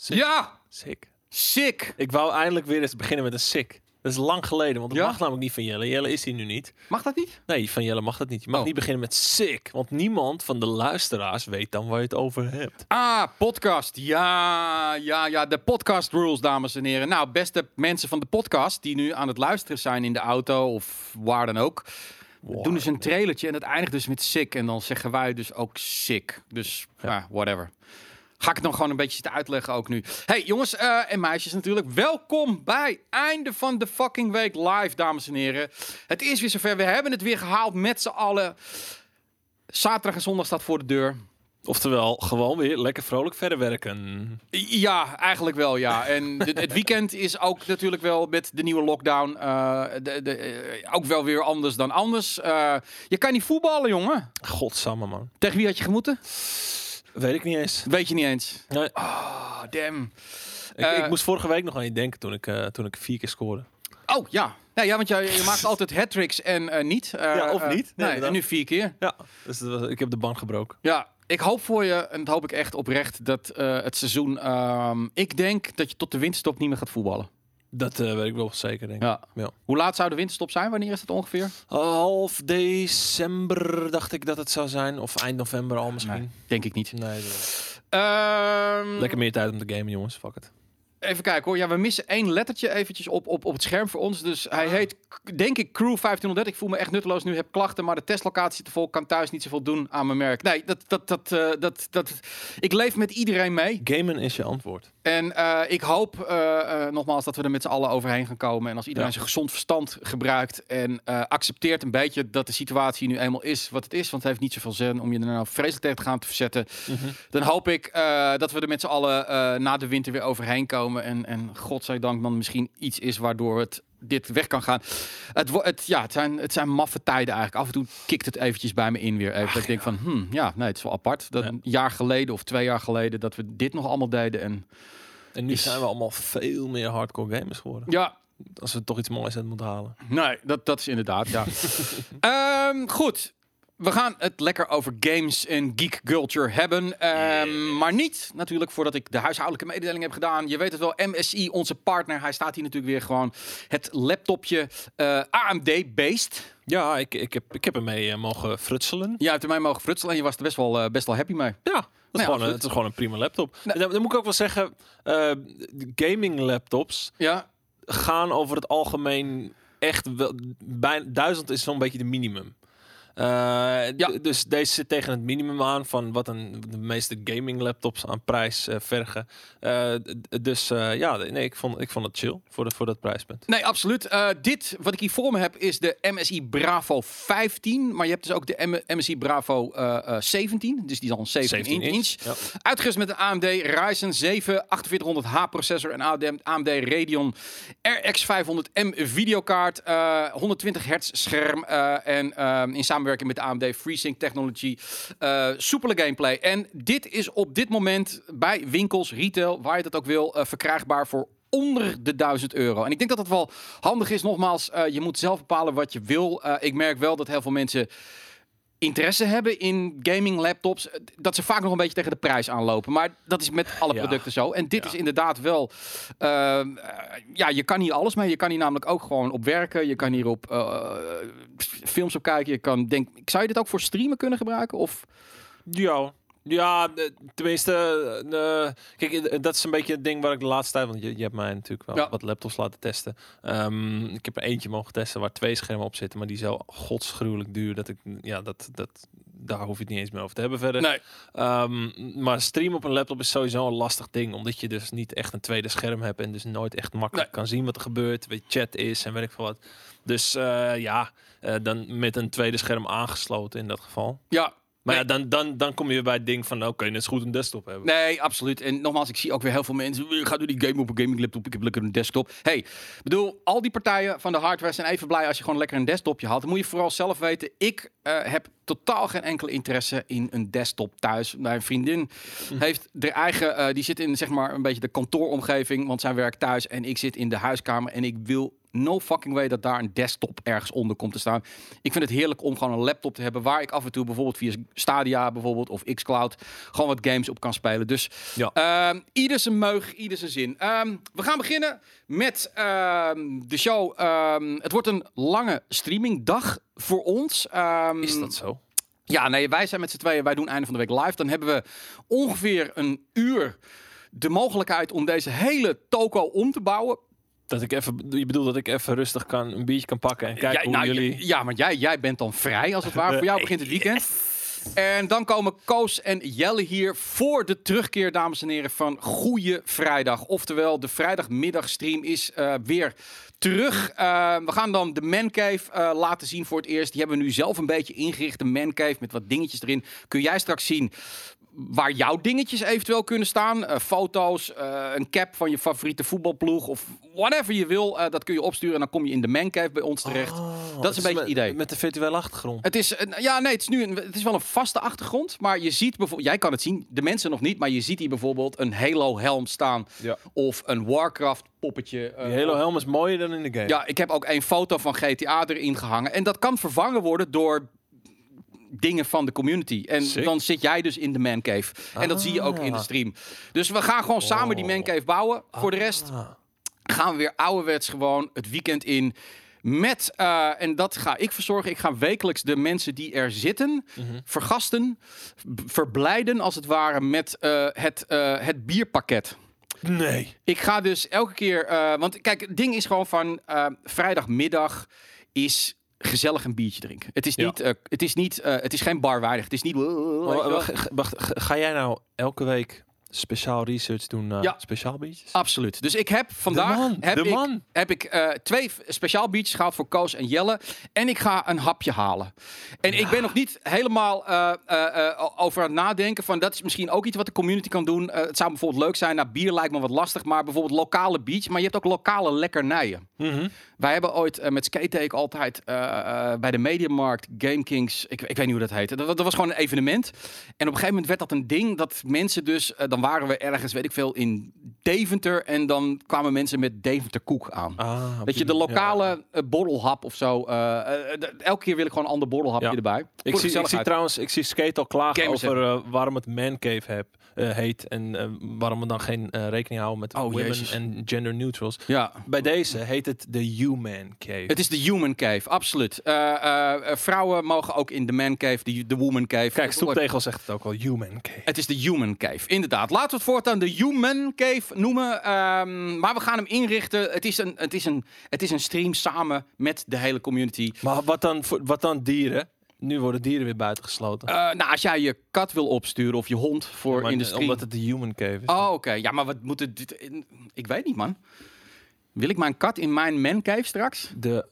Sick. Ja, Sick. sick. Ik wou eindelijk weer eens beginnen met een sick. Dat is lang geleden, want dat Ja? mag namelijk niet van Jelle. Jelle is hier nu niet. Mag dat niet? Nee, van Jelle mag dat niet. Je mag Oh. niet beginnen met sick, want niemand van de luisteraars weet dan waar je het over hebt. Ah, podcast. Ja, ja, ja. De podcast rules, dames en heren. Nou, beste mensen van de podcast die nu aan het luisteren zijn in de auto of waar dan ook. Doen dus een trailertje en het eindigt dus met sick. En dan zeggen wij dus ook sick. Dus ja, whatever. Ga ik het dan gewoon een beetje zitten uitleggen ook nu. Hey jongens eh, en meisjes natuurlijk. Welkom bij einde van de fucking week live, dames en heren. Het is weer zover. We hebben het weer gehaald met z'n allen. Zaterdag en zondag staat voor de deur. Oftewel, gewoon weer lekker vrolijk verder werken. Ja, eigenlijk wel, ja. En de- het weekend is ook natuurlijk wel met de nieuwe lockdown eh, de, de, eh, ook wel weer anders dan anders. Je kan niet voetballen, jongen. Godsamme, man. Tegen wie had je gemoeten? Weet ik niet eens. Weet je niet eens. Nee, Oh, damn. ik, eh, ik moest vorige week nog aan je denken toen ik, eh, toen ik vier keer scoorde. Oh, ja. Nou ja, want je, je maakt altijd hat-tricks en eh, niet. Eh, Ja, of eh, niet. Nee, nee, en nu vier keer. Ja, dus was- ik heb de band gebroken. Ja, ik hoop voor je, en dat hoop ik echt oprecht, dat eh, het seizoen... ehm, ik denk dat je tot de winterstop niet meer gaat voetballen. Dat eh, weet ik wel zeker, denk ik. Ja. Ja. Hoe laat zou de winterstop zijn? Wanneer is het ongeveer? Half december dacht ik dat het zou zijn. Of eind november al misschien. Nee, denk ik niet. Nee, dat- Ehm, lekker meer tijd om te gamen, jongens. Fuck it. Even kijken hoor. Ja, we missen één lettertje eventjes op, op, op het scherm voor ons. Dus hij Ah. heet, denk ik, Crew 1530. Ik voel me echt nutteloos nu. Heb klachten, maar de testlocatie zit er vol. Kan thuis niet zoveel doen aan mijn merk. Nee, dat, dat, dat, eh, dat, dat, ik leef met iedereen mee. Gamen is je antwoord. En eh, ik hoop eh, eh, nogmaals dat we er met z'n allen overheen gaan komen. En als iedereen Ja. zijn gezond verstand gebruikt en accepteert een beetje dat de situatie nu eenmaal is wat het is. Want het heeft niet zoveel zin om je er nou vreselijk tegen te gaan te verzetten. Dan hoop ik dat we er met z'n allen na de winter weer overheen komen. En, en godzijdank dan misschien iets is waardoor het dit weg kan gaan. Het, het, ja, het, zijn, het zijn maffe tijden eigenlijk. Af en toe kikt het eventjes bij me in weer. Even. dat ik denk van, hmm, ja, nee, het is wel apart. Dat Ja. een jaar geleden of twee jaar geleden dat we dit nog allemaal deden. En En nu Is- zijn we allemaal veel meer hardcore gamers geworden. ja, Als we toch iets moois uit moeten halen. Nee, dat, dat is inderdaad, ja. Ehm, goed. We gaan het lekker over games en geek culture hebben. Ehm, Maar niet natuurlijk voordat ik de huishoudelijke mededeling heb gedaan. Je weet het wel, MSI, onze partner. Hij staat hier natuurlijk weer gewoon. Het laptopje eh, AMD-based. Ja, ik, ik, heb, ik heb ermee eh, mogen frutselen. Jij hebt ermee mogen frutselen en je was er best wel, eh, best wel happy mee. Ja, dat is, Nee, gewoon, een, het is gewoon een prima laptop. Nee. Dan, dan moet ik ook wel zeggen, gaming laptops Ja, gaan over het algemeen echt wel... Bij, duizend is zo'n beetje de minimum. Eh, Ja. Dus deze zit tegen het minimum aan van wat een, de meeste gaming laptops aan prijs eh, vergen. Eh, dus ja, nee, ik vond, ik vond het chill voor, de, voor dat prijspunt. Nee, absoluut. Dit, wat ik hier voor me heb, is de MSI Bravo 15. Maar je hebt dus ook de M- MSI Bravo eh, eh, 17. Dus die is al een 17, 17 inch. ja. Uitgerust met een AMD Ryzen 7 4800H processor en AMD, Radeon RX 500M videokaart. eh 120 hertz scherm en eh, in samenwerking met de AMD FreeSync Technology. eh soepele gameplay. En dit is op dit moment bij winkels, retail, waar je dat ook wil, eh, verkrijgbaar voor onder de 1000 euro. En ik denk dat dat wel handig is. Nogmaals, eh, je moet zelf bepalen wat je wil. Ik merk wel dat heel veel mensen interesse hebben in gaming laptops, eh, dat ze vaak nog een beetje tegen de prijs aanlopen. Maar dat is met alle Ja. producten zo. En dit Ja. is inderdaad wel, ehm, eh, ja, je kan hier alles mee. Je kan hier namelijk ook gewoon op werken. Je kan hier op eh, films op kijken. Je kan, denk, zou je dit ook voor streamen kunnen gebruiken? Of Ja, ja tenminste, eh, kijk, dat is een beetje het ding waar ik de laatste tijd, want je, je hebt mij natuurlijk wel Ja. wat laptops laten testen. Ehm, ik heb er eentje mogen testen waar twee schermen op zitten, maar die is zo godsgruwelijk duur dat ik, ja, dat, dat, daar hoef je het niet eens meer over te hebben verder. nee? Ehm, maar streamen op een laptop is sowieso een lastig ding, omdat je dus niet echt een tweede scherm hebt en dus nooit echt makkelijk Nee. kan zien wat er gebeurt, weet chat is en weet ik veel wat. Dus eh, ja, eh, dan met een tweede scherm aangesloten in dat geval. Ja. Maar Nee. ja, dan, dan, dan kom je weer bij het ding van, oké, net is goed een desktop hebben. Nee, absoluut. En nogmaals, ik zie ook weer heel veel mensen. "Eh, Ga doe die game op een gaming laptop. Ik heb lekker een desktop. Hey, bedoel, al die partijen van de hardware zijn even blij als je gewoon lekker een desktopje had. Dan moet je vooral zelf weten. Ik eh, heb totaal geen enkele interesse in een desktop thuis. Mijn vriendin heeft de eigen. eh, die zit in zeg maar een beetje de kantooromgeving, want zij werkt thuis en ik zit in de huiskamer en ik wil no fucking way dat daar een desktop ergens onder komt te staan. Ik vind het heerlijk om gewoon een laptop te hebben waar ik af en toe bijvoorbeeld via Stadia bijvoorbeeld of xCloud gewoon wat games op kan spelen. Dus Ja. Ehm, ieder zijn meug, ieder zijn zin. Ehm, we gaan beginnen met ehm, de show. Het wordt een lange streamingdag voor ons. Is dat zo? Ja, nee, wij zijn met z'n tweeën. Wij doen einde van de week live. Dan hebben we ongeveer een uur de mogelijkheid om deze hele toko om te bouwen. Dat ik even, je bedoelt dat ik even rustig kan, een biertje kan pakken en kijken ja, hoe nou, jullie... ja, maar jij, jij bent dan vrij als het ware. Voor jou begint het weekend. En dan komen Koos en Jelle hier voor de terugkeer, dames en heren, van Goeie Vrijdag. Oftewel, de vrijdagmiddagstream is eh, weer terug. Eh, we gaan dan de Mancave eh laten zien voor het eerst. Die hebben we nu zelf een beetje ingericht, de Mancave, met wat dingetjes erin. Kun jij straks zien waar jouw dingetjes eventueel kunnen staan. Eh, foto's, eh, een cap van je favoriete voetbalploeg of whatever je wil. eh, dat kun je opsturen en dan kom je in de Mancave bij ons terecht. Oh, dat is een beetje het idee. Met de virtuele achtergrond. Het is, ja, nee, het is nu een, het is wel een vaste achtergrond, maar je ziet bijvoorbeeld, jij kan het zien, de mensen nog niet, maar je ziet hier bijvoorbeeld een Halo helm staan Ja. of een Warcraft poppetje. eh, Die hele of- helm is mooier dan in de game. ja, ik heb ook een foto van GTA erin gehangen en dat kan vervangen worden door dingen van de community. En Sick. dan zit jij dus in de mancave. En dat zie je ook in de Ah. stream. Dus we gaan gewoon samen die Oh. mancave bouwen. Voor de rest Ah. gaan we weer ouderwets gewoon het weekend in. Met, eh, en dat ga ik verzorgen. Ik ga wekelijks de mensen die er zitten Mhm. vergasten, verblijden als het ware met eh, het, eh, het bierpakket. Nee. Ik ga dus elke keer, want kijk, het ding is gewoon van vrijdagmiddag is gezellig een biertje drinken. Het is Ja. niet, eh, het is niet, eh, het is geen barwaardig. Het is niet. Wacht, ga jij nou elke week speciaal research doen naar Ja. speciaal biertjes? Absoluut. Dus ik heb vandaag man, heb ik, heb ik eh, twee f- speciaal biertjes gehaald voor Koos en Jelle. En ik ga een hapje halen. En ik ben nog niet helemaal eh, eh, over aan het nadenken van dat is misschien ook iets wat de community kan doen. Het zou bijvoorbeeld leuk zijn. Nou, bier lijkt me wat lastig, maar bijvoorbeeld lokale beach. Maar je hebt ook lokale lekkernijen. Mhm. Wij hebben ooit met Skate altijd bij de Mediamarkt Game Kings, ik, ik weet niet hoe dat heette. Dat, dat was gewoon een evenement. En op een gegeven moment werd dat een ding dat mensen dus, dan waren we ergens, weet ik veel, in Deventer. En dan kwamen mensen met Deventer koek aan. Ah, Dat je de lokale eh, borrelhap of zo. eh, eh, elke keer wil ik gewoon een ander borrelhapje Ja. erbij. Ik zie, ik zie gezelligheid. trouwens, ik zie Skate al klagen over waarom het mancave heb, eh, heet en waarom we dan geen rekening houden met Oh, women Jezus. en gender neutrals. Ja. Bij deze heet het de Human Cave. Het is de human cave, absoluut. Vrouwen mogen ook in de man cave, de, de woman cave. Kijk, Stoeptegel zegt het ook al, Human Cave. Het is de Human Cave, inderdaad. Laten we het voortaan de Human Cave noemen. Ehm, maar we gaan hem inrichten. Het is, een, het, is een, het is een stream samen met de hele community. Maar wat dan, wat dan dieren? Nu worden dieren weer buitengesloten. Eh, nou, als jij je kat wil opsturen of je hond voor de stream. Omdat het de Human Cave is. Oh, oké. Ja, maar wat moet het... dit- Ik weet niet, man. Wil ik mijn kat in mijn man cave straks? De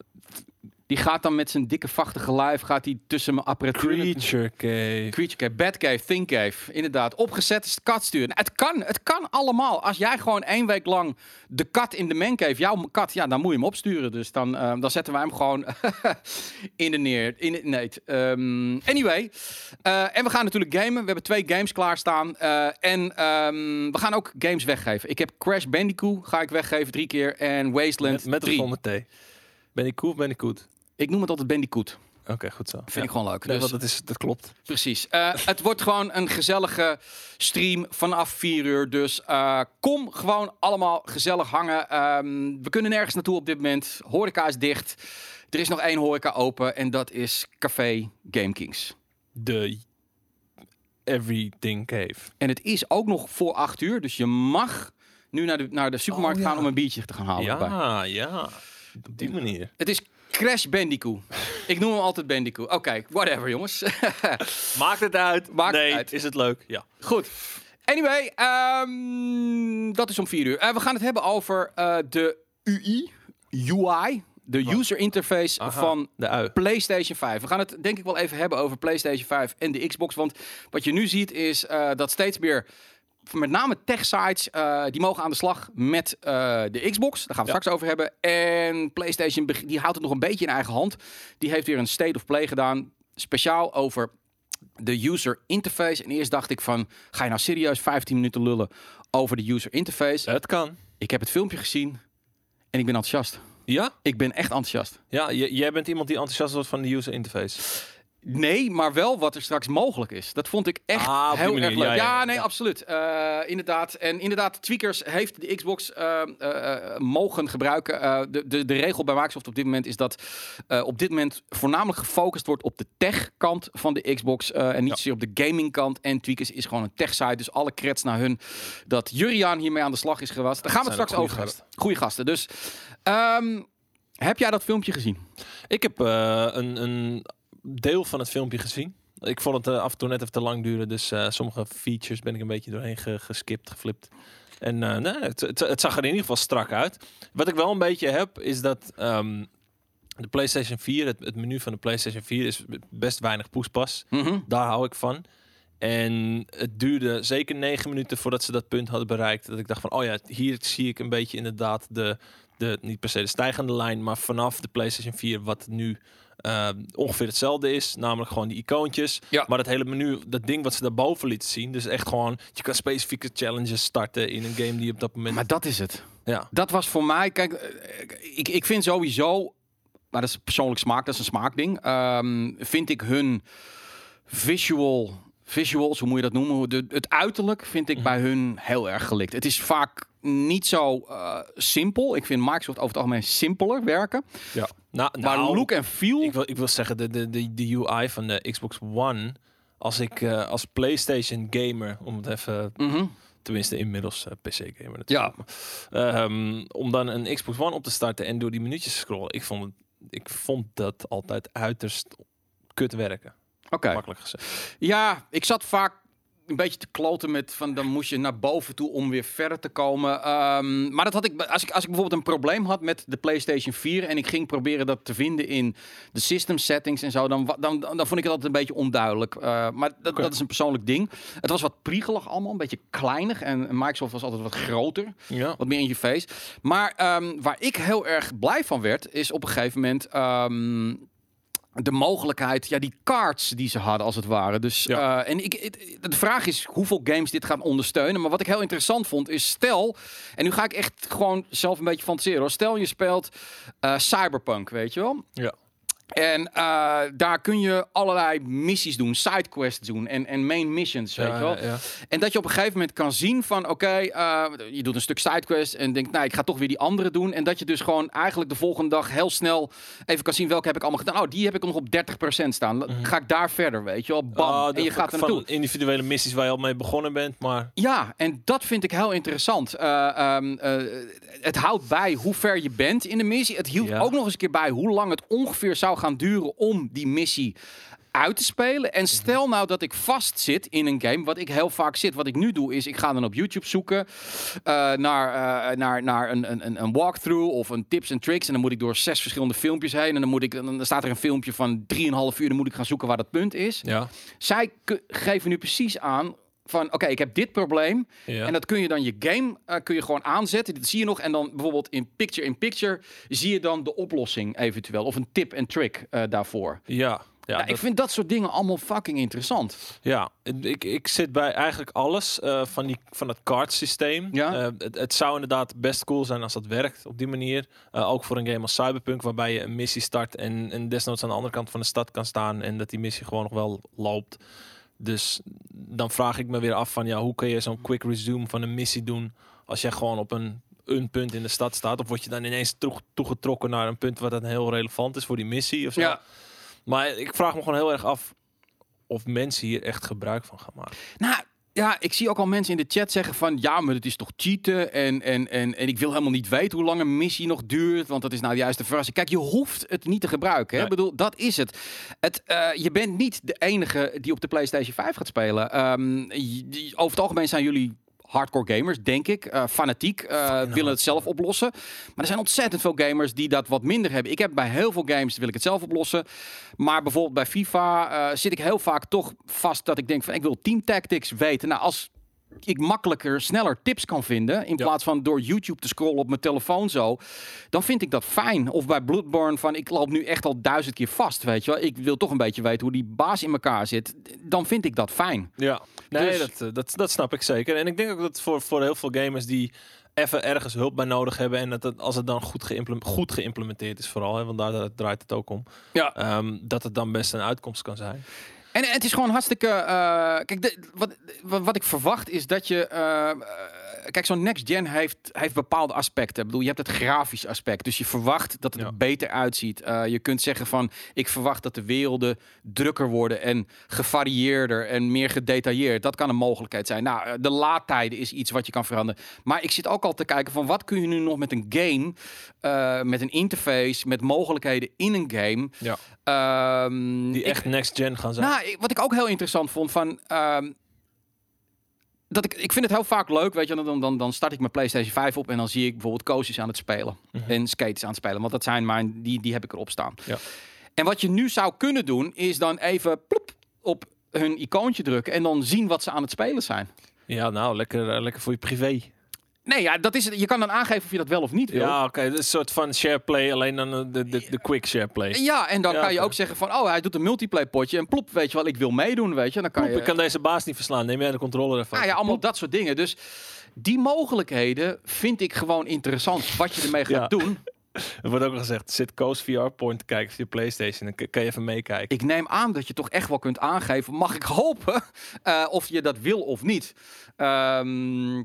Die gaat dan met zijn dikke vachtige lijf gaat hij tussen mijn apparatuur... Creature Cave. Creature Cave, Bad Cave, Think Cave. Inderdaad, opgezet is de kat sturen. Nou, het kan, het kan allemaal. Als jij gewoon één week lang de kat in de man cave, jouw kat, ja, dan moet je hem opsturen. Dus dan, eh, dan zetten wij hem gewoon in de neer. In nee. Ehm, anyway, eh, en we gaan natuurlijk gamen. We hebben twee games klaarstaan. Eh, en ehm, we gaan ook games weggeven. Ik heb Crash Bandicoot, ga ik weggeven drie keer. En Wasteland Met, met of 3. zonder thee. Ben ik cool of ben ik goed? Ik noem het altijd Bandicoot. Oké, goed zo. Vind ik gewoon leuk. Nee, Dus- dat, is, dat klopt. Precies. Eh, het wordt gewoon een gezellige stream vanaf 4 uur. Dus eh, kom gewoon allemaal gezellig hangen. Ehm, we kunnen nergens naartoe op dit moment. Horeca is dicht. Er is nog één horeca open en dat is Café Game Kings. De Everything Cave. En het is ook nog voor 8 uur. Dus je mag nu naar de, naar de supermarkt Oh, ja. gaan om een biertje te gaan halen. erbij. Ja, ja. Op die manier. Het is Crash Bandicoot. Ik noem hem altijd Bandicoot. Oké, whatever jongens. Maakt het uit? Maakt het nee, uit. is het leuk? Ja. Goed. Anyway, ehm, dat is om vier uur. Eh, we gaan het hebben over eh, de UI, UI, de user interface Aha, van de. PlayStation 5. We gaan het denk ik wel even hebben over PlayStation 5 en de Xbox. Want wat je nu ziet is eh, dat steeds meer, met name tech-sites, eh, die mogen aan de slag met eh, de Xbox. Daar gaan we Ja. straks over hebben. En PlayStation die houdt het nog een beetje in eigen hand. Die heeft weer een State of Play gedaan, speciaal over de user interface. En eerst dacht ik van, ga je nou serieus 15 minuten lullen over de user interface? Het kan. Ik heb het filmpje gezien en ik ben enthousiast. Ja? Ik ben echt enthousiast. Ja, jij bent iemand die enthousiast wordt van de user interface. Nee, maar wel wat er straks mogelijk is. Dat vond ik echt Ah, heel manier, erg leuk. ja, Ja, ja, ja. nee, absoluut. Eh, inderdaad. En inderdaad, Tweakers heeft de Xbox eh, eh, mogen gebruiken. De, de, de regel bij Microsoft op dit moment is dat op dit moment voornamelijk gefocust wordt op de tech-kant van de Xbox. en niet zozeer op de gaming-kant. En Tweakers is gewoon een tech-site. Dus alle creds naar hun dat Juriaan hiermee aan de slag is geweest. Daar gaan we het straks over goede hebben. Goeie gasten. Dus ehm, heb jij dat filmpje gezien? Ik heb een, een deel van het filmpje gezien. Ik vond het eh, af en toe net even te lang duren. Dus eh, sommige features ben ik een beetje doorheen ge- geskipt, geflipt. En eh, nee, het, het, het zag er in ieder geval strak uit. Wat ik wel een beetje heb, is dat ehm, de PlayStation 4, het, het menu van de PlayStation 4 is best weinig poespas. Mhm. Daar hou ik van. En het duurde zeker negen minuten voordat ze dat punt hadden bereikt. Dat ik dacht van, oh ja, hier zie ik een beetje inderdaad de, de niet per se de stijgende lijn, maar vanaf de PlayStation 4 wat nu eh, ongeveer hetzelfde is. Namelijk gewoon die icoontjes. Ja. Maar het hele menu, dat ding wat ze daarboven lieten zien. Dus echt gewoon, je kan specifieke challenges starten in een game die op dat moment... Maar dat is het. ja. Dat was voor mij, kijk, eh, ik, ik vind sowieso, maar dat is persoonlijk smaak, dat is een smaakding. Ehm, vind ik hun visual, visuals, hoe moet je dat noemen? De, het uiterlijk vind ik Mhm. bij hun heel erg gelikt. Het is vaak niet zo eh, simpel. Ik vind Microsoft over het algemeen simpeler werken. ja. Nou, Maar nou, look en feel, Ik wil, ik wil zeggen, de, de, de, de UI van de Xbox One... Als ik eh, als PlayStation gamer, om het even Mhm. Tenminste, inmiddels eh, PC-gamer Ja. natuurlijk. Ehm, om dan een Xbox One op te starten en door die minuutjes te scrollen. Ik vond, ik vond dat altijd uiterst kut werken. Oké. Makkelijk gezegd. Ja, ik zat vaak een beetje te kloten met van dan moest je naar boven toe om weer verder te komen. Ehm, maar dat had ik als ik als ik bijvoorbeeld een probleem had met de PlayStation 4 en ik ging proberen dat te vinden in de system settings en zo, dan dan, dan, dan vond ik het altijd een beetje onduidelijk. Eh, maar dat, dat is een persoonlijk ding. Het was wat priegelig allemaal, een beetje kleinig en Microsoft was altijd wat groter Ja. wat meer in je face. Maar ehm, waar ik heel erg blij van werd, is op een gegeven moment ehm, de mogelijkheid, ja, die cards die ze hadden als het ware. Dus Ja. eh, en ik, de vraag is hoeveel games dit gaan ondersteunen. Maar wat ik heel interessant vond is, stel, en nu ga ik echt gewoon zelf een beetje fantaseren. Hoor. Stel je speelt eh, Cyberpunk, weet je wel? Ja. En eh, daar kun je allerlei missies doen, sidequests doen en, en main missions, weet je wel. Ja. En dat je op een gegeven moment kan zien van oké, eh, je doet een stuk sidequest en denkt, nou, ik ga toch weer die andere doen. En dat je dus gewoon eigenlijk de volgende dag heel snel even kan zien welke heb ik allemaal gedaan. Oh, die heb ik nog op 30% staan. La- Ga ik daar verder, weet je wel. Bam. Ah, en de- je gaat er van naartoe. individuele missies waar je al mee begonnen bent, maar Ja, en dat vind ik heel interessant. Eh, ehm, eh, het houdt bij hoe ver je bent in de missie. Het hield Ja. ook nog eens een keer bij hoe lang het ongeveer zou gaan duren om die missie uit te spelen. En stel nou dat ik vast zit in een game, wat ik heel vaak zit. Wat ik nu doe is, ik ga dan op YouTube zoeken eh, naar, naar, naar een, een, een- walkthrough of een tips en tricks. En dan moet ik door zes verschillende filmpjes heen. En dan, moet ik, dan staat er een filmpje van 3,5 uur. Dan moet ik gaan zoeken waar dat punt is. ja. Zij geven nu precies aan van, oké, ik heb dit probleem. ja. En dat kun je dan je game eh, kun je gewoon aanzetten. Dit zie je nog. En dan bijvoorbeeld in picture in picture zie je dan de oplossing eventueel. Of een tip en trick eh, daarvoor. ja. Ja, dat- ik vind dat soort dingen allemaal fucking interessant. Ja, ik, ik zit bij eigenlijk alles eh, van, die, van het card systeem. Ja. Het, het zou inderdaad best cool zijn als dat werkt op die manier. Ook voor een game als Cyberpunk, waarbij je een missie start en, en desnoods aan de andere kant van de stad kan staan en dat die missie gewoon nog wel loopt. Dus dan vraag ik me weer af van ja, hoe kun je zo'n quick resume van een missie doen als jij gewoon op een, een punt in de stad staat? Of word je dan ineens toe- toegetrokken naar een punt wat dan heel relevant is voor die missie of zo? Ja. Maar ik vraag me gewoon heel erg af of mensen hier echt gebruik van gaan maken. Nou, ja, ik zie ook al mensen in de chat zeggen van... ja, maar het is toch cheaten en, en, en, en ik wil helemaal niet weten hoe lang een missie nog duurt... want dat is nou juist de verrassing. Kijk, je hoeft het niet te gebruiken. Hè? Nee. Ik bedoel, dat is het. het eh, je bent niet de enige die op de PlayStation 5 gaat spelen. Ehm, die- over het algemeen zijn jullie hardcore gamers, denk ik. eh, fanatiek, eh, willen het zelf oplossen. Maar er zijn ontzettend veel gamers die dat wat minder hebben. Ik heb bij heel veel games wil ik het zelf oplossen. Maar bijvoorbeeld bij FIFA eh, zit ik heel vaak toch vast dat ik denk van ik wil team tactics weten. Nou, als ik makkelijker, sneller tips kan vinden. In Ja. plaats van door YouTube te scrollen op mijn telefoon zo. Dan vind ik dat fijn. Of bij Bloodborne van ik loop nu echt al duizend keer vast. Weet je wel. Ik wil toch een beetje weten hoe die baas in elkaar zit. Dan vind ik dat fijn. Ja, nee, Dus- dat, eh, dat, dat snap ik zeker. En ik denk ook dat voor, voor heel veel gamers die even ergens hulp bij nodig hebben en dat het, als het dan goed, geïmplem- goed geïmplementeerd is vooral, hè, want daar, daar draait het ook om, Ja. ehm, dat het dan best een uitkomst kan zijn. En het is gewoon hartstikke. eh, kijk, wat, wat, ik verwacht is dat je. eh, kijk, zo'n next gen heeft, heeft bepaalde aspecten. Ik bedoel, je hebt het grafisch aspect. Dus je verwacht dat het Ja. er beter uitziet. Eh, je kunt zeggen van. Ik verwacht dat de werelden drukker worden. En gevarieerder en meer gedetailleerd. Dat kan een mogelijkheid zijn. Nou, eh, de laadtijden is iets wat je kan veranderen. Maar ik zit ook al te kijken van. Wat kun je nu nog met een game. eh, met een interface. Met mogelijkheden in een game. Ja. ehm, Die ik- echt next gen gaan zijn. nou, ik- wat ik ook heel interessant vond van. ehm, dat ik, ik vind het heel vaak leuk, weet je, dan, dan, dan start ik mijn PlayStation 5 op en dan zie ik bijvoorbeeld coaches aan het spelen Mhm. en skates aan het spelen, want dat zijn mijn, die, die heb ik erop staan. Ja. En wat je nu zou kunnen doen, is dan even plop, op hun icoontje drukken en dan zien wat ze aan het spelen zijn. Ja, nou, lekker, eh, lekker voor je privé. Nee, ja, dat is het. Je kan dan aangeven of je dat wel of niet wil. Ja, oké. Is een soort van share play, alleen dan eh, de, de, de quick share play. Ja, en dan Ja, kan je ook zeggen van, oh, hij doet een multiplayer potje en plop, weet je wel, ik wil meedoen, weet je. Dan kan Plop, je, ik kan deze baas niet verslaan. Neem jij de controller ervan? Ah ja, allemaal dat soort dingen. Dus die mogelijkheden vind ik gewoon interessant. Wat je ermee gaat Ja. doen. Er wordt ook al gezegd, zit Coast VR Point te kijken je Playstation. Dan kan je even meekijken. Ik neem aan dat je toch echt wel kunt aangeven, mag ik hopen, eh, of je dat wil of niet. Ehm,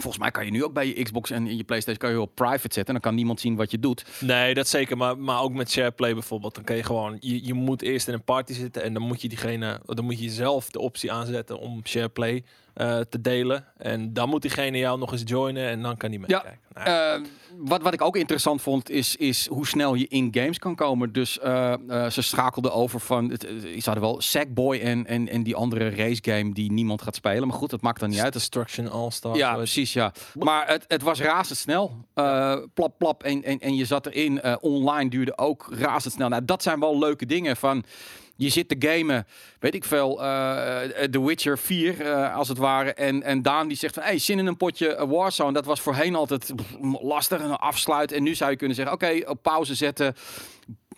volgens mij kan je nu ook bij je Xbox en je PlayStation kan je op private zetten. En dan kan niemand zien wat je doet. Nee, dat zeker. Maar, maar ook met SharePlay bijvoorbeeld. Dan kan je gewoon, je, je moet eerst in een party zitten en dan moet je diegene, dan moet je zelf de optie aanzetten om SharePlay eh, te delen. En dan moet diegene jou nog eens joinen en dan kan die Ja. meekijken. Nou, Eh, wat, wat ik ook interessant vond, is, is hoe snel je in games kan komen. Dus eh, eh, ze schakelden over van, het, ze hadden wel Sackboy en, en, en die andere race game die niemand gaat spelen. Maar goed, dat maakt dan niet uit. Destruction All-Star. Ja, zo heet precies, ja. Maar het, het was razendsnel. Plap, plap. En, en, en je zat erin. Online duurde ook razendsnel. Nou, dat zijn wel leuke dingen van... Je zit te gamen, weet ik veel, eh The Witcher 4 eh, als het ware. En, en Daan die zegt van, hey, zin in een potje Warzone. Dat was voorheen altijd lastig en afsluiten. En nu zou je kunnen zeggen, oké, op pauze zetten,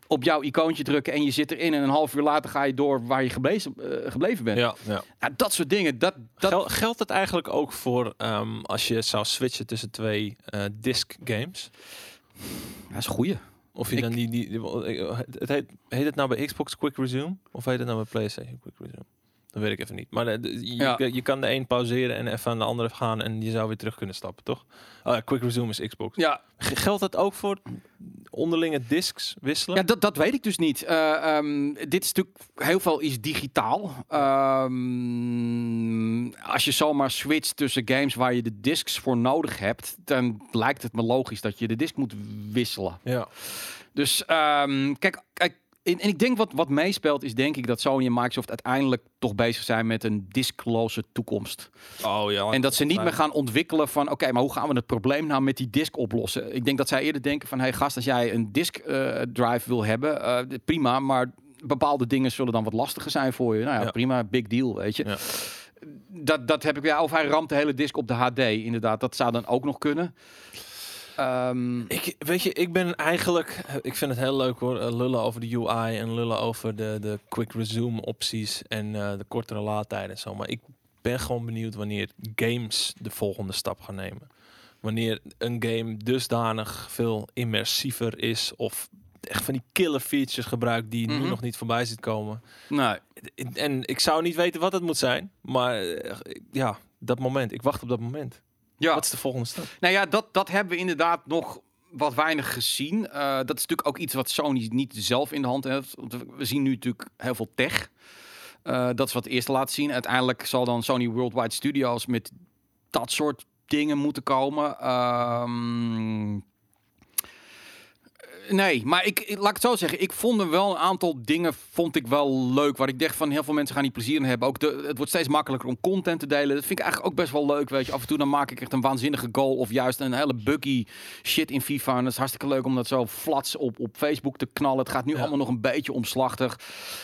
op jouw icoontje drukken en je zit erin. En een half uur later ga je door waar je gebleven, gebleven bent. Ja, ja. Nou, dat soort dingen, dat, dat, Gel- geldt het eigenlijk ook voor ehm, als je zou switchen tussen twee disc games? dat is een goeie. Of je Ik- dan die, die, die- het heet, heet het nou bij Xbox Quick Resume? Of heet het nou bij PlayStation Quick Resume? Dat weet ik even niet. Maar de- je, Ja. je kan de een pauzeren en even aan de andere gaan en je zou weer terug kunnen stappen, toch? Ja, Quick Resume is Xbox. Ja, Geldt dat ook voor onderlinge discs wisselen? Ja, dat, dat weet ik dus niet. Eh, ehm, dit is natuurlijk heel veel is digitaal. Ehm, als je zomaar switcht tussen games waar je de discs voor nodig hebt, dan lijkt het me logisch dat je de disc moet wisselen. Ja. Dus ehm, kijk, kijk en, en ik denk wat, wat meespeelt is denk ik dat Sony en Microsoft uiteindelijk toch bezig zijn met een discloze toekomst. Oh ja. En dat ze niet meer gaan ontwikkelen van, oké, maar hoe gaan we het probleem nou met die disk oplossen? Ik denk dat zij eerder denken van, hey gast, als jij een disk eh, drive wil hebben, eh, prima, maar bepaalde dingen zullen dan wat lastiger zijn voor je. Nou ja, Ja. prima, big deal, weet je. Ja. Dat, dat heb ik ja, of hij ramt de hele disk op de HD, inderdaad, dat zou dan ook nog kunnen. Ehm, Ik, weet je, ik ben eigenlijk, ik vind het heel leuk hoor, eh, lullen over de UI en lullen over de, de quick resume opties en eh, de kortere laadtijden en zo. Maar ik ben gewoon benieuwd wanneer games de volgende stap gaan nemen. Wanneer een game dusdanig veel immersiever is of echt van die killer features gebruikt die Mhm. nu nog niet voorbij ziet komen. nou, En ik zou niet weten wat het moet zijn, maar eh, ja, dat moment. Ik wacht op dat moment. Ja. Wat is de volgende stap? Nou ja, dat, dat hebben we inderdaad nog wat weinig gezien. Eh, dat is natuurlijk ook iets wat Sony niet zelf in de hand heeft. Want we- zien nu natuurlijk heel veel tech. Eh, dat is wat het eerste laat zien. Uiteindelijk zal dan Sony Worldwide Studios met dat soort dingen moeten komen. Ehm, Nee, maar ik, ik- laat ik het zo zeggen. Ik vond er wel een aantal dingen vond ik wel leuk. Waar ik dacht van heel veel mensen gaan die plezier in hebben. Ook de, het wordt steeds makkelijker om content te delen. Dat vind ik eigenlijk ook best wel leuk. Weet je, af en toe dan maak ik echt een waanzinnige goal. Of juist een hele buggy shit in FIFA. En dat is hartstikke leuk om dat zo flats op, op Facebook te knallen. Het gaat nu Ja. allemaal nog een beetje omslachtig.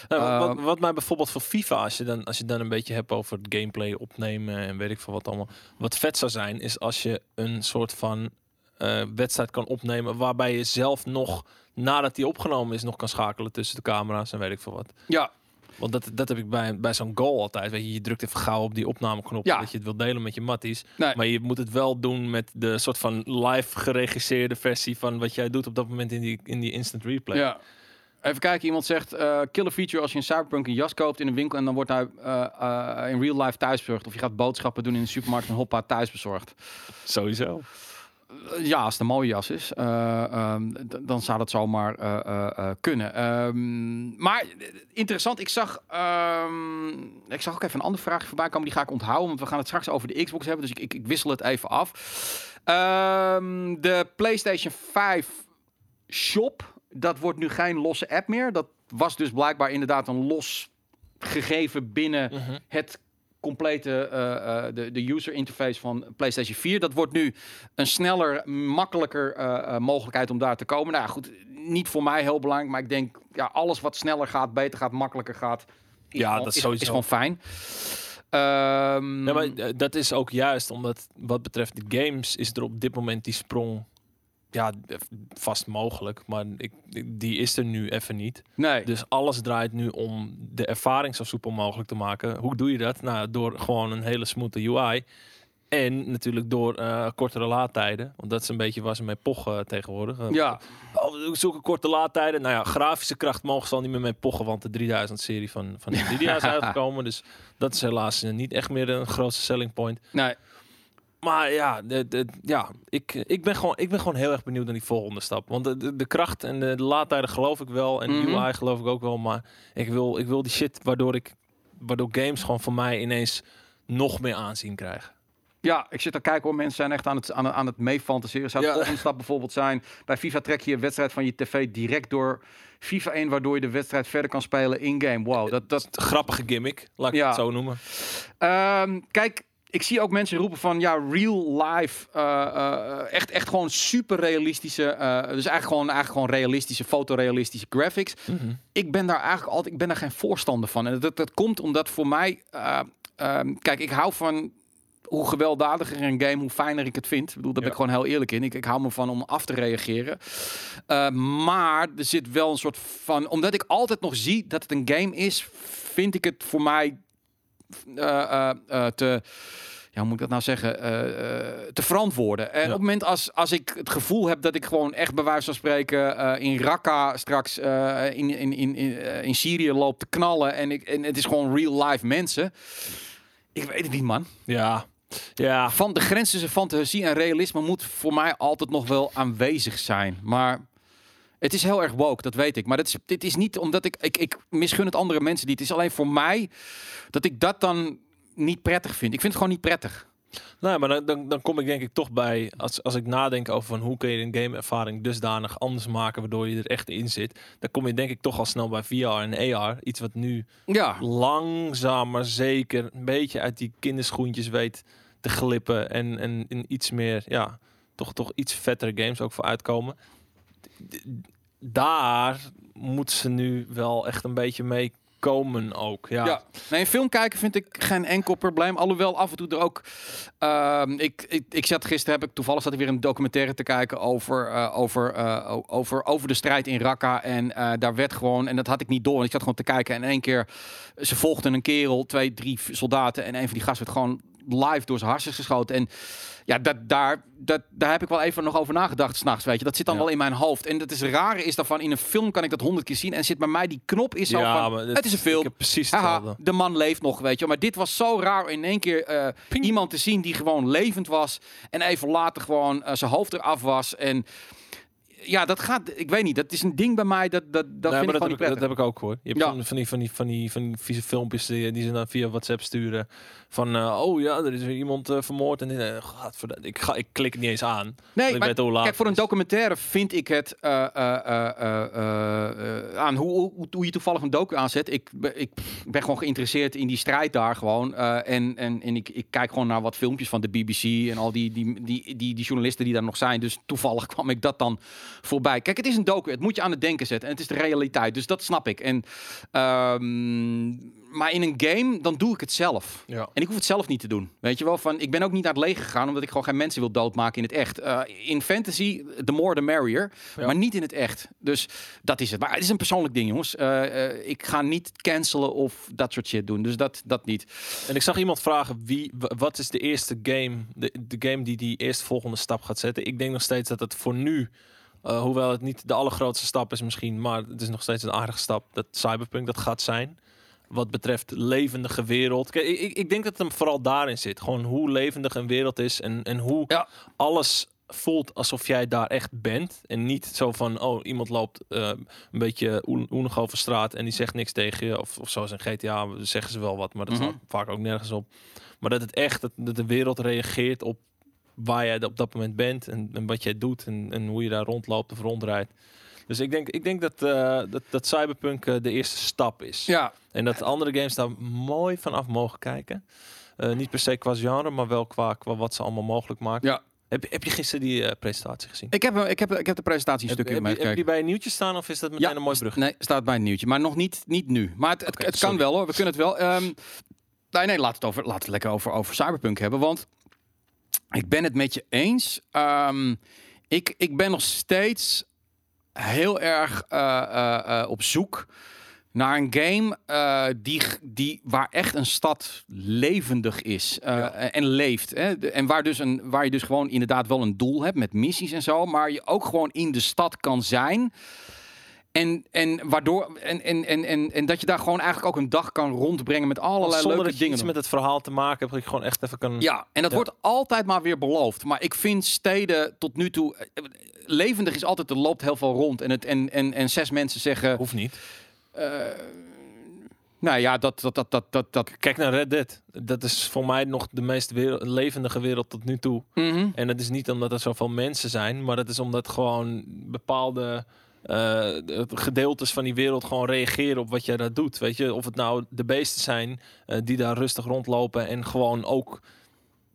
Nou, wat, wat mij bijvoorbeeld voor FIFA, als je, dan, als je dan een beetje hebt over het gameplay opnemen en weet ik veel wat allemaal. Wat vet zou zijn, is als je een soort van eh, wedstrijd kan opnemen waarbij je zelf nog, nadat die opgenomen is, nog kan schakelen tussen de camera's en weet ik veel wat. Ja, Want dat, dat heb ik bij, bij zo'n goal altijd. Weet je, je drukt even gauw op die opnameknop Ja. dat je het wil delen met je matties. nee. Maar je moet het wel doen met de soort van live geregisseerde versie van wat jij doet op dat moment in die, in die instant replay. Ja. Even kijken, iemand zegt eh killer feature als je een Cyberpunk een jas koopt in een winkel en dan wordt hij eh, in real life thuisbezorgd. Of je gaat boodschappen doen in een supermarkt en hoppa thuisbezorgd. Sowieso. Eh, ja, als het een mooie jas is, eh, ehm, dan zou dat zomaar eh, kunnen. Ehm, maar interessant, ik zag, ehm, ik zag ook even een andere vraag voorbij komen. Die ga ik onthouden, want we gaan het straks over de Xbox hebben. Dus ik, ik, ik wissel het even af. De PlayStation 5 shop, dat wordt nu geen losse app meer. Dat was dus blijkbaar inderdaad een los gegeven binnen Mhm. het complete eh, eh, de, de user interface van PlayStation 4. Dat wordt nu een sneller, makkelijker eh, mogelijkheid om daar te komen. Nou ja, goed, niet voor mij heel belangrijk, maar ik denk ja, alles wat sneller gaat, beter gaat, makkelijker gaat, is Ja, gewoon, dat is is, sowieso. is gewoon fijn. Ehm, Ja, maar dat is ook juist omdat wat betreft de games is er op dit moment die sprong ja eh, vast mogelijk, maar ik, die is er nu even niet. nee, Dus alles draait nu om de ervaring zo soepel mogelijk te maken. Hoe doe je dat? Nou, door gewoon een hele smooth UI. En natuurlijk door eh, kortere laadtijden. Want dat is een beetje waar ze mee pochen tegenwoordig. Eh, ja, Oh, we zoeken korte laadtijden. Nou ja, grafische kracht mogen ze al niet meer mee pochen, want de 3000-serie van, van Nvidia is uitgekomen. Dus dat is helaas niet echt meer een grootste selling point. nee, Maar ja, de, de, ja ik, ik, ben gewoon, ik ben gewoon heel erg benieuwd naar die volgende stap. Want de, de, de kracht en de, de laadtijden geloof ik wel. En Mhm. UI geloof ik ook wel. Maar ik wil, ik wil die shit waardoor, ik, waardoor games gewoon voor mij ineens nog meer aanzien krijgen. Ja, ik zit te kijken hoor. Mensen zijn echt aan het, aan, aan het meefantaseren. Zou de Ja. volgende stap bijvoorbeeld zijn... Bij FIFA trek je een wedstrijd van je tv direct door FIFA 1... waardoor je de wedstrijd verder kan spelen in-game. Wow, dat, dat, Grappige gimmick, laat ik Ja. het zo noemen. Ehm, kijk, ik zie ook mensen roepen van ja, real life, eh, eh, echt, echt gewoon super realistische, eh, dus eigenlijk gewoon, eigenlijk gewoon realistische, fotorealistische graphics. Mhm. Ik ben daar eigenlijk altijd, ik ben daar geen voorstander van. En dat, dat komt omdat voor mij, eh, ehm, kijk, ik hou van hoe gewelddadiger een game, hoe fijner ik het vind. Ik bedoel, daar ben ik gewoon heel eerlijk in. Ik, ik hou me van om af te reageren. Eh, maar er zit wel een soort van, omdat ik altijd nog zie dat het een game is, vind ik het voor mij eh, eh, eh, te. Ja, hoe moet ik dat nou zeggen? eh, eh, te verantwoorden. En Ja. op het moment als, als ik het gevoel heb dat ik gewoon echt bij wijze van spreken eh, in Raqqa straks eh, in, in, in, in, eh, in Syrië loop te knallen en, ik, en het is gewoon real life mensen. Ik weet het niet, man. Ja, ja. Van de grens tussen fantasie en realisme moet voor mij altijd nog wel aanwezig zijn. Maar het is heel erg woke, dat weet ik. Maar dit is, dit is niet omdat ik, ik... Ik misgun het andere mensen niet. Het is alleen voor mij dat ik dat dan niet prettig vind. Ik vind het gewoon niet prettig. Nou, maar dan, dan, dan kom ik denk ik toch bij, als, als ik nadenk over van hoe kun je een gameervaring dusdanig anders maken, waardoor je er echt in zit, dan kom je denk ik toch al snel bij VR en AR. Iets wat nu Ja, langzaam maar zeker een beetje uit die kinderschoentjes weet te glippen en, en in iets meer, ja, toch, toch iets vettere games ook voor uitkomen. Daar moeten ze nu wel echt een beetje mee komen ook. Ja, Ja. Nee, film kijken vind ik geen enkel probleem. Alhoewel af en toe er ook... ehm, ik, ik, ik zat gisteren, heb ik toevallig zat ik weer een documentaire te kijken over, eh, over, eh, over, over de strijd in Raqqa. En eh, daar werd gewoon, en dat had ik niet door. want Ik zat gewoon te kijken en in één keer, ze volgden een kerel, twee, drie soldaten. En een van die gasten werd gewoon live door zijn hartjes geschoten. En ja, dat, daar, dat, daar heb ik wel even nog over nagedacht s'nachts, weet je. Dat zit dan Ja. wel in mijn hoofd. En dat is rare is daarvan, in een film kan ik dat honderd keer zien. En zit bij mij die knop is zo Ja, van, het is een film. Ik heb precies de man leeft nog, weet je. Maar dit was zo raar in één keer eh, iemand te zien die gewoon levend was. En even later gewoon eh, zijn hoofd eraf was. En ja, dat gaat. Ik weet niet. Dat is een ding bij mij. Dat, dat, dat Nee, vind ik dat, heb ik, dat prettig. heb ik ook hoor. Je hebt Ja. van, van die van die van die van die vieze filmpjes die, die ze dan via WhatsApp sturen van eh, oh ja, er is weer iemand eh, vermoord en uh, ik ga ik klik het niet eens aan. Nee, ik maar weet hoe laat kijk, voor een documentaire vind ik het eh, aan hoe, hoe, hoe je toevallig een docu aanzet. Ik, ben- ik ben gewoon geïnteresseerd in die strijd daar gewoon. en en, en ik, ik kijk gewoon naar wat filmpjes van de BBC en al die, die, die, die, die journalisten die daar nog zijn. Dus toevallig kwam ik dat dan voorbij. Kijk, het is een docu. Het moet je aan het denken zetten. En het is de realiteit. Dus dat snap ik. En, ehm, maar in een game, dan doe ik het zelf. Ja. En ik hoef het zelf niet te doen. Weet je wel, van ik ben ook niet naar het leger gegaan omdat ik gewoon geen mensen wil doodmaken in het echt. Eh, in fantasy, the more the merrier, Ja. maar niet in het echt. Dus dat is het. Maar het is een persoonlijk ding, jongens. Eh, eh, ik ga niet cancelen of dat soort shit doen. Dus dat, dat niet. En ik zag iemand vragen wie wa- wat is de eerste game de, de game die die eerst volgende stap gaat zetten. Ik denk nog steeds dat het voor nu hoewel het niet de allergrootste stap is misschien, maar het is nog steeds een aardige stap dat Cyberpunk dat gaat zijn. Wat betreft levendige wereld. Kijk, ik, ik- denk dat het hem vooral daarin zit. Gewoon hoe levendig een wereld is en, en hoe Ja. alles voelt alsof jij daar echt bent. En niet zo van, oh, iemand loopt eh, een beetje oen- oenig over straat en die zegt niks tegen je. Of, of zoals in GTA zeggen ze wel wat, maar dat Mhm. staat vaak ook nergens op. Maar dat het echt, dat, dat de wereld reageert op waar jij op dat moment bent en, en wat jij doet en, en hoe je daar rondloopt of rondrijdt. Dus ik denk, ik denk dat, eh, dat, dat Cyberpunk eh, de eerste stap is. Ja, En dat andere games daar mooi vanaf mogen kijken. Eh, niet per se qua genre, maar wel qua, qua wat ze allemaal mogelijk maken. ja. Heb, je- heb je gisteren die presentatie gezien? Ik heb, ik heb, ik heb de presentatie een heb, stukje heb, je- heb je die bij een nieuwtje staan of is dat meteen een mooi brug? Nee, staat bij een nieuwtje. Maar nog niet, niet nu. Maar het, het, kan wel hoor. We kunnen het wel. Ehm nee, nee, laat het, over, laat het lekker over, over Cyberpunk hebben. Want ik ben het met je eens. Ehm, ik, ik ben nog steeds heel erg eh, eh, eh, op zoek naar een game die, die, waar echt een stad levendig is Ja. en leeft. Hè? De- En waar, dus een, waar je dus gewoon inderdaad wel een doel hebt met missies en zo, maar je ook gewoon in de stad kan zijn. En, en, waardoor, en, en, en, en, en dat je daar gewoon eigenlijk ook een dag kan rondbrengen met allerlei Zonder leuke dat je dingen. iets met het verhaal te maken hebt, dat je gewoon echt even kan... Ja, en dat Ja. wordt altijd maar weer beloofd. Maar ik vind steden tot nu toe. eh, Levendig is altijd, er loopt heel veel rond. En, het, en, en, en zes mensen zeggen. Hoeft niet. eh, nou ja, dat, dat, dat, dat, dat, dat Kijk naar Red Dead. Dat is voor mij nog de meest wereld- levendige wereld tot nu toe. Mhm. En dat is niet omdat er zoveel mensen zijn, maar dat is omdat gewoon bepaalde eh, gedeeltes van die wereld gewoon reageren op wat jij daar doet. Weet je, of het nou de beesten zijn eh, die daar rustig rondlopen en gewoon ook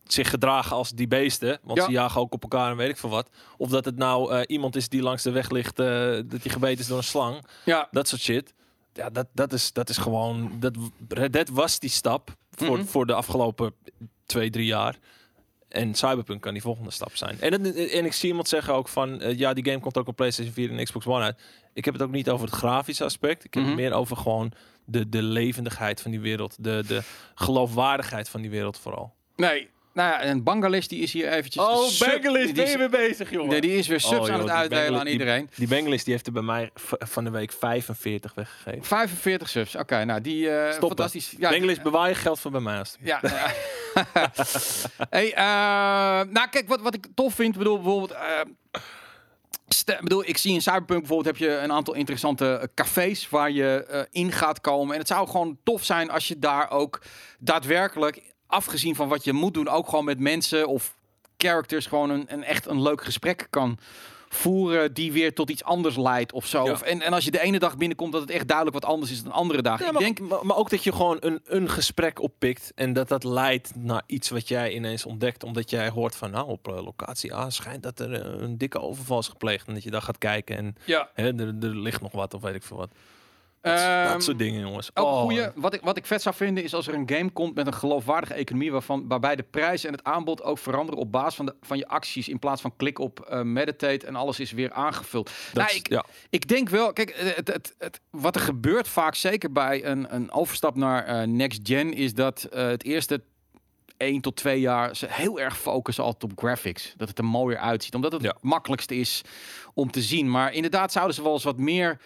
zich gedragen als die beesten, want Ja. ze jagen ook op elkaar en weet ik veel wat. Of dat het nou eh, iemand is die langs de weg ligt, dat hij gebeten is door een slang, Ja, dat soort shit. Ja, dat, dat, is, dat is gewoon. Dat, Dead was die stap voor, Mhm. voor de afgelopen twee, drie jaar. En Cyberpunk kan die volgende stap zijn. En, het- en ik zie iemand zeggen ook van... eh, ja, die game komt ook op PlayStation 4 en Xbox One uit. Ik heb het ook niet over het grafische aspect. Ik heb Mhm. het meer over gewoon de, de levendigheid van die wereld. De, de geloofwaardigheid van die wereld vooral. nee. Nou ja, en Bangalis die is hier eventjes... Oh, sub- Bangalis, die is- weer bezig, jongen. Nee, die is weer subs Oh, aan joh, het die uitdelen aan die- iedereen. Die Bangalis die heeft er bij mij van de week 45 weggegeven. 45 subs. Oké, nou die eh Stoppen. fantastisch. Ja, Bangalis, bewaar je geld voor bij mij. Ja. hey, eh, nou, kijk, wat, wat ik tof vind, bedoel, bijvoorbeeld. eh, ste- bedoel, ik zie in Cyberpunk bijvoorbeeld heb je een aantal interessante eh, cafés waar je eh, in gaat komen. En het zou gewoon tof zijn als je daar ook daadwerkelijk, afgezien van wat je moet doen, ook gewoon met mensen of characters gewoon een, een echt een leuk gesprek kan voeren die weer tot iets anders leidt of zo. Ja. Of, en, en als je de ene dag binnenkomt dat het echt duidelijk wat anders is dan de andere dag. Ja, ik maar, denk, maar, maar ook dat je gewoon een, een gesprek oppikt en dat dat leidt naar iets wat jij ineens ontdekt, omdat jij hoort van nou op eh, locatie A schijnt dat er eh, een dikke overval is gepleegd en dat je daar gaat kijken en ja. hè, er, er ligt nog wat of weet ik veel wat. Dat, dat Ehm, soort dingen jongens. Ook Oh. goeie, wat, ik, wat ik vet zou vinden is als er een game komt met een geloofwaardige economie waarvan, waarbij de prijs en het aanbod ook veranderen op basis van, de, van je acties in plaats van klik op eh, meditate en alles is weer aangevuld. Dat nou, ik, ja. ik denk wel, kijk, het, het, het, wat er gebeurt vaak, zeker bij een, een overstap naar eh, next gen, is dat eh, het eerste 1 tot 2 jaar ze heel erg focussen altijd op graphics. Dat het er mooier uitziet, omdat het Ja. het makkelijkste is om te zien. Maar inderdaad zouden ze wel eens wat meer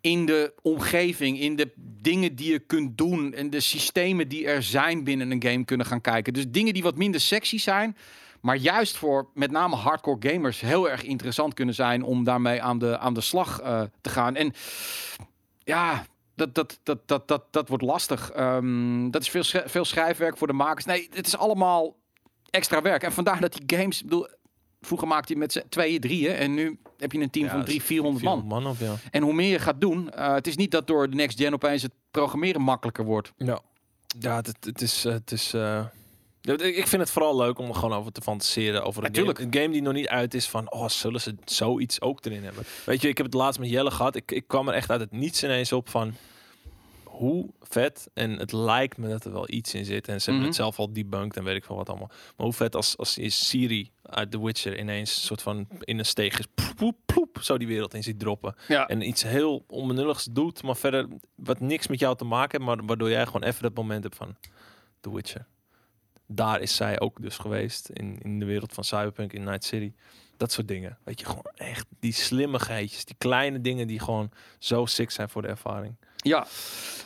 in de omgeving, in de dingen die je kunt doen en de systemen die er zijn binnen een game kunnen gaan kijken. Dus dingen die wat minder sexy zijn, maar juist voor met name hardcore gamers heel erg interessant kunnen zijn om daarmee aan de, aan de slag uh, te gaan. En ja, dat, dat, dat, dat, dat, dat wordt lastig. Um, dat is veel, veel schrijfwerk voor de makers. Nee, het is allemaal extra werk. En vandaar dat die games, bedoel, vroeger maakte je met z'n tweeën, drieën. En nu heb je een team van drie, 400 man. man of, ja. En hoe meer je gaat doen, uh, het is niet dat door de next gen opeens het programmeren makkelijker wordt. Ja, ja het, het is... Het is uh... Ik vind het vooral leuk om er gewoon over te fantaseren. Over een, game, een game die nog niet uit is van... Oh, zullen ze zoiets ook erin hebben? Weet je, ik heb het laatst met Jelle gehad. Ik, ik kwam er echt uit het niets ineens op van hoe vet, en het lijkt me dat er wel iets in zit, en ze hebben het mhm. zelf al debunked en weet ik veel wat allemaal. Maar hoe vet als, als je Siri uit The Witcher ineens soort van in een steeg is, ploep, ploep, zo die wereld in ziet droppen. Ja. En iets heel onbenulligs doet, maar verder wat niks met jou te maken heeft, maar waardoor jij gewoon even dat moment hebt van The Witcher. Daar is zij ook dus geweest, in, in de wereld van Cyberpunk in Night City. Dat soort dingen. Weet je, gewoon echt die slimmigheidjes, die kleine dingen die gewoon zo sick zijn voor de ervaring. Ja.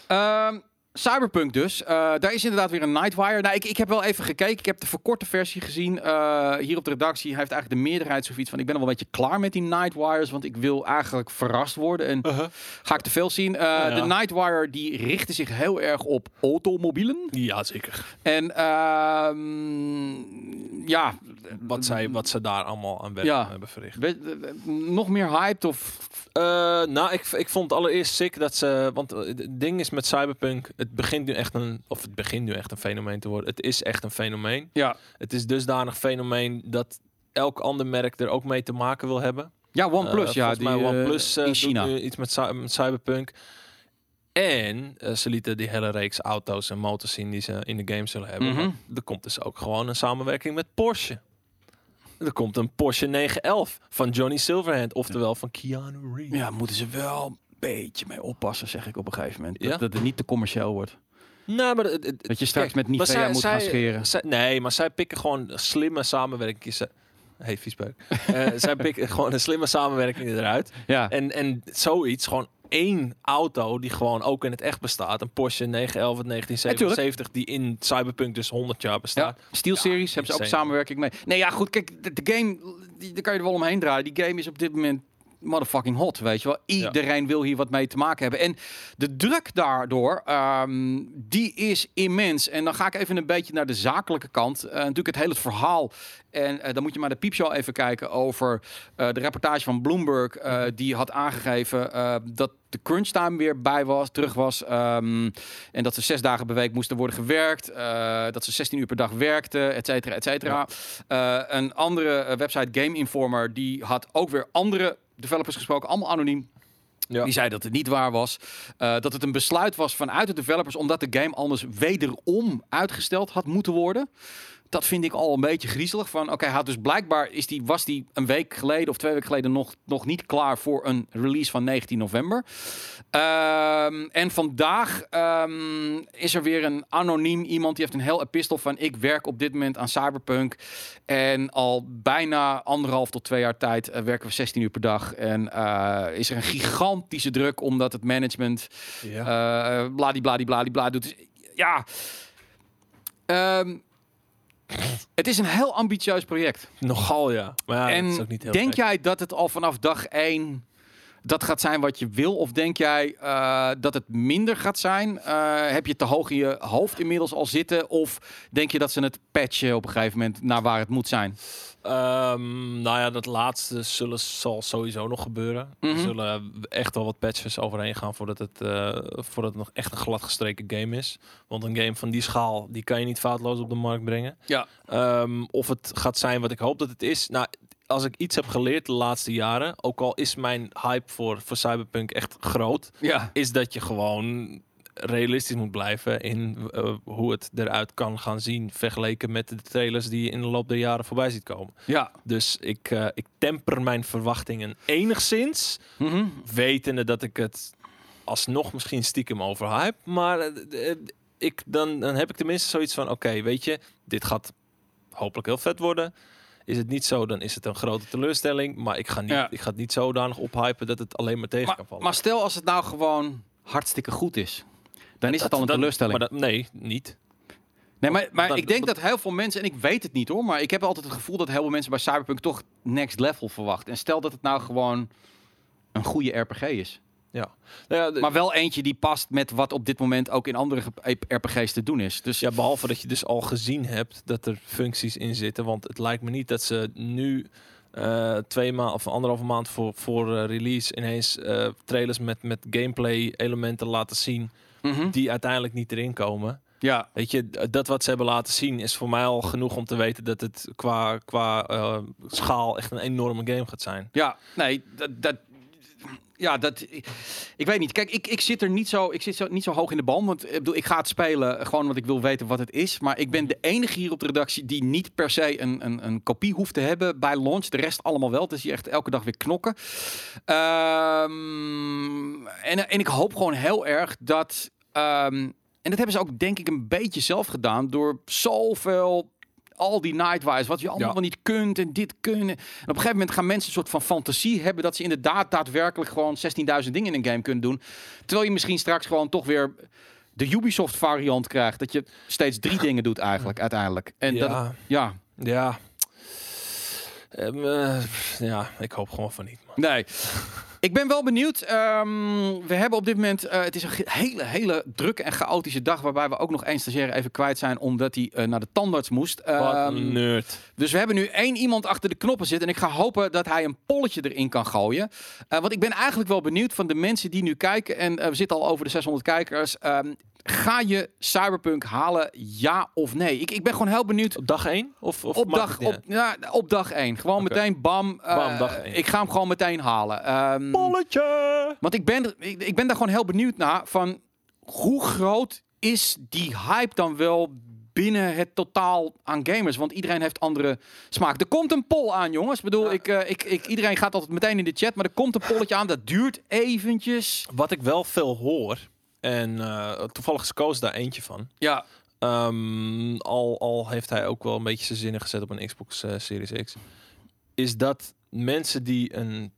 Um, Cyberpunk dus. Uh, daar is inderdaad weer een Nightwire. Nou, ik, ik heb wel even gekeken. Ik heb de verkorte versie gezien. Uh, hier op de redactie heeft eigenlijk de meerderheid zoiets van... ik ben al wel een beetje klaar met die Nightwires... want ik wil eigenlijk verrast worden. En uh -huh. ga ik te veel zien. Ja, ja. De Nightwire die richtte zich heel erg op automobielen. Ja, zeker. En uh, ja... Wat, zij, wat ze daar allemaal aan ja. hebben verricht. nog meer hyped of... nou, ik, ik vond allereerst sick dat ze... Want het ding is met Cyberpunk het begint nu echt een, of het begint nu echt een fenomeen te worden. Het is echt een fenomeen. Ja. Het is dusdanig fenomeen dat elk ander merk er ook mee te maken wil hebben. Ja, OnePlus, uh, ja. Die, mij OnePlus uh, in China. Nu iets met, met Cyberpunk. En uh, ze lieten die hele reeks auto's en motors zien die ze in de game zullen hebben. Mm -hmm. Er komt dus ook gewoon een samenwerking met Porsche. Er komt een Porsche 911 van Johnny Silverhand, oftewel van Keanu Reeves. Ja, moeten ze wel beetje mee oppassen, zeg ik op een gegeven moment. Dat, dat het niet te commercieel wordt. Nou, maar dat je straks met Nivea zij, moet zij, gaan scheren. Zij, nee, maar zij pikken gewoon slimme samenwerkingen. Hey, viesbeuk. uh, zij pikken gewoon een slimme samenwerking eruit. Ja. En, en zoiets, gewoon één auto die gewoon ook in het echt bestaat. Een Porsche 911 1977 die in Cyberpunk dus 100 jaar bestaat. Ja, Steel Series hebben ze ook samenwerking mee. Nee, ja, goed, kijk, de, de game, die, daar kan je er wel omheen draaien. Die game is op dit moment motherfucking hot, weet je wel. Iedereen wil hier wat mee te maken hebben. En de druk daardoor, um, die is immens. En dan ga ik even een beetje naar de zakelijke kant. Uh, natuurlijk het hele verhaal. En uh, dan moet je maar de piepshow even kijken over uh, de reportage van Bloomberg. die had aangegeven dat de crunch time weer bij was, terug was. Um, en dat ze zes dagen per week moesten worden gewerkt. dat ze 16 uur per dag werkten, et cetera, et cetera. Ja. een andere website, Game Informer, die had ook weer andere developers gesproken, allemaal anoniem. Ja. Die zei dat het niet waar was. Uh, dat het een besluit was vanuit de developers, omdat de game anders wederom uitgesteld had moeten worden dat vind ik al een beetje griezelig. Van oké, hij had dus blijkbaar is die, was die een week geleden of twee weken geleden nog, nog niet klaar voor een release van 19 november. Um, en vandaag um, is er weer een anoniem iemand die heeft een heel epistel van ik werk op dit moment aan Cyberpunk. En al bijna anderhalf tot twee jaar tijd uh, werken we 16 uur per dag. En uh, is er een gigantische druk omdat het management ja. uh, bladibladibladibla doet. Dus, ja. Um, het is een heel ambitieus project. Nogal, ja. Maar ja, en is ook niet heel denk jij dat het al vanaf dag één dat gaat zijn wat je wil? Of denk jij uh, dat het minder gaat zijn? Uh, heb je te hoog in je hoofd inmiddels al zitten? Of denk je dat ze het patchen op een gegeven moment naar waar het moet zijn? Um, nou ja, dat laatste zullen, zal sowieso nog gebeuren. Mm -hmm. Er zullen echt wel wat patches overheen gaan voordat het, uh, voordat het nog echt een gladgestreken game is. Want een game van die schaal, die kan je niet foutloos op de markt brengen. Ja. Um, of het gaat zijn wat ik hoop dat het is. Nou, als ik iets heb geleerd de laatste jaren, ook al is mijn hype voor, voor Cyberpunk echt groot, ja. is dat je gewoon realistisch moet blijven in uh, hoe het eruit kan gaan zien vergeleken met de trailers die je in de loop der jaren voorbij ziet komen. Ja. Dus ik, uh, ik temper mijn verwachtingen enigszins, mm -hmm. wetende dat ik het alsnog misschien stiekem overhype, maar uh, ik, dan, dan heb ik tenminste zoiets van, oké, okay, weet je, dit gaat hopelijk heel vet worden Is het niet zo, dan is het een grote teleurstelling. Maar ik ga, niet, Ja. ik ga het niet zodanig ophypen dat het alleen maar tegen Maar, kan vallen. maar stel als het nou gewoon hartstikke goed is. Dan is Dat- het al een dat- teleurstelling. Maar dat, nee, niet. Nee, maar, maar Dat- ik denk dat- dat heel veel mensen, en ik weet het niet hoor, maar ik heb altijd het gevoel dat heel veel mensen bij Cyberpunk toch next level verwachten. En stel dat het nou gewoon een goede RPG is. Ja. Nou ja, Maar wel eentje die past met wat op dit moment ook in andere ge- RPG's te doen is. Dus Ja, behalve dat je dus al gezien hebt dat er functies in zitten. Want het lijkt me niet dat ze nu eh, twee maanden of anderhalve maand voor, voor eh, release ineens eh, trailers met, met gameplay elementen laten zien Mhm. die uiteindelijk niet erin komen. ja, Weet je, dat wat ze hebben laten zien is voor mij al genoeg om te weten dat het qua, qua schaal echt een enorme game gaat zijn. ja, nee, dat, dat, ja, dat, ik, weet niet. Kijk, ik, ik zit er niet zo, ik zit zo, niet zo hoog in de bal, want ik, bedoel, ik ga het spelen gewoon omdat ik wil weten wat het is. Maar ik ben de enige hier op de redactie die niet per se een, een, een kopie hoeft te hebben bij launch. De rest allemaal wel. Dus hier echt elke dag weer knokken. Ehm, en, en ik hoop gewoon heel erg dat. ehm, en dat hebben ze ook denk ik een beetje zelf gedaan door zoveel al die Nightwise, wat je allemaal Ja. niet kunt en dit kunnen. En op een gegeven moment gaan mensen een soort van fantasie hebben dat ze inderdaad daadwerkelijk gewoon 16.000 dingen in een game kunnen doen. Terwijl je misschien straks gewoon toch weer de Ubisoft variant krijgt. Dat je steeds drie dingen doet eigenlijk, uiteindelijk. En dat, ja, ja, ja. Ehm, eh, ja, ik hoop gewoon van niet. man. Nee. Ik ben wel benieuwd. Ehm, we hebben op dit moment, eh, het is een hele, hele drukke en chaotische dag, waarbij we ook nog één stagiair even kwijt zijn, omdat hij eh, naar de tandarts moest. Wat een nerd. dus we hebben nu één iemand achter de knoppen zitten. En ik ga hopen dat hij een polletje erin kan gooien. Eh, want ik ben eigenlijk wel benieuwd van de mensen die nu kijken. En we zitten al over de 600 kijkers. Ehm, ga je Cyberpunk halen, ja of nee? Ik, ik ben gewoon heel benieuwd. Op dag 1? Of, of Op dag, op, ja, op dag 1. Gewoon meteen bam. eh, Bam, dag één. Ik ga hem gewoon meteen halen. Polletje! want ik ben, ik, ik ben daar gewoon heel benieuwd naar. Van hoe groot is die hype dan wel binnen het totaal aan gamers? Want iedereen heeft andere smaak. Er komt een poll aan, jongens. Ik bedoel, Ja. ik, eh, ik, ik, iedereen gaat altijd meteen in de chat. Maar er komt een polletje aan. Dat duurt eventjes. Wat ik wel veel hoor, en eh, toevallig is Koos daar eentje van. Ja, Ehm, al, al heeft hij ook wel een beetje zijn zinnen gezet op een Xbox eh, Series X. Is dat mensen die, een,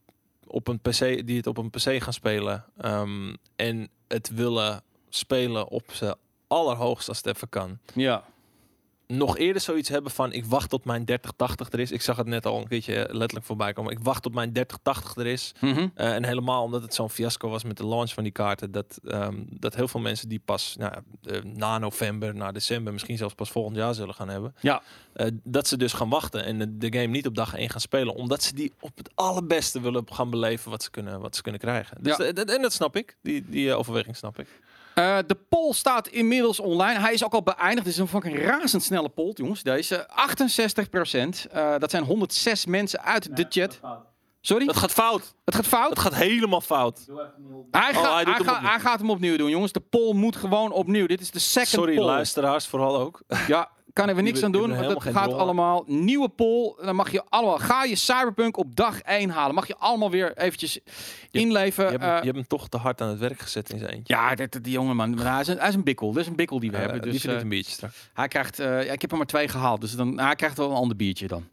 op een PC, die het op een PC gaan spelen ehm, en het willen spelen op zijn allerhoogst als het even kan. ja. Nog eerder zoiets hebben van ik wacht tot mijn 3080 er is. Ik zag het net al een keertje letterlijk voorbij komen. Ik wacht tot mijn 3080 er is. Mhm. Eh, en helemaal omdat het zo'n fiasco was met de launch van die kaarten. Dat, ehm, dat heel veel mensen die pas nou, na november, na december, misschien zelfs pas volgend jaar zullen gaan hebben. Ja. Eh, dat ze dus gaan wachten en de, game niet op dag 1 gaan spelen. Omdat ze die op het allerbeste willen gaan beleven wat ze kunnen, wat ze kunnen krijgen. Dus Ja. en dat snap ik. Die, die eh, overweging snap ik. Eh, de poll staat inmiddels online. Hij is ook al beëindigd. Het is een fucking razendsnelle poll, jongens. Deze 68% dat zijn 106 mensen uit de chat. Sorry? Dat gaat fout. Het gaat fout? Het gaat helemaal fout. Hij, Oh, gaat, hij hij, hem gaat, opnieuw. hij gaat hem opnieuw doen, jongens. De poll moet gewoon opnieuw. Dit is de second Sorry, poll. luisteraars vooral ook. Ja, kan er weer niks Die aan doen. want Het gaat allemaal. Nieuwe poll. Dan mag je allemaal. Ga je Cyberpunk op dag 1 halen. Mag je allemaal weer eventjes inleven. Je hebt, hem- Eh, je hebt hem toch te hard aan het werk gezet in zijn eentje. ja, dit, die jongen man. Maar hij, is een, hij is een bikkel. Dat is een bikkel die we Eh, hebben. die Dus, verdient eh, een biertje straks. hij krijgt. ja, ik heb er maar twee gehaald. Dus dan, hij krijgt wel een ander biertje dan.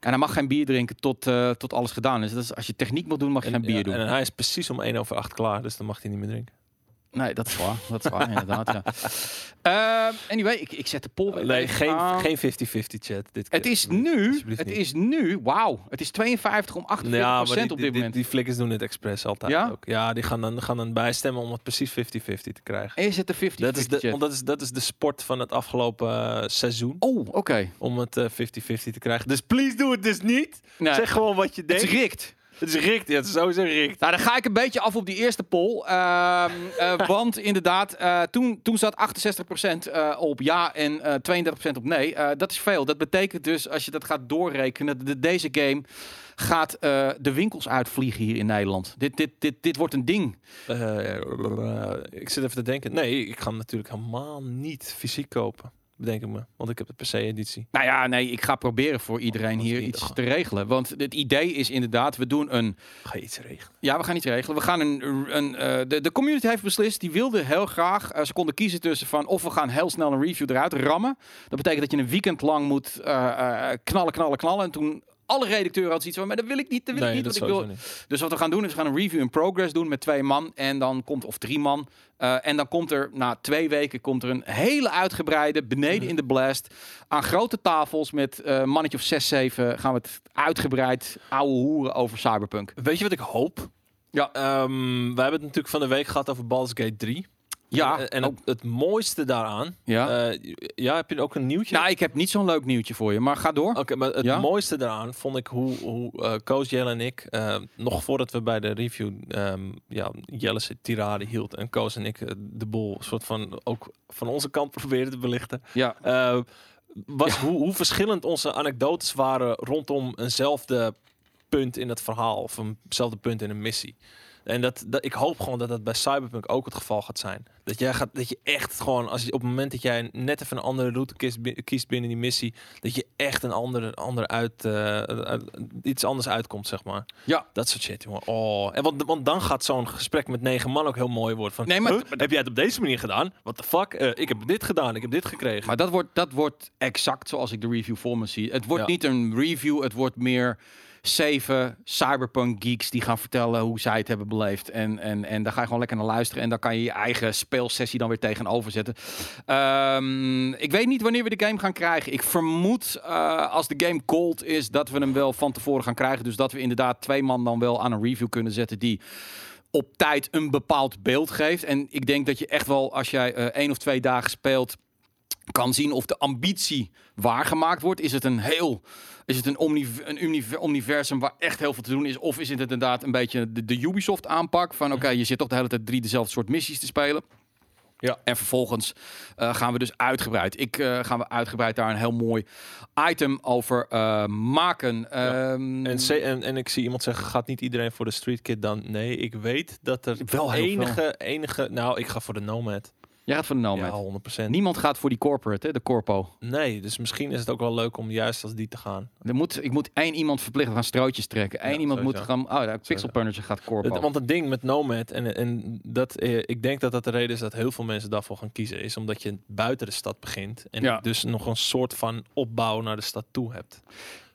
En hij mag geen bier drinken tot, tot alles gedaan is. Is. Als je techniek moet doen, mag je geen bier ja, doen. En hij is precies om 1 over 8 klaar, dus dan mag hij niet meer drinken. Nee, dat is waar. Dat is waar, inderdaad. Ja. Eh, anyway, ik, ik zet de poll weer Nee, geen, aan. geen 50-50 chat. Dit Het keer. is nu, het niet. is nu, wauw, het is 52 om 48 Ja, maar die, op die, dit die, moment. die flikkers doen het expres altijd Ja? ook. Ja, die gaan dan, gaan dan bijstemmen om het precies 50-50 te krijgen. is het de 50 Dat is, de, want dat, is, dat is de sport van het afgelopen eh, seizoen. Oh, oké. Om het eh, 50-50 te krijgen. Dus please doe het dus niet. Nee, Zeg gewoon wat je het denkt. is rikt. Het is. Ja, het is sowieso richt. Nou, dan ga ik een beetje af op die eerste poll. Ehm, eh, want inderdaad, eh, toen, toen zat 68% eh, op ja en eh 32% op nee. Eh, dat is veel. Dat betekent dus, als je dat gaat doorrekenen, dat deze game gaat eh, de winkels uitvliegen hier in Nederland. Dit, dit, dit, dit wordt een ding. Eh, ik zit even te denken. Nee, ik ga hem natuurlijk helemaal niet fysiek kopen. Bedenk ik me. Want ik heb de PC-editie. Nou ja, nee, ik ga proberen voor iedereen Wat hier iets het? te regelen. Want het idee is inderdaad, we doen een... Ga je iets regelen? Ja, we gaan iets regelen. We gaan een... een eh, de, de community heeft beslist, die wilde heel graag... eh, ze konden kiezen tussen van of we gaan heel snel een review eruit rammen. Dat betekent dat je een weekend lang moet eh, knallen, knallen, knallen. En toen alle redacteuren hadden zoiets van, maar dat wil ik niet, dat wil ik niet. dat Want ik wil, niet. Dus wat we gaan doen is we gaan een review in progress doen met twee man en dan komt of drie man Eh, en dan komt er na twee weken komt er een hele uitgebreide beneden in de blast aan grote tafels met eh mannetje of zes zeven gaan we het uitgebreid ouwe hoeren over Cyberpunk. Weet je wat ik hoop? Ja. Ehm, we hebben het natuurlijk van de week gehad over Baldur's Gate 3. Ja. En, en Oh. het, het mooiste daaraan... Ja. eh, ja, heb je ook een nieuwtje? Nou, ik heb niet zo'n leuk nieuwtje voor je, maar ga door. Oké, maar het Ja? mooiste daaraan vond ik hoe, hoe eh Koos, Jelle en ik, eh, nog voordat we bij de review ehm ja, Jelle tirade hield en Koos en ik eh, de boel soort van ook van onze kant probeerden te belichten, Ja. eh, was hoe, hoe verschillend onze anekdotes waren rondom eenzelfde punt in het verhaal of eenzelfde punt in een missie. En dat, dat, ik hoop gewoon dat dat bij Cyberpunk ook het geval gaat zijn. Dat jij gaat, dat je echt gewoon, als je op het moment dat jij net even een andere route kiest, kiest binnen die missie, dat je echt een andere, andere uit, eh, uit- iets anders uitkomt, zeg maar. Ja. Dat soort shit, jongen. Oh. En want, want dan gaat zo'n gesprek met negen man ook heel mooi worden. Van, Nee, maar- "Huh? heb jij het op deze manier gedaan? What the fuck? Eh, ik heb dit gedaan, ik heb dit gekregen. Maar dat wordt, dat wordt exact zoals ik de review voor me zie. Het wordt Ja. niet een review, het wordt meer zeven cyberpunk geeks die gaan vertellen hoe zij het hebben beleefd. En, en, en daar ga je gewoon lekker naar luisteren. En daar kan je je eigen speelsessie dan weer tegenover zetten. Ehm, ik weet niet wanneer we de game gaan krijgen. Ik vermoed eh, als de game cold is, dat we hem wel van tevoren gaan krijgen. Dus dat we inderdaad twee man dan wel aan een review kunnen zetten die op tijd een bepaald beeld geeft. En ik denk dat je echt wel, als jij eh één of twee dagen speelt, kan zien of de ambitie waargemaakt wordt. Is het een heel, is het een, universum waar echt heel veel te doen is? Of is het inderdaad een beetje de, de Ubisoft aanpak van oké, je zit toch de hele tijd drie dezelfde soort missies te spelen. Ja. En vervolgens eh, gaan we dus uitgebreid. Ik eh, gaan we uitgebreid daar een heel mooi item over eh, maken. Ehm, En, en, en ik zie iemand zeggen, gaat niet iedereen voor de Street Kid dan? Nee, ik weet dat er Wel heel enige, enige... Nou, ik ga voor de Nomad. Jij gaat voor de Nomad. Ja, 100%. Niemand gaat voor die corporate, hè, de corpo. Nee, dus misschien is het ook wel leuk om juist als die te gaan. Er moet, ik moet één iemand verplichten gaan strootjes trekken. Eén Ja, iemand moet gaan. Oh, de Pixel Punisher gaat corpo. Het- want het ding met Nomad, en, en dat, eh, ik denk dat dat de reden is dat heel veel mensen daarvoor gaan kiezen, is omdat je buiten de stad begint. En Ja. dus nog een soort van opbouw naar de stad toe hebt.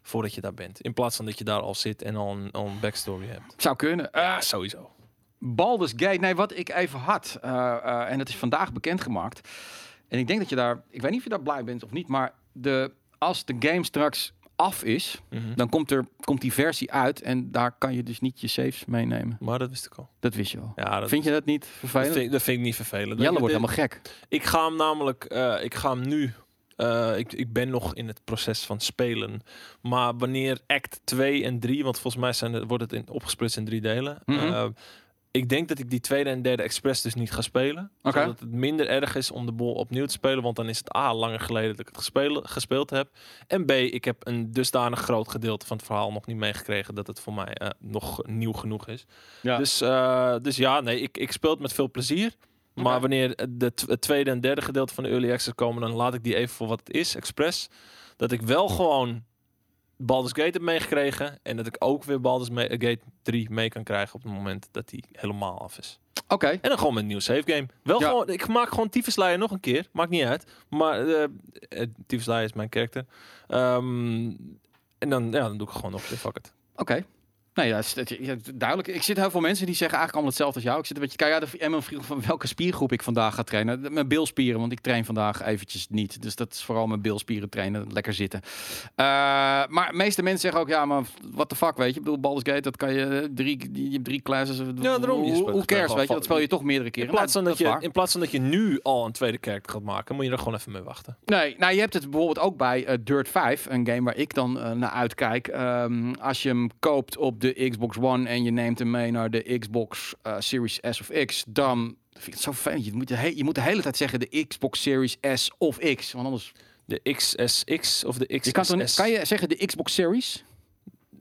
Voordat je daar bent. In plaats van dat je daar al zit en al een, al een backstory hebt. Zou kunnen. Ja, sowieso. Baldur's Gate. Nee, wat ik even had. eh, eh, en dat is vandaag bekendgemaakt. En ik denk dat je daar. Ik weet niet of je daar blij bent of niet. Maar de, als de game straks af is. Mhm. Dan komt, er, komt die versie uit. En daar kan je dus niet je saves meenemen. Maar dat wist ik al. Dat wist je wel. Ja, dat, Vind je dat niet dat, vervelend? vind, dat vind ik niet vervelend. Jelle wordt helemaal gek. Ik ga hem namelijk, eh, ik ga hem nu. ik, ik ben nog in het proces van spelen. Maar wanneer act 2 en 3, want volgens mij zijn wordt het in, opgesplitst in drie delen. Mhm. Ik denk dat ik die tweede en derde expres dus niet ga spelen. Oké. Zodat het minder erg is om de bol opnieuw te spelen. Want dan is het A, langer geleden dat ik het gespeeld, gespeeld heb. En B, ik heb een dusdanig groot gedeelte van het verhaal nog niet meegekregen. Dat het voor mij eh, nog nieuw genoeg is. Ja. Dus, eh, dus ja, nee, ik, ik speel het met veel plezier. Maar wanneer de het tweede en derde gedeelte van de Early Access komen, dan laat ik die even voor wat het is, expres. Dat ik wel gewoon Baldur's Gate heb meegekregen. En dat ik ook weer Baldur's Me- Gate 3 mee kan krijgen op het moment dat die helemaal af is. Oké. En dan gewoon met een nieuw save game. Wel Ja. gewoon, ik maak gewoon Tyfusleier nog een keer. Maakt niet uit. Maar eh uh, Tyfusleier is mijn karakter. Ehm, en dan, ja, dan doe ik gewoon nog. Fuck it. Oké. Het- ja, duidelijk. Ik zit heel veel mensen die zeggen eigenlijk allemaal hetzelfde als jou. Ik zit een beetje de- en mijn vriend van welke spiergroep ik vandaag ga trainen. De- Mijn bilspieren, want ik train vandaag eventjes niet. Dus dat is vooral mijn bilspieren trainen, lekker zitten. Eh, maar de meeste mensen zeggen ook, ja, maar what the fuck, weet je. Ik bedoel, Baldur's Gate, dat kan je eh, drie, je hebt drie classes. Ja, daarom. Hoe, hoe cares, weet je. Dat speel je toch meerdere keren. In plaats, van Nou, dat je, in plaats van dat je nu al een tweede karakter gaat maken, moet je er gewoon even mee wachten. Nee, nou je hebt het bijvoorbeeld ook bij eh, Dirt 5, een game waar ik dan eh, naar uitkijk. Ehm, als je hem koopt op de Xbox One en je neemt hem mee naar de Xbox eh, Series S of X, dan vind ik het zo fijn. Je moet, de je moet de hele tijd zeggen de Xbox Series S of X, want anders... De XSX of de XSS. Je kan, kan je zeggen de Xbox Series?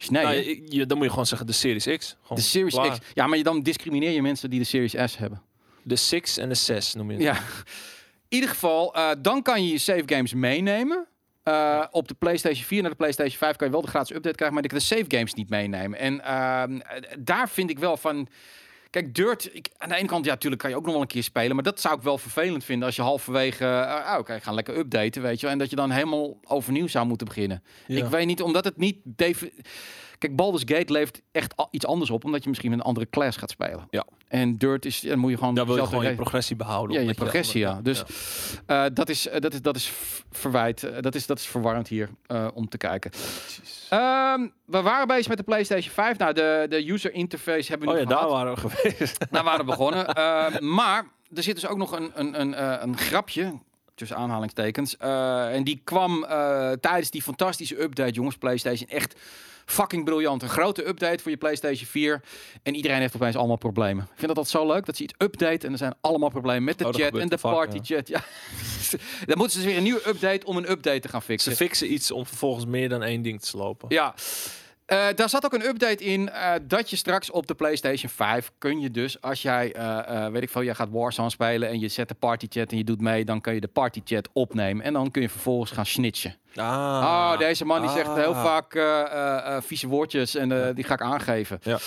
Nee, Nou, hè? je, je- dan moet je gewoon zeggen de Series X. Gewoon de Series klaar. X. Ja, maar je dan discrimineer je mensen die de Series S hebben. De 6 en de 6 noem je het. Ja. ieder geval, eh, dan kan je je save games meenemen. Uh, op de PlayStation 4 naar de PlayStation 5 kan je wel de gratis update krijgen, maar ik de save games niet meenemen. En uh, daar vind ik wel van. Kijk, Dirt, ik, aan de ene kant, ja, natuurlijk kan je ook nog wel een keer spelen. Maar dat zou ik wel vervelend vinden als je halverwege, uh, oké, gaan lekker updaten, weet je. En dat je dan helemaal overnieuw zou moeten beginnen. Ja. Ik weet niet, omdat het niet... Kijk, Baldur's Gate levert echt iets anders op, omdat je misschien een andere class gaat spelen. Ja. En Dirt is, dan moet je gewoon... Daar wil je gewoon je progressie behouden. Ja, je progressie, ja. Dus ja. Uh, dat, is, dat, is, dat is verwijt, uh, dat, is, dat is verwarrend hier om te kijken. Um, we waren bezig met de PlayStation 5. Nou, de, de user interface hebben we oh, nu ja, gehad. daar waren we geweest. Daar waren we begonnen. maar er zit dus ook nog een, een, een, een grapje tussen aanhalingstekens. en die kwam tijdens die fantastische update, jongens, PlayStation. Echt fucking briljant. Een grote update voor je PlayStation 4. En iedereen heeft opeens allemaal problemen. Ik vind dat dat zo leuk dat ze iets update en er zijn allemaal problemen met de Oh, chat en de vaak, party chat. Ja. Dan moeten ze dus weer een nieuwe update om een update te gaan fixen. Ze fixen iets om vervolgens meer dan één ding te slopen. Ja. Uh, daar zat ook een update in uh, dat je straks op de PlayStation 5 kun je dus als jij uh, weet ik veel, jij gaat Warzone spelen en je zet de party chat en je doet mee, dan kun je de party chat opnemen en dan kun je vervolgens gaan snitchen. Ah, oh, deze man die zegt ah. heel vaak uh, vieze woordjes en die ga ik aangeven. Ja.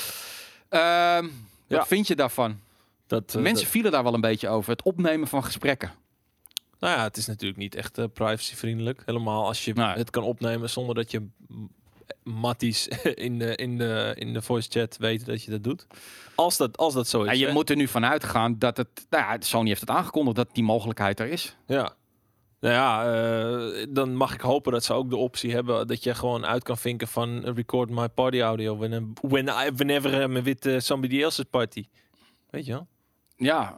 Uh, wat Ja. vind je daarvan? Dat, eh, Mensen dat- vielen daar wel een beetje over. Het opnemen van gesprekken. nou ja, het is natuurlijk niet echt eh, privacyvriendelijk. Helemaal als je het kan opnemen zonder dat je matties in de, in, de, in de voice chat weet dat je dat doet. Als dat, als dat zo is. En je hè. moet er nu vanuit gaan dat het... Nou ja, Sony heeft het aangekondigd dat die mogelijkheid er is. Ja. Nou ja, eh, dan mag ik hopen dat ze ook de optie hebben dat je gewoon uit kan vinken van eh, record my party audio when, when I, whenever I'm with uh, somebody else's party. Weet je wel? Ja,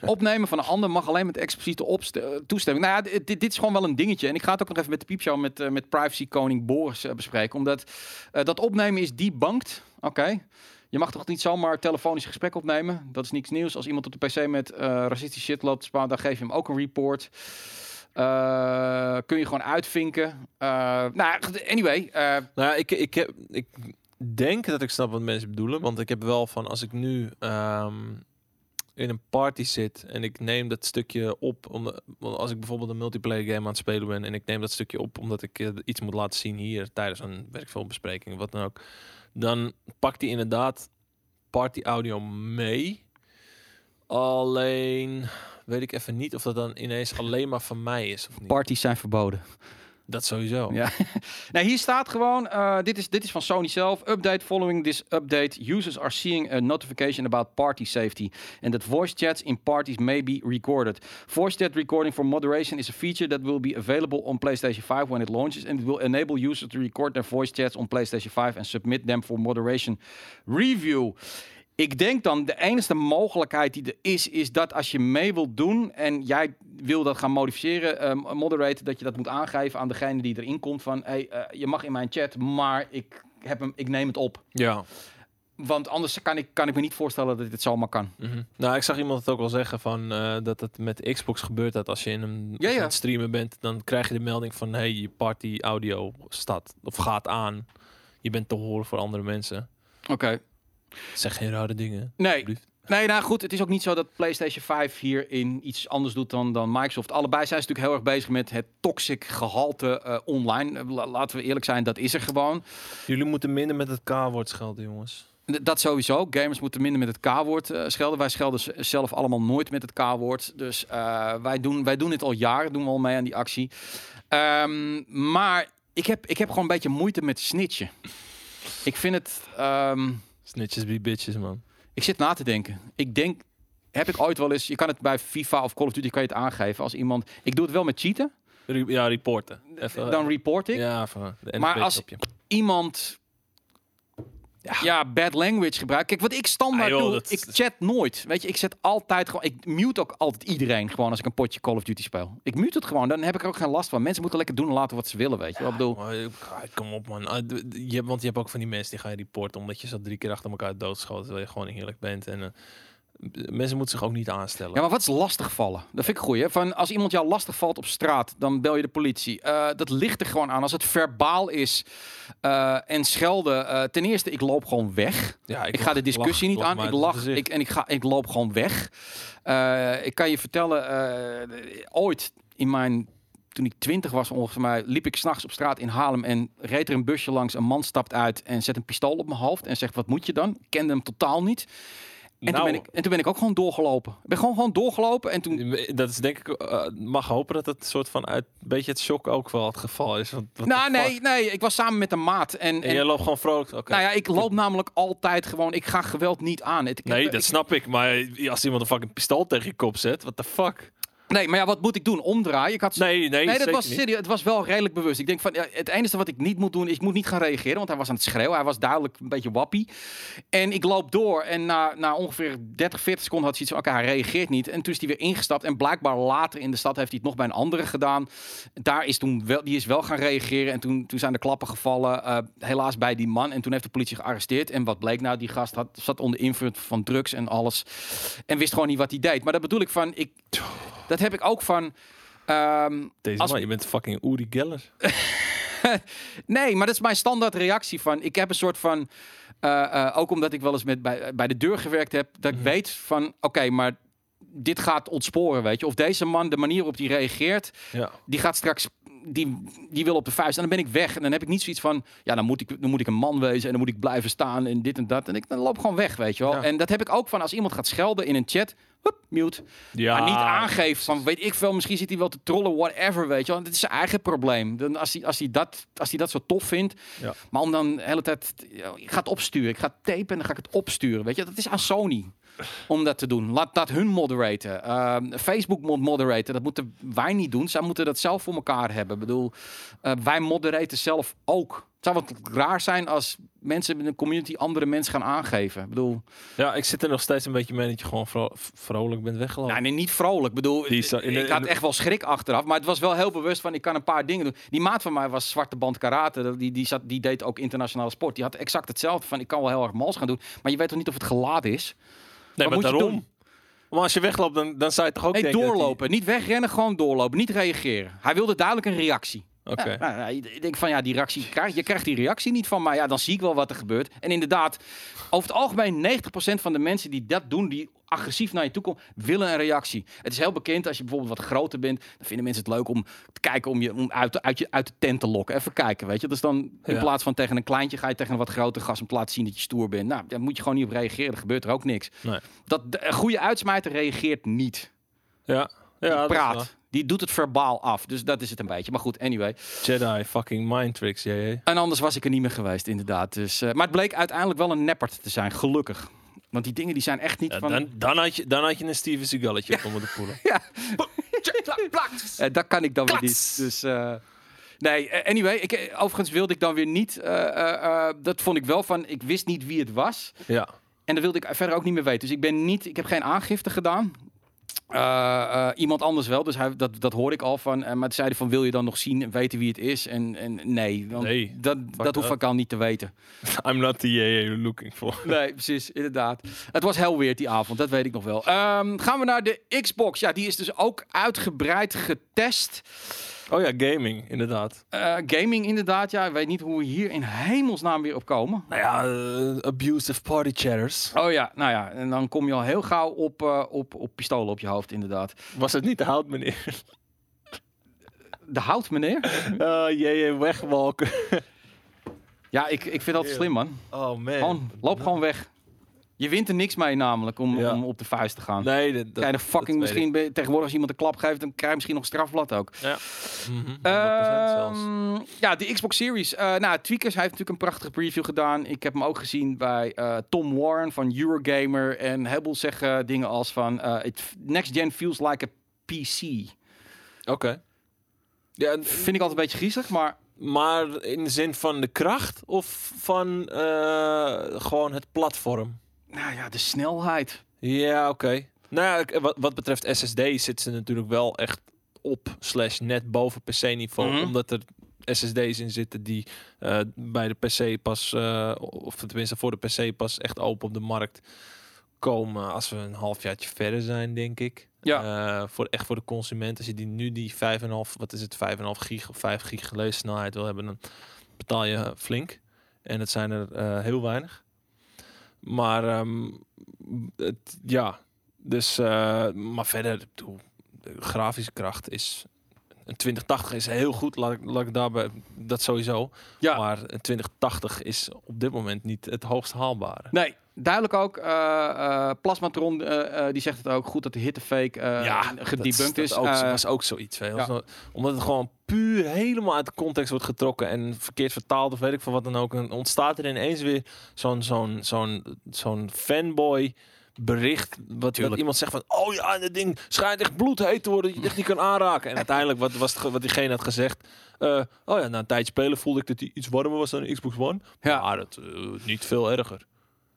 opnemen van een ander mag alleen met expliciete opste- toestemming. Nou ja, dit, dit is gewoon wel een dingetje. En ik ga het ook nog even met de piepshow met, eh, met privacy koning Boris eh, bespreken. Omdat eh, dat opnemen is debunked. Oké. Je mag toch niet zomaar telefonisch gesprek opnemen? Dat is niks nieuws. Als iemand op de pc met eh racistisch shit loopt dan geef je hem ook een report. Eh, kun je gewoon uitvinken. Eh, nou, anyway. eh, Nou ik, ik, heb, ik denk dat ik snap wat mensen bedoelen. Want ik heb wel van als ik nu ehm, in een party zit en ik neem dat stukje op. Omdat, als ik bijvoorbeeld een multiplayer game aan het spelen ben en ik neem dat stukje op omdat ik eh, iets moet laten zien hier tijdens een werkveelbespreking, wat dan ook. Dan pakt hij inderdaad party audio mee. Alleen weet ik even niet of dat dan ineens alleen maar van mij is of niet. parties zijn verboden. Dat sowieso. Ja. nou, hier staat gewoon, eh, dit, is, dit is van Sony zelf. Update following this update. Users are seeing a notification about party safety. And that voice chats in parties may be recorded. Voice chat recording for moderation is a feature that will be available on PlayStation 5 when it launches. And it will enable users to record their voice chats on PlayStation 5 and submit them for moderation review. Ik denk dan de enige mogelijkheid die er is, is dat als je mee wilt doen en jij wil dat gaan modificeren, eh, moderaten, dat je dat moet aangeven aan degene die erin komt van, hey, eh, je mag in mijn chat, maar ik, heb hem, ik neem het op. ja. Want anders kan ik, kan ik me niet voorstellen dat dit zomaar kan. Mhm. Nou, ik zag iemand het ook wel zeggen van eh, dat het met Xbox gebeurt dat als je in een Ja, ja. streamen bent, dan krijg je de melding van hey, je party audio staat of gaat aan. Je bent te horen voor andere mensen. Oké. Zeg geen rare dingen. Nee. Nee, nou goed, het is ook niet zo dat PlayStation 5 hierin iets anders doet dan, dan Microsoft. Allebei zijn ze natuurlijk heel erg bezig met het toxic gehalte eh, online. Eh, la- laten we eerlijk zijn, dat is er gewoon. Jullie moeten minder met het K-woord schelden, jongens. Dat sowieso. Gamers moeten minder met het K-woord eh, schelden. Wij schelden zelf allemaal nooit met het K-woord. Dus eh, wij, doen, wij doen dit al jaren, doen we al mee aan die actie. Ehm, maar ik heb, ik heb gewoon een beetje moeite met snitchen. Ik vind het... ehm, Snitches be bitches, man. ik zit na te denken. Ik denk... Heb ik ooit wel eens... Je kan het bij FIFA of Call of Duty kan je het aangeven als iemand... Ik doe het wel met cheaten. Ja, reporten. Even, Dan report ik. Ja, even de Maar als- iemand ja. bad language gebruikt. Kijk, wat ik standaard Ah, joh, doe, dat- ik chat nooit. Weet je, ik zet altijd gewoon, ik mute ook altijd iedereen gewoon als ik een potje Call of Duty speel. Ik mute het gewoon, dan heb ik er ook geen last van. Mensen moeten lekker doen en laten wat ze willen, weet je. wel. Ik bedoel, Maar, ik- ah, kom op, man. Ah, Je hebt, want je hebt ook van die mensen die ga je reporten omdat je zo drie keer achter elkaar doodschoot terwijl je gewoon niet eerlijk bent. En, eh, mensen moeten zich ook niet aanstellen. Ja, maar wat is lastig vallen? Dat vind ik goed. Hè? Van als iemand jou lastig valt op straat, dan bel je de politie. Eh, dat ligt er gewoon aan. Als het verbaal is eh, en schelden. eh, ten eerste, ik loop gewoon weg. ja, Ik, ga de discussie niet aan. Ik lach ik, en ik, ga, ik loop gewoon weg. Ik kan je vertellen, ooit in mijn. Toen ik twintig was, ongeveer mij, liep ik s'nachts op straat in Haarlem en reed er een busje langs. Een man stapt uit en zet een pistool op mijn hoofd en zegt: Wat moet je dan? Ik kende hem totaal niet. En, Nou, toen ben ik, en toen ben ik ook gewoon doorgelopen. Ik ben gewoon, gewoon doorgelopen en toen Dat is denk ik, eh, mag hopen dat het soort van uit een beetje het shock ook wel het geval is. Want, Nou, nee, fuck? nee, ik was samen met een maat. En, En en jij loopt gewoon vrolijk. Oké. nou ja, ik loop namelijk altijd gewoon. Ik ga geweld niet aan. Het- ik nee, ik- dat snap ik. Maar als iemand een fucking pistool tegen je kop zet, what the fuck? Nee, maar ja, wat moet ik doen? Omdraaien? Ik had Nee, nee, Nee, dat was serieus. Het was wel redelijk bewust. Ik denk van ja, het enige wat ik niet moet doen is ik moet niet gaan reageren, want hij was aan het schreeuwen. Hij was duidelijk een beetje wappie. En ik loop door en na, na ongeveer 30, 40 seconden had hij iets van oké, hij reageert niet. En toen is hij weer ingestapt en blijkbaar later in de stad heeft hij het nog bij een andere gedaan. Daar is toen wel, die is wel gaan reageren en toen, toen zijn de klappen gevallen. eh, helaas bij die man en toen heeft de politie gearresteerd. En wat bleek nou, die gast had, zat onder invloed van drugs en alles en wist gewoon niet wat hij deed. Maar dat bedoel ik van ik, dat heb ik ook van. ehm, Deze als- man, je bent fucking Uri Geller. Nee, maar dat is mijn standaard reactie van. Ik heb een soort van. eh, eh, ook omdat ik wel eens met bij, bij de deur gewerkt heb, dat ik Mhm. weet van. Oké, maar dit gaat ontsporen, weet je. Of deze man, de manier waarop die reageert, Ja. die gaat straks. Die, die wil op de vuist. En dan ben ik weg. En dan heb ik niet zoiets van. Ja, dan moet ik, dan moet ik een man wezen. En dan moet ik blijven staan. En dit en dat. En ik dan loop gewoon weg, weet je wel. Ja. En dat heb ik ook van als iemand gaat schelden in een chat. Hup, mute. ja. Maar niet aangeeft van, weet ik veel, misschien zit hij wel te trollen, whatever, weet je wel. Het is zijn eigen probleem. Dan als hij, als hij, dat, als hij dat zo tof vindt. Ja. Maar om dan de hele tijd, ik ga het opsturen. Ik ga het tapen en dan ga ik het opsturen. Weet je, dat is aan Sony om dat te doen. Laat dat hun moderaten. Ehm, Facebook moet moderaten. Dat moeten wij niet doen. Zij moeten dat zelf voor elkaar hebben. Ik bedoel, eh, wij moderaten zelf ook. Het zou wat raar zijn als mensen in de community andere mensen gaan aangeven. Ik bedoel, Ja, ik zit er nog steeds een beetje mee dat je gewoon vro- vrolijk bent weggelopen. Nee, niet vrolijk. Ik bedoel, de- ik had echt wel schrik achteraf. Maar het was wel heel bewust van, ik kan een paar dingen doen. Die maat van mij was zwarte band karate. Die, die, zat, die deed ook internationale sport. Die had exact hetzelfde van, ik kan wel heel erg mals gaan doen. Maar je weet toch niet of het geladen is? Maar je daarom. doen? Maar als je wegloopt, dan, dan zou je toch ook Nee, denken... dat die- doorlopen. Niet wegrennen, gewoon doorlopen. Niet reageren. Hij wilde duidelijk een reactie. Oké. Ja, nou, ja, ik denk van ja, die reactie krijg, je krijgt die reactie niet van, maar ja, dan zie ik wel wat er gebeurt. En inderdaad, over het algemeen 90% van de mensen die dat doen, die agressief naar je toe komen, willen een reactie. Het is heel bekend als je bijvoorbeeld wat groter bent, dan vinden mensen het leuk om te kijken om je om uit, de- uit, je, uit de tent te lokken. Even kijken, weet je. Dus dan in Ja. plaats van tegen een kleintje ga je tegen een wat groter gast om te laten zien dat je stoer bent. Nou, daar moet je gewoon niet op reageren. Er gebeurt er ook niks. Nee. Dat, de, een goede uitsmijter reageert niet. Ja. Die ja is praat. Die doet het verbaal af. Dus dat is het een beetje. Maar goed, anyway. Jedi fucking mind tricks, jee. En anders was ik er niet meer geweest, inderdaad. Dus, eh, maar het bleek uiteindelijk wel een neppert te zijn, gelukkig. Want die dingen die zijn echt niet Ja, van... dan, dan, had je, dan had je een Steven Seagalletje op moeten poelen. Ja. Dat kan ik dan weer niet. Dus eh, nee, eh, anyway. Ik, eh, overigens wilde ik dan weer niet... dat vond ik wel van... Ik wist niet wie het was. Ja. En dat wilde ik verder ook niet meer weten. Dus ik ben niet... Ik heb geen aangifte gedaan. Eh, eh, iemand anders wel, dus hij, dat, dat hoorde ik al van. eh, maar toen zei hij van, wil je dan nog zien en weten wie het is? En, en nee, want Nee, dat, dat hoef ik al niet te weten. I'm not the JJ you're looking for. Nee, precies, inderdaad. Het was heel weird die avond, dat weet ik nog wel. Ehm, gaan we naar de Xbox. Ja, die is dus ook uitgebreid getest. Oh ja, gaming, inderdaad. Eh, gaming inderdaad, ja. Ik weet niet hoe we hier in hemelsnaam weer op komen. Nou ja, eh, abusive party chatters. Oh ja, nou ja, en dan kom je al heel gauw op, eh, op, op pistolen op je hoofd, inderdaad. Was het niet de hout, meneer? De hout, meneer? Uh, JJ wegwalken. Ja, ik, ik vind dat slim, man. Oh man. Gewoon, loop gewoon weg. Je wint er niks mee namelijk om, Ja. om op de vuist te gaan. Nee, dat, dat, Krijg je de fucking dat misschien tegenwoordig als iemand een klap geeft, dan krijg je misschien nog een strafblad ook. Ja. Mhm, 100% zelfs. Ehm, ja, de Xbox Series. Eh nou, Tweakers hij heeft natuurlijk een prachtige preview gedaan. Ik heb hem ook gezien bij eh, Tom Warren van Eurogamer. En Hebel zeggen dingen als van... eh it next gen feels like a PC. Oké. Ja, en- Vind ik altijd een beetje griezelig, maar... maar in de zin van de kracht of van eh, gewoon het platform? Nou ja, de snelheid. Ja, oké. Nou ja, wat, wat betreft SSD zit ze natuurlijk wel echt op slash net boven PC-niveau. Mhm. Omdat er SSD's in zitten die eh, bij de PC pas, eh, of tenminste voor de PC pas echt open op de markt komen als we een halfjaartje verder zijn, denk ik. Ja. Eh, voor, echt voor de consument. Als je die nu die 5,5, wat is het, 5,5 gig of 5 gig snelheid wil hebben, dan betaal je flink. En het zijn er heel weinig. Maar ehm, het, ja, dus, eh, maar verder, grafische kracht is. Een 2080 is heel goed, laat ik, laat ik daarbij, dat sowieso. Ja. Maar een 2080 is op dit moment niet het hoogst haalbare. Nee, duidelijk ook. eh eh, Plasmatron, eh, die zegt het ook goed dat de hittefake eh gedebunked dat is. ook, Eh, was ook zoiets. Ja. Zo- Omdat het gewoon puur helemaal uit de context wordt getrokken en verkeerd vertaald of weet ik veel wat dan ook. En ontstaat er ineens weer zo'n zo'n zo'n zo'n fanboy bericht. Wat, Tuurlijk. iemand zegt van, oh ja, en dat ding schijnt echt bloedheet te worden, dat je het echt niet kan aanraken. En uiteindelijk, wat was het, wat diegene had gezegd? eh, oh ja, na een tijdje spelen voelde ik dat hij iets warmer was dan een Xbox One. Ja. Maar dat eh, niet veel erger.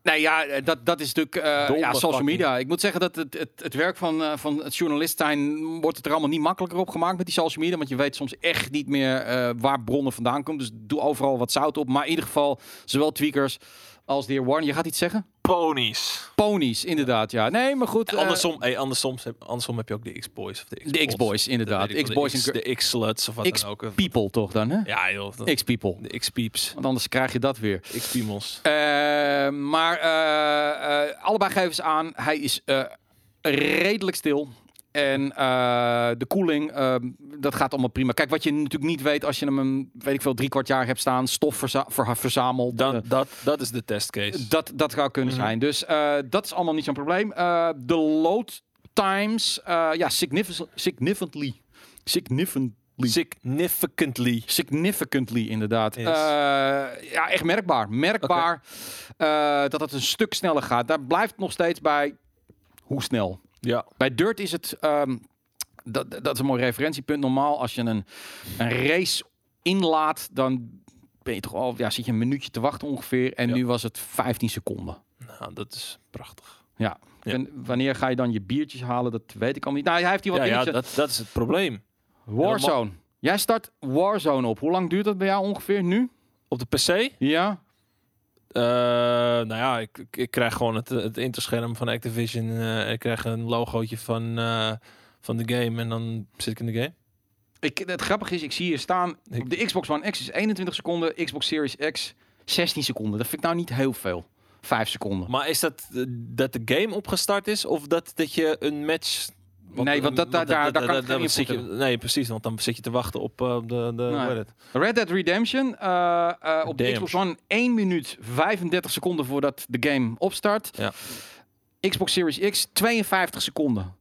Nee, ja, eh, dat, dat is natuurlijk ja, social media. Ik moet zeggen dat het, het, het werk van, van het journalist zijn... wordt het er allemaal niet makkelijker op gemaakt met die social media. Want je weet soms echt niet meer waar bronnen vandaan komen. Dus doe overal wat zout op. Maar in ieder geval, zowel tweakers als de heer Warren. Je gaat iets zeggen? Ponies. Ponies, inderdaad, ja. Nee, maar goed. En eh, andersom, hey, andersom, heb, andersom heb je ook de X-Boys. of De de X-Boys, inderdaad. De, X-Boys en de X-sluts of wat dan ook. people toch dan, hè? Ja joh, dat- X-people. de X-peeps. Want anders krijg je dat weer. X-piemels. Eh, maar eh, eh, allebei geven ze aan, hij is eh, redelijk stil. En eh, de koeling, eh, dat gaat allemaal prima. Kijk, wat je natuurlijk niet weet als je hem, een, weet ik veel, drie kwart jaar hebt staan, stof verza ver- verzameld. Dan, eh, dat, dat is de testcase. dat, dat zou kunnen Mhm. zijn. Dus eh, dat is allemaal niet zo'n probleem. Eh, de load times, eh, ja, significant, significantly. Significantly. Significantly. Significantly, inderdaad. Yes. Eh, ja, echt merkbaar. Merkbaar eh, dat het een stuk sneller gaat. Daar blijft het nog steeds bij hoe snel. Ja. Bij Dirt is het, ehm, dat, dat is een mooi referentiepunt. Normaal als je een, een race inlaat, dan ben je toch al, ja, zit je een minuutje te wachten ongeveer. En Ja. nu was het 15 seconden. Nou, dat is prachtig. Ja. Ja. En wanneer ga je dan je biertjes halen? Dat weet ik al niet. Nou, hij heeft hier wat Ja, ja dat, dat is het probleem. Warzone. Jij start Warzone op. Hoe lang duurt dat bij jou ongeveer nu? Op de PC? Ja. Eh, nou ja, ik, ik, ik krijg gewoon het, het interscherm van Activision. eh, ik krijg een logootje van, eh, van de game en dan zit ik in de game. Ik, het grappige is, ik zie hier staan, op de Xbox One X is 21 seconden, Xbox Series X 16 seconden. Dat vind ik nou niet heel veel. 5 seconden. Maar is dat dat de game opgestart is of dat, dat je een match... Nee, want dat- daar- daar- daar kan ik geen zit je, Nee, precies, want dan zit je te wachten op eh, de... de Nee. Red Dead Redemption eh, eh, op de. Xbox One 1 minuut 35 seconden voordat de game opstart. Ja. Xbox Series X 52 seconden.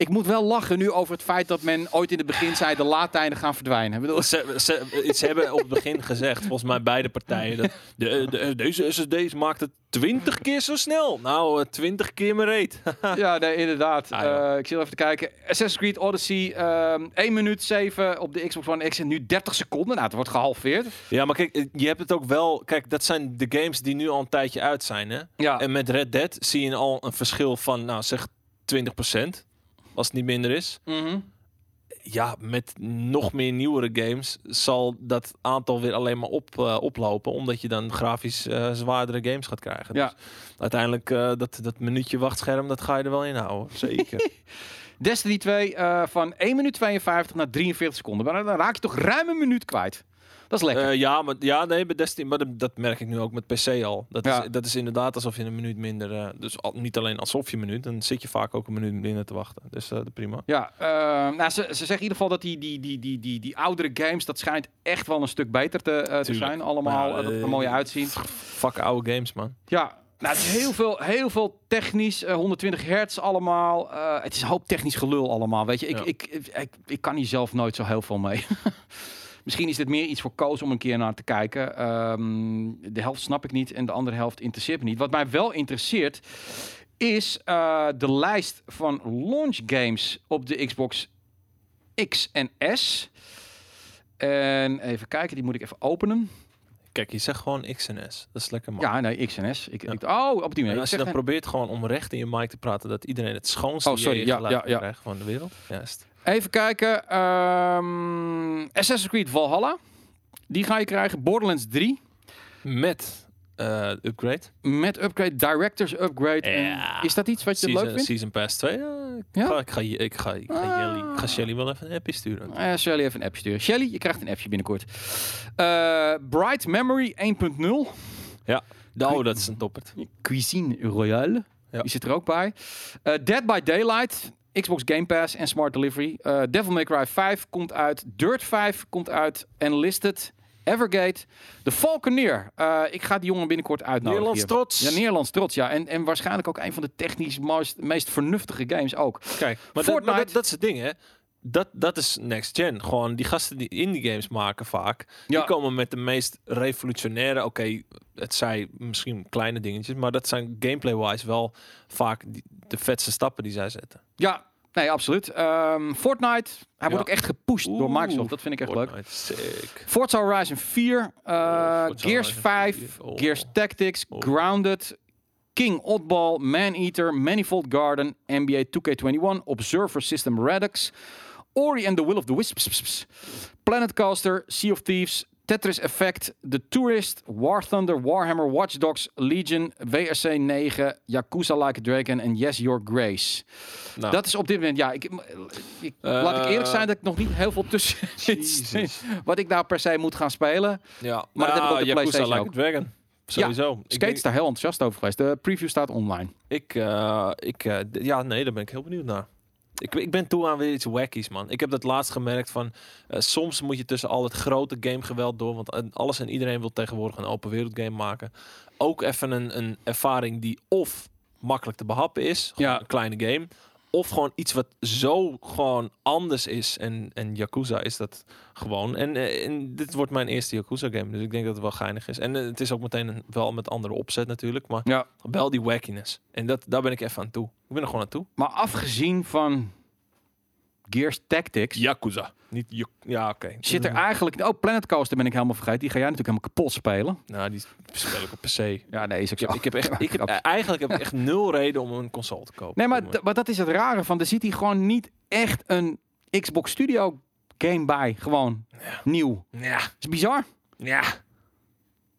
Ik moet wel lachen nu over het feit dat men ooit in het begin zei de laadtijden gaan verdwijnen. Ik bedoel, Ze, ze, ze hebben op het begin gezegd, volgens mij beide partijen, dat de, de, deze SSD's maakt het 20 keer zo snel. Nou, eh, 20 keer mijn reet. Ja, nee, inderdaad. Ah, ja. Eh, ik zit even te kijken. Assassin's Creed Odyssey, ehm 1 minuut 7 op de Xbox One X en nu 30 seconden. Nou, het wordt gehalveerd. ja, maar kijk, je hebt het ook wel... Kijk, dat zijn de games die nu al een tijdje uit zijn, hè? Ja, En met Red Dead zie je al een verschil van, nou zeg, 20%. Als het niet minder is. Mhm. Ja, met nog meer nieuwere games zal dat aantal weer alleen maar op, eh, oplopen. Omdat je dan grafisch eh, zwaardere games gaat krijgen. Ja. Dus uiteindelijk, eh, dat, dat minuutje wachtscherm, dat ga je er wel in houden. Zeker. Destiny 2 eh, van 1 minuut 52 naar 43 seconden. Maar dan raak je toch ruim een minuut kwijt. Dat is lekker. Eh, ja, maar, ja, nee, bij Destiny, maar dat, merk ik nu ook met PC al. Dat, Ja. is, dat is inderdaad alsof je een minuut minder... eh, dus al, niet alleen alsof je een minuut, dan zit je vaak ook een minuut minder te wachten. Dus eh, prima. Ja, eh, nou, ze, ze zeggen in ieder geval dat die, die, die, die, die, die oudere games, dat schijnt echt wel een stuk beter te, te zijn. Allemaal, Maar, dat er mooi uitzien. Fuck oude games, man. Ja, nou, het is heel veel, heel veel technisch, eh, 120 hertz allemaal. Het is een hoop technisch gelul allemaal, weet je. Ik, Ja. ik, ik, ik, ik kan hier zelf nooit zo heel veel mee. Misschien is dit meer iets voor Koos om een keer naar te kijken. Ehm, de helft snap ik niet en de andere helft interesseert me niet. Wat mij wel interesseert is eh, de lijst van launch games op de Xbox X en S. En even kijken, die moet ik even openen. Kijk, je zegt gewoon X en S. Dat is lekker man. Ja, nee, X en S. Ik, Ja. ik, oh, op die manier. En als je dan probeert gewoon om recht in je mic te praten, dat iedereen het schoonste Oh, sorry. Ja, ja, ja. krijgt van de wereld. Juist. Even kijken. ehm Assassin's Creed Valhalla. Die ga je krijgen. Borderlands 3. Met eh, upgrade. Met upgrade, directors upgrade. Ja. Is dat iets wat je Season, leuk vindt? Season Pass 2. Ja, ik, Ja? Ga, ik ga, ik ga, ik ga, Ah. Jelly, ik ga Shelly wel even een appje sturen. Eh Shelly even een appje sturen. Shelly, je krijgt een appje binnenkort. Eh, Bright Memory 1.0. Oh, dat is een toppert. Cuisine Royale. Ja. Die zit er ook bij. Eh, Dead by Daylight. Xbox Game Pass en Smart Delivery. Eh, Devil May Cry 5 komt uit. Dirt 5 komt uit. Enlisted. Evergate. The Falconeer. Eh, ik ga die jongen binnenkort uitnodigen. Nederlands hier. trots. Ja, Nederlands trots, ja. En, en waarschijnlijk ook een van de technisch meest, meest vernuftige games ook. Kijk, maar, dat, maar dat, dat is het ding, hè. Dat, dat is next gen. Gewoon die gasten die indie games maken vaak. Ja. Die komen met de meest revolutionaire. Oké, het zijn misschien kleine dingetjes. Maar dat zijn gameplay-wise wel vaak die, de vetste stappen die zij zetten. Ja, nee, absoluut. Ehm, Fortnite. Hij wordt ook echt gepusht door Microsoft. Dat vind ik echt leuk. Fortnite, Sick. Forza Horizon 4, uh, Forza Gears Horizon 5, 4, oh. Gears Tactics, Oh. Grounded, King Oddball, Man-Eater, Manifold Garden, NBA 2K21, Observer System Redux, Ori and the Will of the Wisps, Planet Coaster, Sea of Thieves, Tetris Effect, The Tourist, War Thunder, Warhammer, Watch Dogs, Legion, WRC 9, Yakuza Like a Dragon en Yes Your Grace. Nou, Dat is op dit moment, ja, ik, ik, laat ik eerlijk zijn dat ik nog niet heel veel tussen Jezus. wat ik nou per se moet gaan spelen. ja, maar dat heb ik op de Yakuza PlayStation Like ook. Dragon. Sowieso. Ik Skate is daar heel enthousiast over geweest. De preview staat online. Ik, eh, ik eh, ja, nee, daar ben ik heel benieuwd naar. Ik, ik ben toe aan weer iets wackies, man. Ik heb dat laatst gemerkt van... eh, soms moet je tussen al het grote gamegeweld door... want eh, alles en iedereen wil tegenwoordig een open wereld game maken. Ook even een, een ervaring die of makkelijk te behappen is... Ja. een kleine game... of gewoon iets wat zo gewoon anders is. En, en Yakuza is dat gewoon. En, eh, en dit wordt mijn eerste Yakuza game. Dus ik denk dat het wel geinig is. En eh, het is ook meteen een, wel met andere opzet natuurlijk. Maar Ja. wel die wackiness. En dat, daar ben ik even aan toe. Ik ben er gewoon aan toe. Maar afgezien van Gears Tactics, Yakuza. Niet ja, oké. zit er eigenlijk... Oh, Planet Coaster ben ik helemaal vergeten. Die ga jij natuurlijk helemaal kapot spelen. Nou, die speel ik op PC. Ja, nee, is ook Ik heb, ik heb echt, ik heb, eigenlijk heb ik echt nul reden om een console te kopen. Nee, maar, maar dat is het rare van. Er zit hier gewoon niet echt een Xbox Studio game bij. Gewoon nieuw. Ja, is bizar. ja.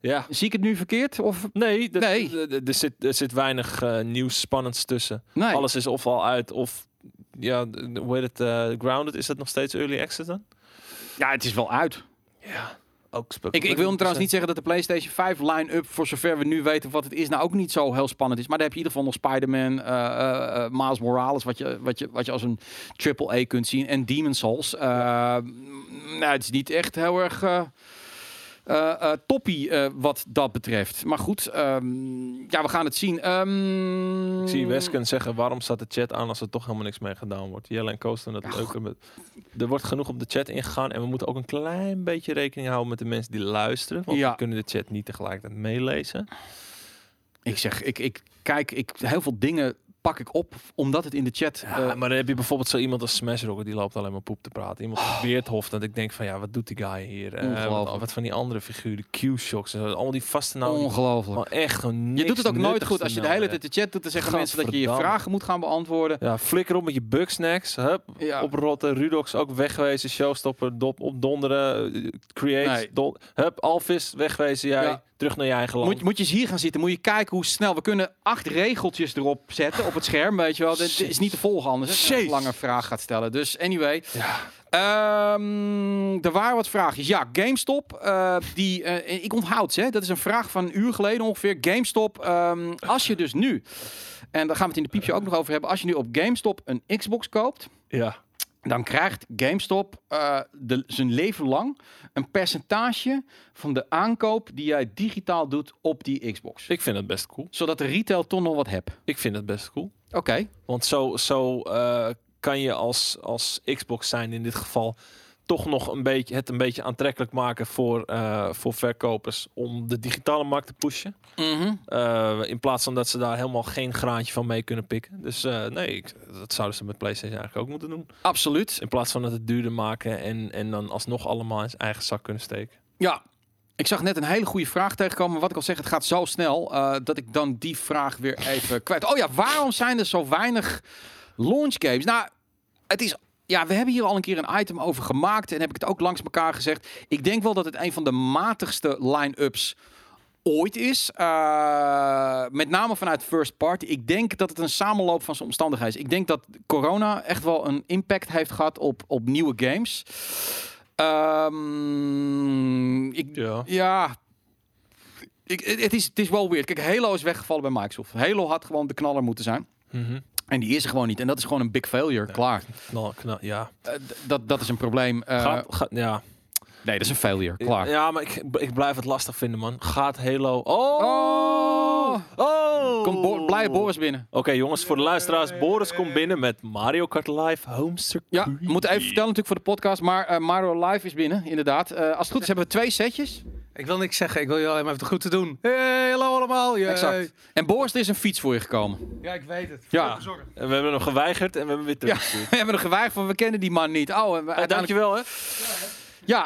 Ja. Zie ik het nu verkeerd? Of Nee, Er, zit, er zit weinig eh, nieuws spannends tussen. nee? Alles is of al uit of... Ja, hoe heet het? eh, Grounded, is dat nog steeds early access dan? Ja, het is wel uit. Ja, ook Ik, ik wil trouwens niet zeggen dat de PlayStation 5 line-up, voor zover we nu weten wat het is, nou ook niet zo heel spannend is. Maar daar heb je in ieder geval nog Spider-Man, eh, Miles Morales, wat je, wat, je, wat je als een triple-A kunt zien. En Demon's Souls. Nou, het is niet echt heel erg eh, toppie eh, wat dat betreft. Maar goed, ehm, ja, we gaan het zien. Ehm, Ik zie Wesken zeggen, waarom staat de chat aan als er toch helemaal niks mee gedaan wordt? Jelle en Koos doen dat Ja, leuker. Met, er wordt genoeg op de chat ingegaan en we moeten ook een klein beetje rekening houden met de mensen die luisteren. Want Ja. we kunnen de chat niet tegelijkertijd meelezen. Ik zeg, ik, ik kijk, ik, heel veel dingen pak ik op, omdat het in de chat... Ja, eh, maar dan heb je bijvoorbeeld zo iemand als Smash Rocket, die loopt alleen maar poep te praten. Iemand als Beerthof, dat ik denk van ja, wat doet die guy hier? Eh, Ongelooflijk. wat, van die andere figuren, Q-shocks en zo. Allemaal die vaste nou. ongelooflijk. Echt gewoon Je doet het ook nooit goed als je de hele tijd de chat doet. Dan zeggen mensen dat je je vragen moet gaan beantwoorden. Ja, flikker op met je bugsnacks. Hup, Ja. oprotten. Rudox ook wegwezen. Showstopper, dop, opdonderen. eh, Create, Nee. don- Hup, Alvis, wegwezen jij. Ja. Terug naar je eigen land. Moet, moet je eens hier gaan zitten. Moet je kijken hoe snel. We kunnen acht regeltjes erop zetten op het scherm. Weet je wel. Dit is niet te volgen anders. Als je een lange vraag gaat stellen. Dus anyway. Ja. Ehm, er waren wat vraagjes. Ja, GameStop. eh, die, eh, ik onthoud ze. Dat is een vraag van een uur geleden ongeveer. GameStop. ehm, als je dus nu. En daar gaan we het in de piepje ook nog over hebben. Als je nu op GameStop een Xbox koopt. ja. Dan krijgt GameStop eh, de, zijn leven lang een percentage van de aankoop die jij digitaal doet op die Xbox. Ik vind het best cool. Zodat de retail toch nog wat hebt. Ik vind het best cool. Oké. Want zo, zo eh, kan je als, als Xbox zijn in dit geval toch nog een beetje, het een beetje aantrekkelijk maken voor, eh, voor verkopers om de digitale markt te pushen. Mhm. Eh, in plaats van dat ze daar helemaal geen graantje van mee kunnen pikken. Dus eh, nee, ik, dat zouden ze met PlayStation eigenlijk ook moeten doen. Absoluut. In plaats van het het duurder maken en, en dan alsnog allemaal in zijn eigen zak kunnen steken. Ja. Ik zag net een hele goede vraag tegenkomen. Wat ik al zeg, het gaat zo snel dat ik dan die vraag weer even kwijt. Oh ja, waarom zijn er zo weinig launch games? Nou, het is. Ja, we hebben hier al een keer een item over gemaakt en heb ik het ook langs elkaar gezegd. Ik denk wel dat het een van de matigste line-ups ooit is. Uh, met name vanuit first party. Ik denk dat het een samenloop van zijn omstandigheden is. Ik denk dat corona echt wel een impact heeft gehad op, op nieuwe games. Um, ik, Ja. ja. Ik, het, het is, het is wel weird. Kijk, Halo is weggevallen bij Microsoft. Halo had gewoon de knaller moeten zijn. Mhm. En die is er gewoon niet. En dat is gewoon een big failure. Klaar. Knal, knal, ja. Eh, dat, dat is een probleem. Eh, Gaat, gaat, ja. nee, dat is een failure. Klaar. Ja, maar ik, ik blijf het lastig vinden, man. Gaat Halo... Oh! Oh! Oh! Komt Bo blij Boris binnen. Oké, jongens, voor de luisteraars. Boris komt binnen met Mario Kart Live Home Circuit. Ja, we moeten even vertellen natuurlijk voor de podcast. Maar eh, Mario Live is binnen, inderdaad. Als het goed is hebben we twee setjes. Ik wil niks zeggen. Ik wil je alleen maar even goed te doen. Hey, hallo allemaal. Yay. Exact. En Boris, er is een fiets voor je gekomen. Ja, ik weet het. Ja. Zorgen. En we hebben hem geweigerd en we hebben hem weer Ja, we hebben er geweigerd van, we kennen die man niet. Oh, en we uiteindelijk- dankjewel, hè. Ja,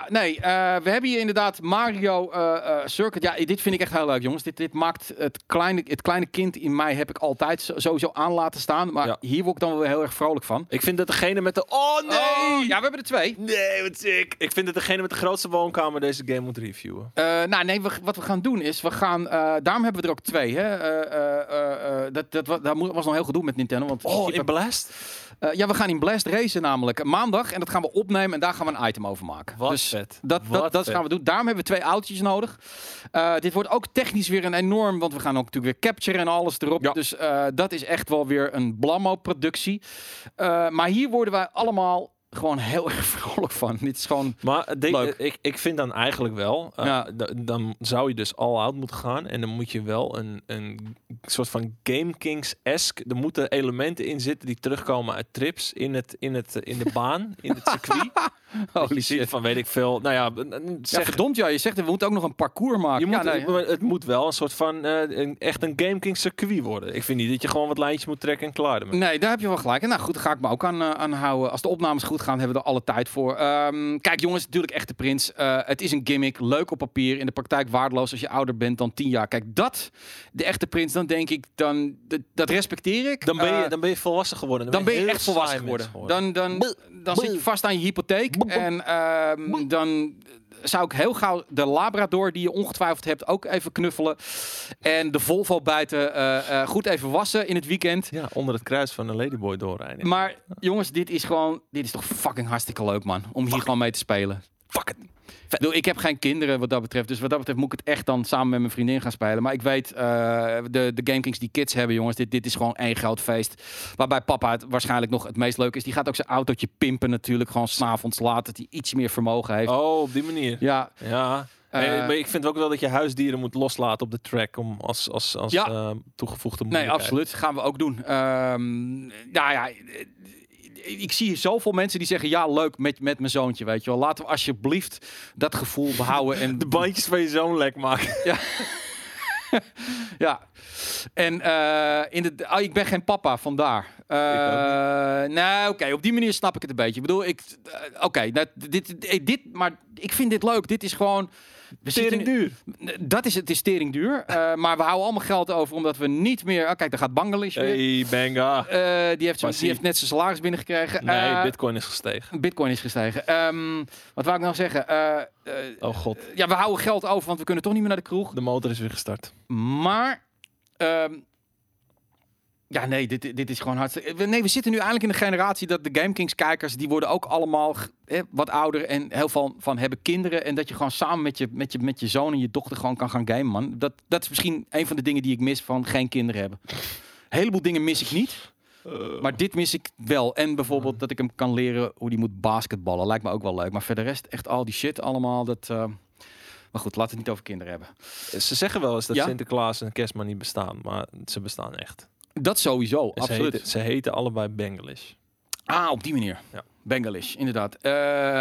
nee, eh, we hebben hier inderdaad Mario eh, eh, Circuit. Ja, dit vind ik echt heel leuk, jongens. Dit, dit maakt het kleine, het kleine kind in mij heb ik altijd sowieso aan laten staan. Maar Ja. hier word ik dan wel heel erg vrolijk van. Ik vind dat degene met de... Oh, nee! Oh, ja, we hebben er twee. Nee, wat sick. Ik vind dat degene met de grootste woonkamer deze game moet reviewen. Nou, nee, we- wat we gaan doen is, we gaan, daarom hebben we er ook twee. Hè? Dat, dat, mo- was nog heel gedoe met Nintendo. Want Oh, in Blast? Eh, ja, we gaan in Blast racen namelijk maandag. En dat gaan we opnemen en daar gaan we een item over maken. Wat dus vet. dat, Wat dat, dat vet. gaan we doen. Daarom hebben we twee autootjes nodig. Eh, dit wordt ook technisch weer een enorm... Want we gaan ook natuurlijk weer capture en alles erop. Ja. Dus eh, dat is echt wel weer een blammo-productie. Maar hier worden wij allemaal gewoon heel erg vrolijk van. Dit is gewoon... Maar Leuk. ik, ik vind dan eigenlijk wel, eh, Ja. dan zou je dus all out moeten gaan en dan moet je wel een, een soort van Game Kings-esque, er moeten elementen in zitten die terugkomen uit trips in, het, in, het, in de baan, in het circuit. Je Holy ziet shit. van weet ik veel, nou ja, n- Ja, zeg, verdomd ja, je zegt we moeten ook nog een parcours maken. je ja, moet, nee, maar het moet wel een soort van, eh, een, echt een Game Kings circuit worden. Ik vind niet dat je gewoon wat lijntjes moet trekken en klaar ermee. Nee, daar heb je wel gelijk. En nou goed, daar ga ik me ook aan, eh, aan houden. Als de opnames goed gaan, hebben we er alle tijd voor. Ehm, kijk jongens, natuurlijk echte prins. Eh, het is een gimmick, leuk op papier. In de praktijk waardeloos als je ouder bent dan 10 jaar. Kijk, dat, de echte prins, dan denk ik, dan, dat, dat respecteer ik. Dan ben, je, Eh, dan ben je volwassen geworden. dan ben je echt volwassen geworden. Dan, dan, dan zit je vast aan je hypotheek. En ehm, dan zou ik heel gauw de Labrador die je ongetwijfeld hebt ook even knuffelen. En de Volvo buiten eh, eh, goed even wassen in het weekend. Ja, onder het kruis van een ladyboy doorrijden. Maar jongens, dit is gewoon, dit is toch fucking hartstikke leuk, man. Om hier gewoon mee te spelen. Fuck it. Ik heb geen kinderen wat dat betreft. Dus wat dat betreft moet ik het echt dan samen met mijn vriendin gaan spelen. Maar ik weet, eh, de, de Game Kings die kids hebben, jongens. Dit, dit is gewoon één groot feest. Waarbij papa het waarschijnlijk nog het meest leuk is. Die gaat ook zijn autootje pimpen natuurlijk. Gewoon s'avonds laat, dat hij iets meer vermogen heeft. Oh, op die manier. Ja, Ja. Eh, Nee, ik vind ook wel dat je huisdieren moet loslaten op de track om als, als, als Ja. eh, toegevoegde nee, moeilijkheid. absoluut. Gaan we ook doen. Ehm nou ja, ik zie zoveel mensen die zeggen, ja, leuk met, met mijn zoontje, weet je wel. Laten we alsjeblieft dat gevoel behouden. En De bandjes van je zoon lek maken. Ja. En eh, in de, oh, ik ben geen papa, vandaar. Eh, nou, oké, op die manier snap ik het een beetje. Ik bedoel, ik, eh, oké, nou, dit, dit, dit, maar ik vind dit leuk. Dit is gewoon. We Tering duur. Dat is het, is tering duur. Eh, maar we houden allemaal geld over omdat we niet meer. Oh, kijk, daar gaat Bangladesh weer. Hey, banga. Eh, die, heeft zo, die heeft net zijn salaris binnengekregen. Nee, Eh, bitcoin is gestegen. Bitcoin is gestegen. Ehm, wat wou ik nou zeggen? Oh god, ja, we houden geld over, want we kunnen toch niet meer naar de kroeg. de motor is weer gestart. Maar, ehm, ja, nee, dit, dit is gewoon hartstikke... we- Nee, we zitten nu eigenlijk in de generatie dat de Game Kings kijkers, die worden ook allemaal hè, wat ouder en heel veel van hebben kinderen. En dat je gewoon samen met je, met je, met je zoon en je dochter gewoon kan gaan gamen, man. Dat, dat is misschien een van de dingen die ik mis van geen kinderen hebben. Een heleboel dingen mis ik niet. Maar dit mis ik wel. En bijvoorbeeld dat ik hem kan leren hoe die moet basketballen. Lijkt me ook wel leuk. Maar voor de rest, echt al die shit allemaal. Dat, eh, Maar goed, laten we het niet over kinderen hebben. Ze zeggen wel eens dat Ja? Sinterklaas en Kerstman niet bestaan, maar ze bestaan echt. Dat sowieso, Ze absoluut. heten, ze heten allebei Bengalish. Ah, op die manier. Ja. Bengalish, inderdaad. Eh,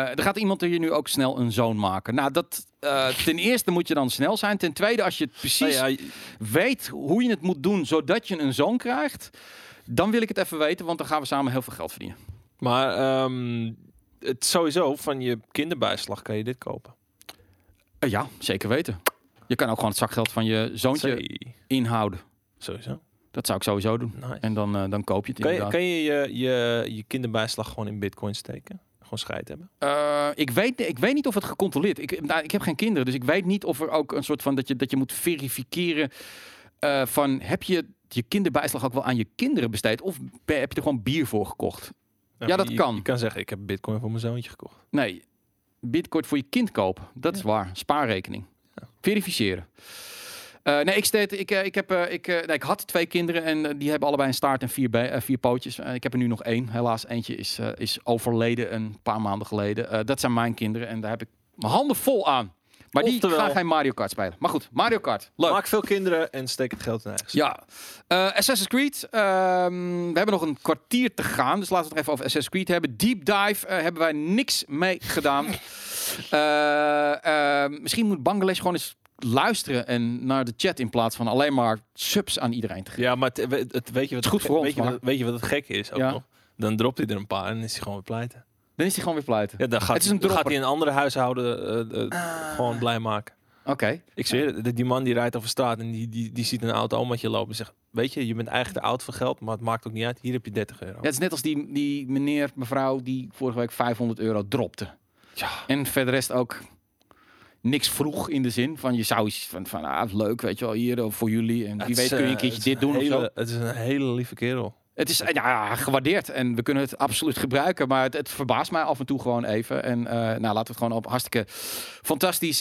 er gaat iemand er hier nu ook snel een zoon maken. Nou, dat, eh, ten eerste moet je dan snel zijn. Ten tweede, als je het precies Nou ja, weet hoe je het moet doen zodat je een zoon krijgt, dan wil ik het even weten, want dan gaan we samen heel veel geld verdienen. maar ehm, het sowieso van je kinderbijslag kan je dit kopen. Eh, ja, zeker weten. Je kan ook gewoon het zakgeld van je zoontje Zee. inhouden. Sowieso. Dat zou ik sowieso doen. Nice. En dan, eh, dan koop je het Kan je, inderdaad. kan je, je je je kinderbijslag gewoon in bitcoin steken? Gewoon scheid hebben? Eh, ik, weet, ik weet niet of het gecontroleerd Ik, nou, ik heb geen kinderen, dus ik weet niet of er ook een soort van dat je, dat je moet verifiëren eh, van heb je je kinderbijslag ook wel aan je kinderen besteed of heb je er gewoon bier voor gekocht? Ja, maar dat je, kan. Je kan zeggen, ik heb bitcoin voor mijn zoontje gekocht. Nee, bitcoin voor je kind kopen. Dat is waar. Spaarrekening. Verifiëren. Eh, nee, ik, steed, ik, eh, ik, heb, eh, ik, nee, ik had twee kinderen en die hebben allebei een staart en vier, be- vier pootjes. Ik heb er nu nog één. Helaas, eentje is, is overleden een paar maanden geleden. Dat zijn mijn kinderen en daar heb ik mijn handen vol aan. Maar die gaan geen Mario Kart spelen. Maar goed, Mario Kart. Leuk. Maak veel kinderen en steek het geld in eigen. Ja, Assassin's Creed. ehm, we hebben nog een kwartier te gaan, dus laten we het even over Assassin's Creed hebben. Deep Dive hebben wij niks mee gedaan. Misschien moet Bangladesh gewoon eens luisteren en naar de chat in plaats van alleen maar subs aan iedereen te geven. Ja, maar het, het- het- weet je wat Het goed voor ons, weet je, maar- wat, weet je wat het gekke is ook Ja. nog? Dan dropt hij er een paar en is hij gewoon weer pleiten. Dan is hij gewoon weer pleiten. Ja, dan gaat, Het is een dan gaat hij een andere huishouden eh, eh, gewoon blij maken. Oké. Ik zweer die- die man die rijdt over straat en die, die, die ziet een oud omaatje lopen en zegt... Weet je, je bent eigenlijk te oud voor geld, maar het maakt ook niet uit. Hier heb je 30 euro. Ja, het is net als die, die meneer, mevrouw die vorige week 500 euro dropte. Ja. En verder rest ook niks vroeg in de zin van je zou iets van, van ah, leuk, weet je wel, hier eh, voor jullie. En wie Het weet is, kun je een eh, keertje dit doen of zo. Het is een hele lieve kerel. Het is ja, gewaardeerd en we kunnen het absoluut gebruiken. Maar het, het verbaast mij af en toe gewoon even. En eh, nou, laten we het gewoon op hartstikke fantastisch.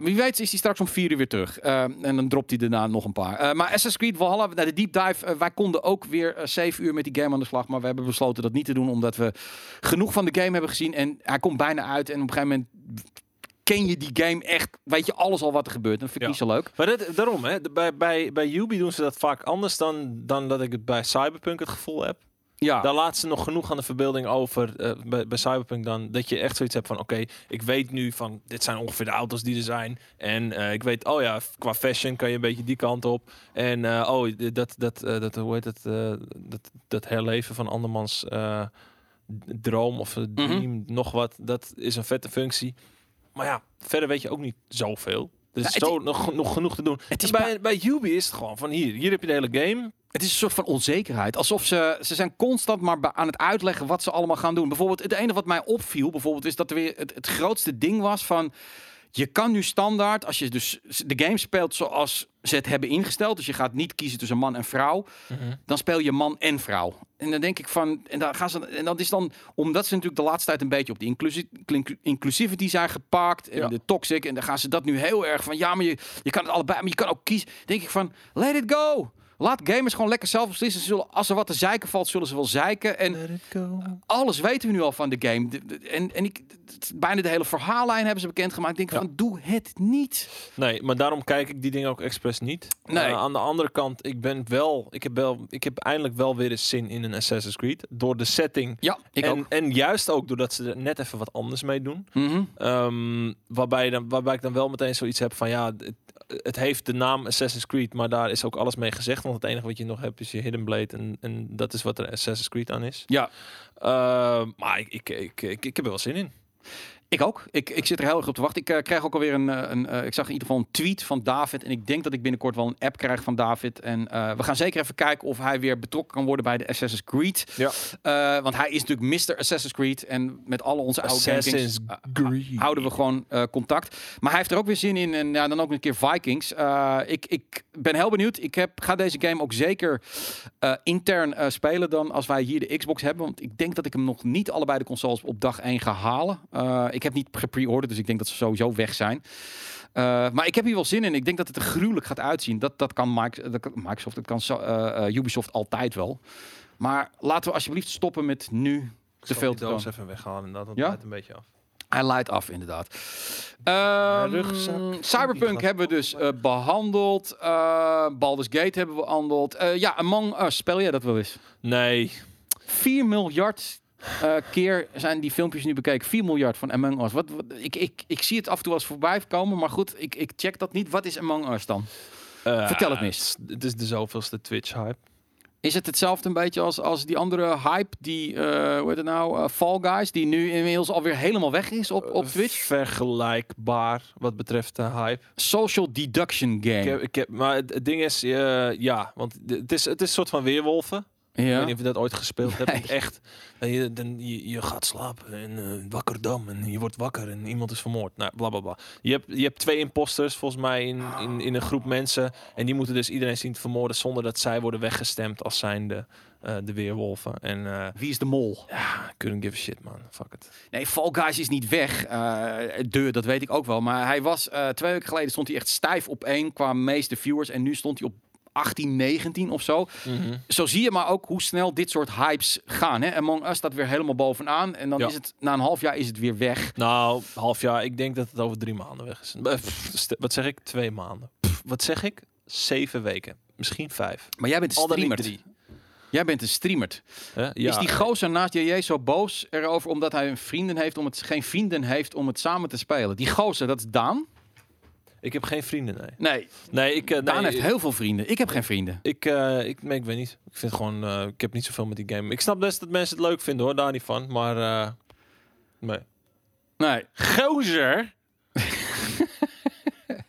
wie weet is hij straks om vier uur weer terug. En dan dropt hij daarna nog een paar. Maar Assassin's Creed Valhalla, naar de deep dive. wij konden ook weer zeven uur met die game aan de slag. Maar we hebben besloten dat niet te doen. Omdat we genoeg van de game hebben gezien. En hij komt bijna uit. En op een gegeven moment ken je die game echt. Weet je alles al wat er gebeurt. Dat vind ik Ja. niet zo leuk. Maar dat, daarom, hè, bij, bij, bij Ubi doen ze dat vaak anders dan, dan dat ik het bij Cyberpunk het gevoel heb. Ja. Daar laat ze nog genoeg aan de verbeelding over eh, bij, bij Cyberpunk dan. Dat je echt zoiets hebt van, oké, ik weet nu van, dit zijn ongeveer de auto's die er zijn. En eh, ik weet, oh ja, qua fashion kan je een beetje die kant op. En eh, oh, dat, dat, eh, dat, hoe heet het, eh, dat, dat herleven van andermans eh, droom of een dream, nog wat. Dat is een vette functie. Maar ja, verder weet je ook niet zoveel. Is Ja, zo nog, nog genoeg te doen. Het is En bij, bij Ubi is het gewoon van hier, hier heb je de hele game. Het is een soort van onzekerheid. Alsof ze, ze zijn constant maar aan het uitleggen wat ze allemaal gaan doen. Bijvoorbeeld, het ene wat mij opviel, bijvoorbeeld, is dat er weer het, het grootste ding was van. Je kan nu standaard, als je dus de game speelt zoals ze het hebben ingesteld, dus je gaat niet kiezen tussen man en vrouw, dan speel je man en vrouw. En dan denk ik van, en dan gaan ze, en dat is dan, omdat ze natuurlijk de laatste tijd een beetje op de inclusi inclu- inclusivity zijn gepakt en Ja. de toxic, en dan gaan ze dat nu heel erg van, ja, maar je, je kan het allebei, maar je kan ook kiezen. Denk ik van, let it go. Laat gamers gewoon lekker zelf beslissen. Ze Zullen, als er wat te zeiken valt, zullen ze wel zeiken. En alles weten we nu al van de game. De- de- En, en ik, bijna de hele verhaallijn hebben ze bekendgemaakt. Ik denk Ja. van, doe het niet. Nee, maar daarom kijk ik die dingen ook expres niet. Nee. Eh, aan de andere kant, ik ben wel, ik heb wel, ik heb eindelijk wel weer eens zin in een Assassin's Creed door de setting. Ja, ik en, ook. en juist ook doordat ze er net even wat anders mee doen. Mhm. Ehm, waarbij, dan, waarbij ik dan wel meteen zoiets heb van ja, het, het heeft de naam Assassin's Creed, maar daar is ook alles mee gezegd. Want het enige wat je nog hebt is je Hidden Blade en, en dat is wat er Assassin's Creed aan is. Ja, Ehm, maar ik, ik, ik, ik, ik heb er wel zin in. Ik ook. Ik, ik zit er heel erg op te wachten. Ik eh, krijg ook alweer een, eh, een eh, ik zag in ieder geval een tweet van David. En ik denk dat ik binnenkort wel een app krijg van David. En we gaan zeker even kijken of hij weer betrokken kan worden bij de Assassin's Creed. Ja. Want hij is natuurlijk Mr. Assassin's Creed. En met alle onze Assassin's Creed. houden we gewoon contact. Maar hij heeft er ook weer zin in. En ja, dan ook een keer Vikings. Ik, ik ben heel benieuwd. Ik heb, ga deze game ook zeker intern spelen dan als wij hier de Xbox hebben. Want ik denk dat ik hem nog niet allebei de consoles op dag 1 ga halen. Ik heb niet gepre-orderd, dus ik denk dat ze sowieso weg zijn. Eh, maar ik heb hier wel zin in. Ik denk dat het er gruwelijk gaat uitzien. Dat, dat kan Microsoft, dat kan eh, Ubisoft altijd wel. Maar laten we alsjeblieft stoppen met nu te veel te doos even weghalen dat Ja? leidt een beetje af. Hij leidt af, inderdaad. Rugzak. Cyberpunk hebben we dus eh, behandeld. Eh Baldur's Gate hebben we behandeld. Eh, ja, Among Us, speel jij dat wel eens? Nee, 4 miljard eh, keer zijn die filmpjes nu bekeken. 4 miljard van Among Us. Wat, wat, ik, ik, ik zie het af en toe als voorbij komen, maar goed, ik, ik check dat niet. Wat is Among Us dan? Eh, Vertel het mis. Het is, het is de zoveelste Twitch-hype. Is het hetzelfde een beetje als, als die andere hype, die, eh hoe heet het nou, Fall Guys, die nu inmiddels alweer helemaal weg is op, op Twitch? Vergelijkbaar wat betreft de hype. Social Deduction Game. Ik heb, ik heb, maar het, ding is, ja, want het is, het is een soort van weerwolven. Ik Ja. weet niet of je dat ooit gespeeld hebt. Nee. Echt, je, dan, je, je gaat slapen en eh wakker dam en je wordt wakker en iemand is vermoord. Nou, bla bla bla. Je hebt, je hebt twee imposters volgens mij in, in, in een groep mensen. En die moeten dus iedereen zien te vermoorden zonder dat zij worden weggestemd als zijnde eh de weerwolven. En eh Wie is de mol? ja, couldn't give a shit man. Fuck it. Nee, Fall Guys is niet weg. Eh de, dat weet ik ook wel. Maar hij was eh, twee weken geleden stond hij echt stijf op één qua meeste viewers. En nu stond hij op 18, 19 of zo. Zo zie je maar ook hoe snel dit soort hypes gaan. Hè? Among Us staat weer helemaal bovenaan. En dan Ja. is het na een half jaar is het weer weg. Nou, half jaar. Ik denk dat het over drie maanden weg is. Eh, pff, Wat zeg ik? Twee maanden. Pff, Wat zeg ik? Zeven weken. Misschien vijf. Maar jij bent een streamer. Jij bent een streamer. Ja, is die gozer naast JJ zo boos erover omdat hij een vrienden heeft om het geen vrienden heeft om het samen te spelen? Die gozer, dat is Daan. Ik heb geen vrienden, nee. Nee, Nee, ik... eh, Daan nee, heeft heel veel vrienden. Ik heb geen vrienden. Ik, eh, ik, nee, ik weet niet. Ik vind gewoon, eh, ik heb niet zoveel met die game. Ik snap best dat mensen het leuk vinden hoor, daar niet van. Maar, eh nee. Nee. Gozer!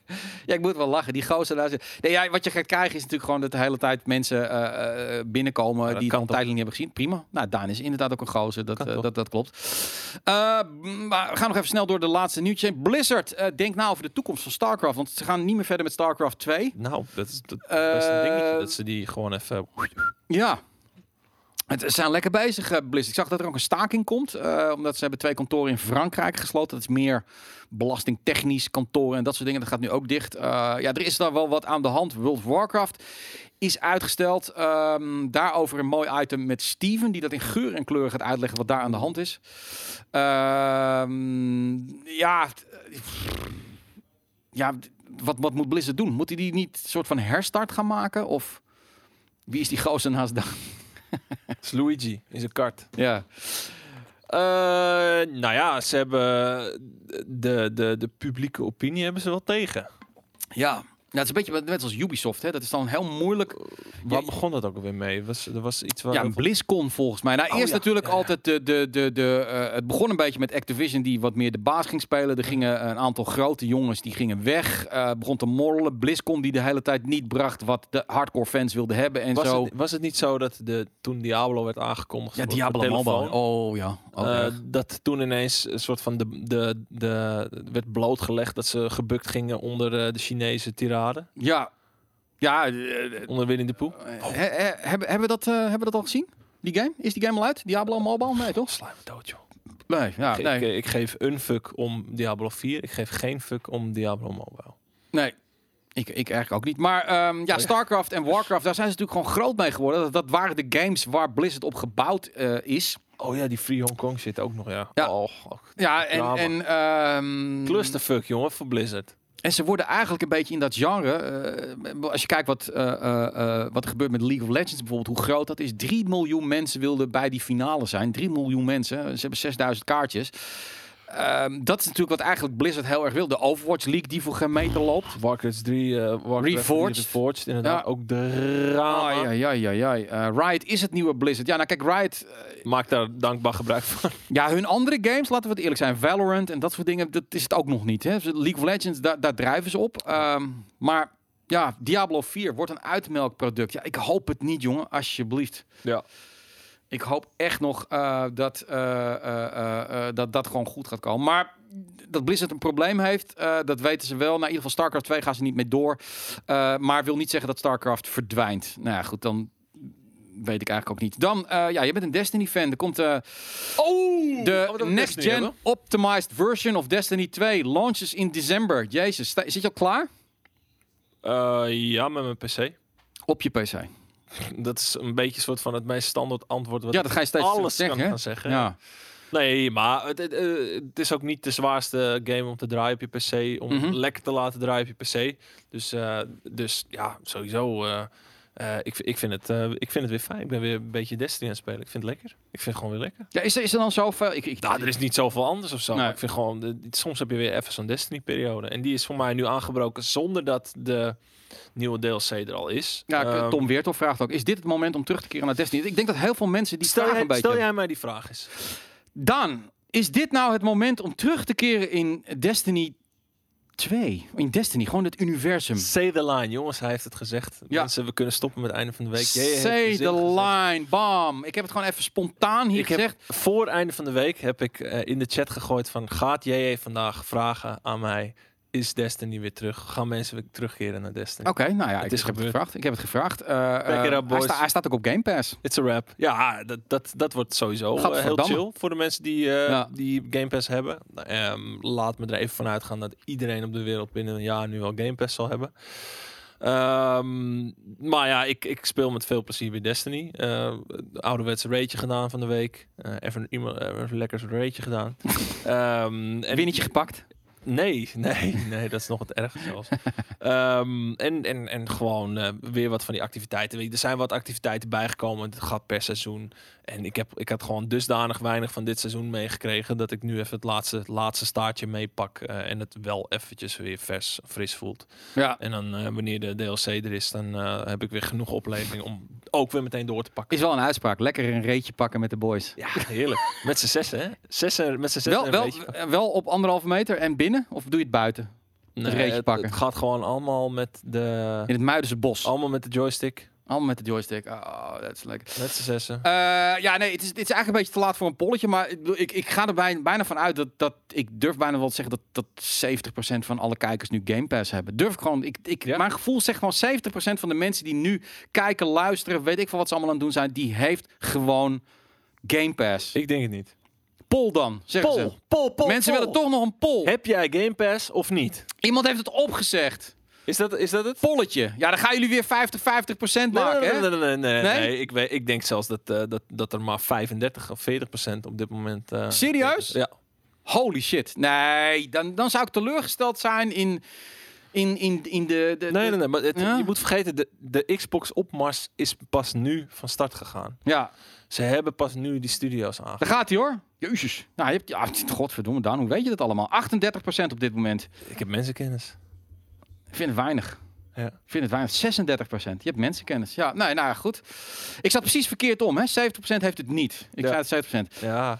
Ja, ik moet wel lachen. Die gozer daar. Nee, ja, wat je gaat krijgen is natuurlijk gewoon dat de hele tijd mensen eh, eh, binnenkomen Ja, die het tijdelijk niet hebben gezien. Prima. Nou, Daan is inderdaad ook een gozer. Dat, eh, dat, dat klopt. Maar we gaan nog even snel door de laatste nieuwtje. Blizzard, eh denk nou over de toekomst van StarCraft. Want ze gaan niet meer verder met StarCraft 2. Nou, dat is, dat is een dingetje. Dat ze die gewoon even... Ja. Het zijn lekker bezig, eh, Blizzard. Ik zag dat er ook een staking komt. eh, omdat ze hebben twee kantoren in Frankrijk gesloten. Dat is meer belastingtechnisch kantoren en dat soort dingen. Dat gaat nu ook dicht. Eh, ja, er is daar wel wat aan de hand. World of Warcraft is uitgesteld. Ehm, daarover een mooi item met Steven. Die dat in geur en kleur gaat uitleggen wat daar aan de hand is. Ehm, ja... Ja, wat, wat moet Blizzard doen? Moet hij die niet een soort van herstart gaan maken? Of wie is die gozer naast Daan? Het is Luigi in zijn kart. Ja. Eh, nou ja, ze hebben de, de, de publieke opinie hebben ze wel tegen. Ja. Ja, het is een beetje net als Ubisoft. Hè? Dat is dan heel moeilijk. Waar Ja, begon dat ook alweer mee? Was, er was iets waar... Ja, een BlizzCon volgens mij. Nou, Oh, eerst ja. natuurlijk Ja, altijd de... de, de, de eh, het begon een beetje met Activision die wat meer de baas ging spelen. Er gingen een aantal grote jongens die gingen weg. eh begon te morrelen. BlizzCon die de hele tijd niet bracht wat de hardcore fans wilden hebben en was, zo. het, was het niet zo dat de, toen Diablo werd aangekondigd ja, Diablo Mobile. Oh ja. Oh, eh, dat toen ineens een soort van de, de, de werd blootgelegd dat ze gebukt gingen onder eh, de Chinese tirade. Ja. Ja, eh, eh, Onder Winnie de Pooh. he- he- hebben, hebben, we dat, eh, hebben we dat al gezien? Die game? Is die game al uit? Diablo Mobile? Nee, toch? Me dood, joh. Nee, ja, Ik, nee. ik, ik geef een fuck om Diablo 4. Ik geef geen fuck om Diablo Mobile. Nee. Ik, ik eigenlijk ook niet. Maar ehm, ja, Oh, StarCraft en Warcraft, daar zijn ze natuurlijk gewoon groot mee geworden. Dat, dat waren de games waar Blizzard op gebouwd eh, is. Oh ja, die Free Hong Kong zit ook nog, ja. Ja. Oh. Ja, en, en, ehm, Clusterfuck, jongen, voor Blizzard. En ze worden eigenlijk een beetje in dat genre. eh, als je kijkt wat, eh, eh, wat er gebeurt met League of Legends bijvoorbeeld, hoe groot dat is. 3 miljoen mensen wilden bij die finale zijn. 3 miljoen mensen. Ze hebben 6000 kaartjes. Ehm, dat is natuurlijk wat eigenlijk Blizzard heel erg wil. De Overwatch League die voor geen meter loopt. Warcraft 3, eh Warcraft Reforged. 3 Reforged, inderdaad. Ja. Ook drama. Ah, ja, ja, ja, ja. Riot is het nieuwe Blizzard. Ja, nou kijk, Riot... eh, Maak daar dankbaar gebruik van. ja, hun andere games, laten we het eerlijk zijn. Valorant en dat soort dingen, dat is het ook nog niet. Hè? League of Legends, daar, daar drijven ze op. Ehm, maar ja, Diablo 4 wordt een uitmelkproduct. Ja, ik hoop het niet, jongen. Alsjeblieft. Ja. Ik hoop echt nog eh, dat, eh, eh, dat dat gewoon goed gaat komen. Maar dat Blizzard een probleem heeft, dat weten ze wel. Nou, in ieder geval StarCraft 2 gaan ze niet mee door. Maar wil niet zeggen dat StarCraft verdwijnt. Nou ja, goed, dan weet ik eigenlijk ook niet. Dan, ja, je bent een Destiny-fan. Er komt Oh! de next-gen optimized version of Destiny 2. Launches in december. Jezus, zit je al klaar? Ja, met mijn PC. Op je PC. Dat is een beetje een soort van het meest standaard antwoord wat Ja, dat ga je steeds alles zeggen. kan hè? gaan zeggen. Ja. Nee, maar het, het, eh, het is ook niet de zwaarste game om te draaien op je PC. Om Mhm. lekker te laten draaien op je PC. Dus, eh, dus ja, sowieso. eh, eh, ik, ik, vind het, eh, ik vind het weer fijn. Ik ben weer een beetje Destiny aan het spelen. Ik vind het lekker. Ik vind het gewoon weer lekker. ja, is er, is er dan zoveel? Ik, ik, Nou, er is niet zoveel anders of zo. Nee. Ik vind gewoon, de- soms heb je weer even zo'n Destiny-periode. En die is voor mij nu aangebroken zonder dat de nieuwe DLC er al is. Ja, Ehm, Tom Weertof vraagt ook: is dit het moment om terug te keren naar Destiny? Ik denk dat heel veel mensen die stel, jij, een beetje. stel jij mij die vraag eens. Dan, is dit nou het moment om terug te keren in Destiny 2. In Destiny, gewoon het universum. Say the line, jongens. Hij heeft het gezegd. Ja. Mensen, we kunnen stoppen met het einde van de week. Jij Say the gezegd. line, bam. Ik heb het gewoon even spontaan hier Ik gezegd. voor het einde van de week heb ik eh, in de chat gegooid van gaat JJ vandaag vragen aan mij is Destiny weer terug? Gaan mensen weer terugkeren naar Destiny? Oké, nou ja, Het ik, is ik heb het gevraagd. Ik heb het gevraagd. It up, hij, sta- hij staat ook op Game Pass. It's a wrap. Ja, dat, dat, dat wordt sowieso eh, heel chill voor de mensen die, Ja. die Game Pass hebben. Nou, ehm, laat me er even van uitgaan dat iedereen op de wereld binnen een jaar nu al Game Pass zal hebben. Ehm, maar ja, ik, ik speel met veel plezier weer Destiny. Eh ouderwetse raidje gedaan van de week. Even, iemand, even een lekker raidje gedaan. Ehm, en Winnetje gepakt. Nee, nee, nee, dat is nog het ergste zelfs. Ehm, en, en, en gewoon eh, weer wat van die activiteiten. Er zijn wat activiteiten bijgekomen. Het gaat per seizoen. En ik, heb, ik had gewoon dusdanig weinig van dit seizoen meegekregen... dat ik nu even het laatste, laatste staartje meepak... eh, en het wel eventjes weer vers, fris voelt. Ja. En dan eh, wanneer de DLC er is... dan heb ik weer genoeg opleving om ook weer meteen door te pakken. Is wel een uitspraak. Lekker een reetje pakken met de boys. Ja, heerlijk. Met z'n zessen, hè? Zessen, met z'n zessen Wel, een wel, wel op anderhalve meter en binnen? Of doe je het buiten? Nee, reetje het, pakken. het gaat gewoon allemaal met de... In het Muidense bos. Allemaal met de joystick. Allemaal met de joystick. Oh, dat is lekker. Met z'n zessen. Eh, ja, nee, het is, het is eigenlijk een beetje te laat voor een polletje. Maar ik, ik, ga er bijna, bijna van uit dat, dat... Ik durf bijna wel te zeggen dat, dat 70% van alle kijkers nu Game Pass hebben. Durf ik gewoon... Ik, ik, Ja? Mijn gevoel zegt gewoon 70% van de mensen die nu kijken, luisteren... Weet ik veel wat ze allemaal aan het doen zijn. Die heeft gewoon Game Pass. Ik denk het niet. Poll dan, zeggen ze. Pol, pol, Mensen willen toch nog een poll. Heb jij Game Pass of niet? Iemand heeft het opgezegd. Is dat, is dat het? Polletje. Ja, dan gaan jullie weer 50, 50 maken, nee, hè? nee, nee, nee, nee, Nee? nee. Ik, weet, ik denk zelfs dat, eh, dat, dat er maar 35 of 40 procent op dit moment... eh, Serieus? Ja. Holy shit. Nee, dan, dan zou ik teleurgesteld zijn in, in, in, in de... de Nee, de- nee, nee. Maar het, Ja. je moet vergeten, de, de Xbox opmars is pas nu van start gegaan. Ja, Ze hebben pas nu die studio's aan. daar gaat hij hoor. Jezus. Nou, je hebt, ja, godverdomme, Dan, hoe weet je dat allemaal? 38% op dit moment. Ik heb mensenkennis. Ik vind het weinig. Ja. Ik vind het weinig. 36%. Je hebt mensenkennis. Ja, nee, nou ja, goed. Ik zat precies verkeerd om, hè. 70% heeft het niet. Ik Ja. zei het 70%. Ja.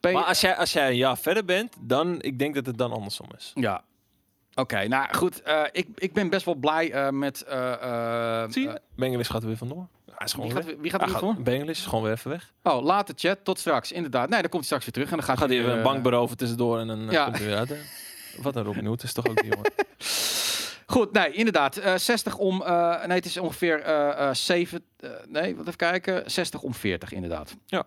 P- Maar als jij, als jij een jaar verder bent, dan ik denk dat het dan andersom is. Ja. Oké, nou goed. eh, ik, ik ben best wel blij eh, met... Zie je? eh, Bengelis gaat er weer vandoor. Hij is gewoon wie, weg. gaat, wie gaat Hij er gaat- niet voor? Bengelis is gewoon weer even weg. Oh, laat de chat. Tot straks. Inderdaad. Nee, dan komt hij straks weer terug. En dan gaat, Gaat hij weer, even een bank beroven tussendoor en dan Ja. komt hij weer uit. Wat een Robin Hood is toch ook die jongen. Goed, nee, inderdaad. eh 60 om... nee, het is ongeveer eh 7... eh, nee, wat even kijken. 60 om 40, inderdaad. Ja.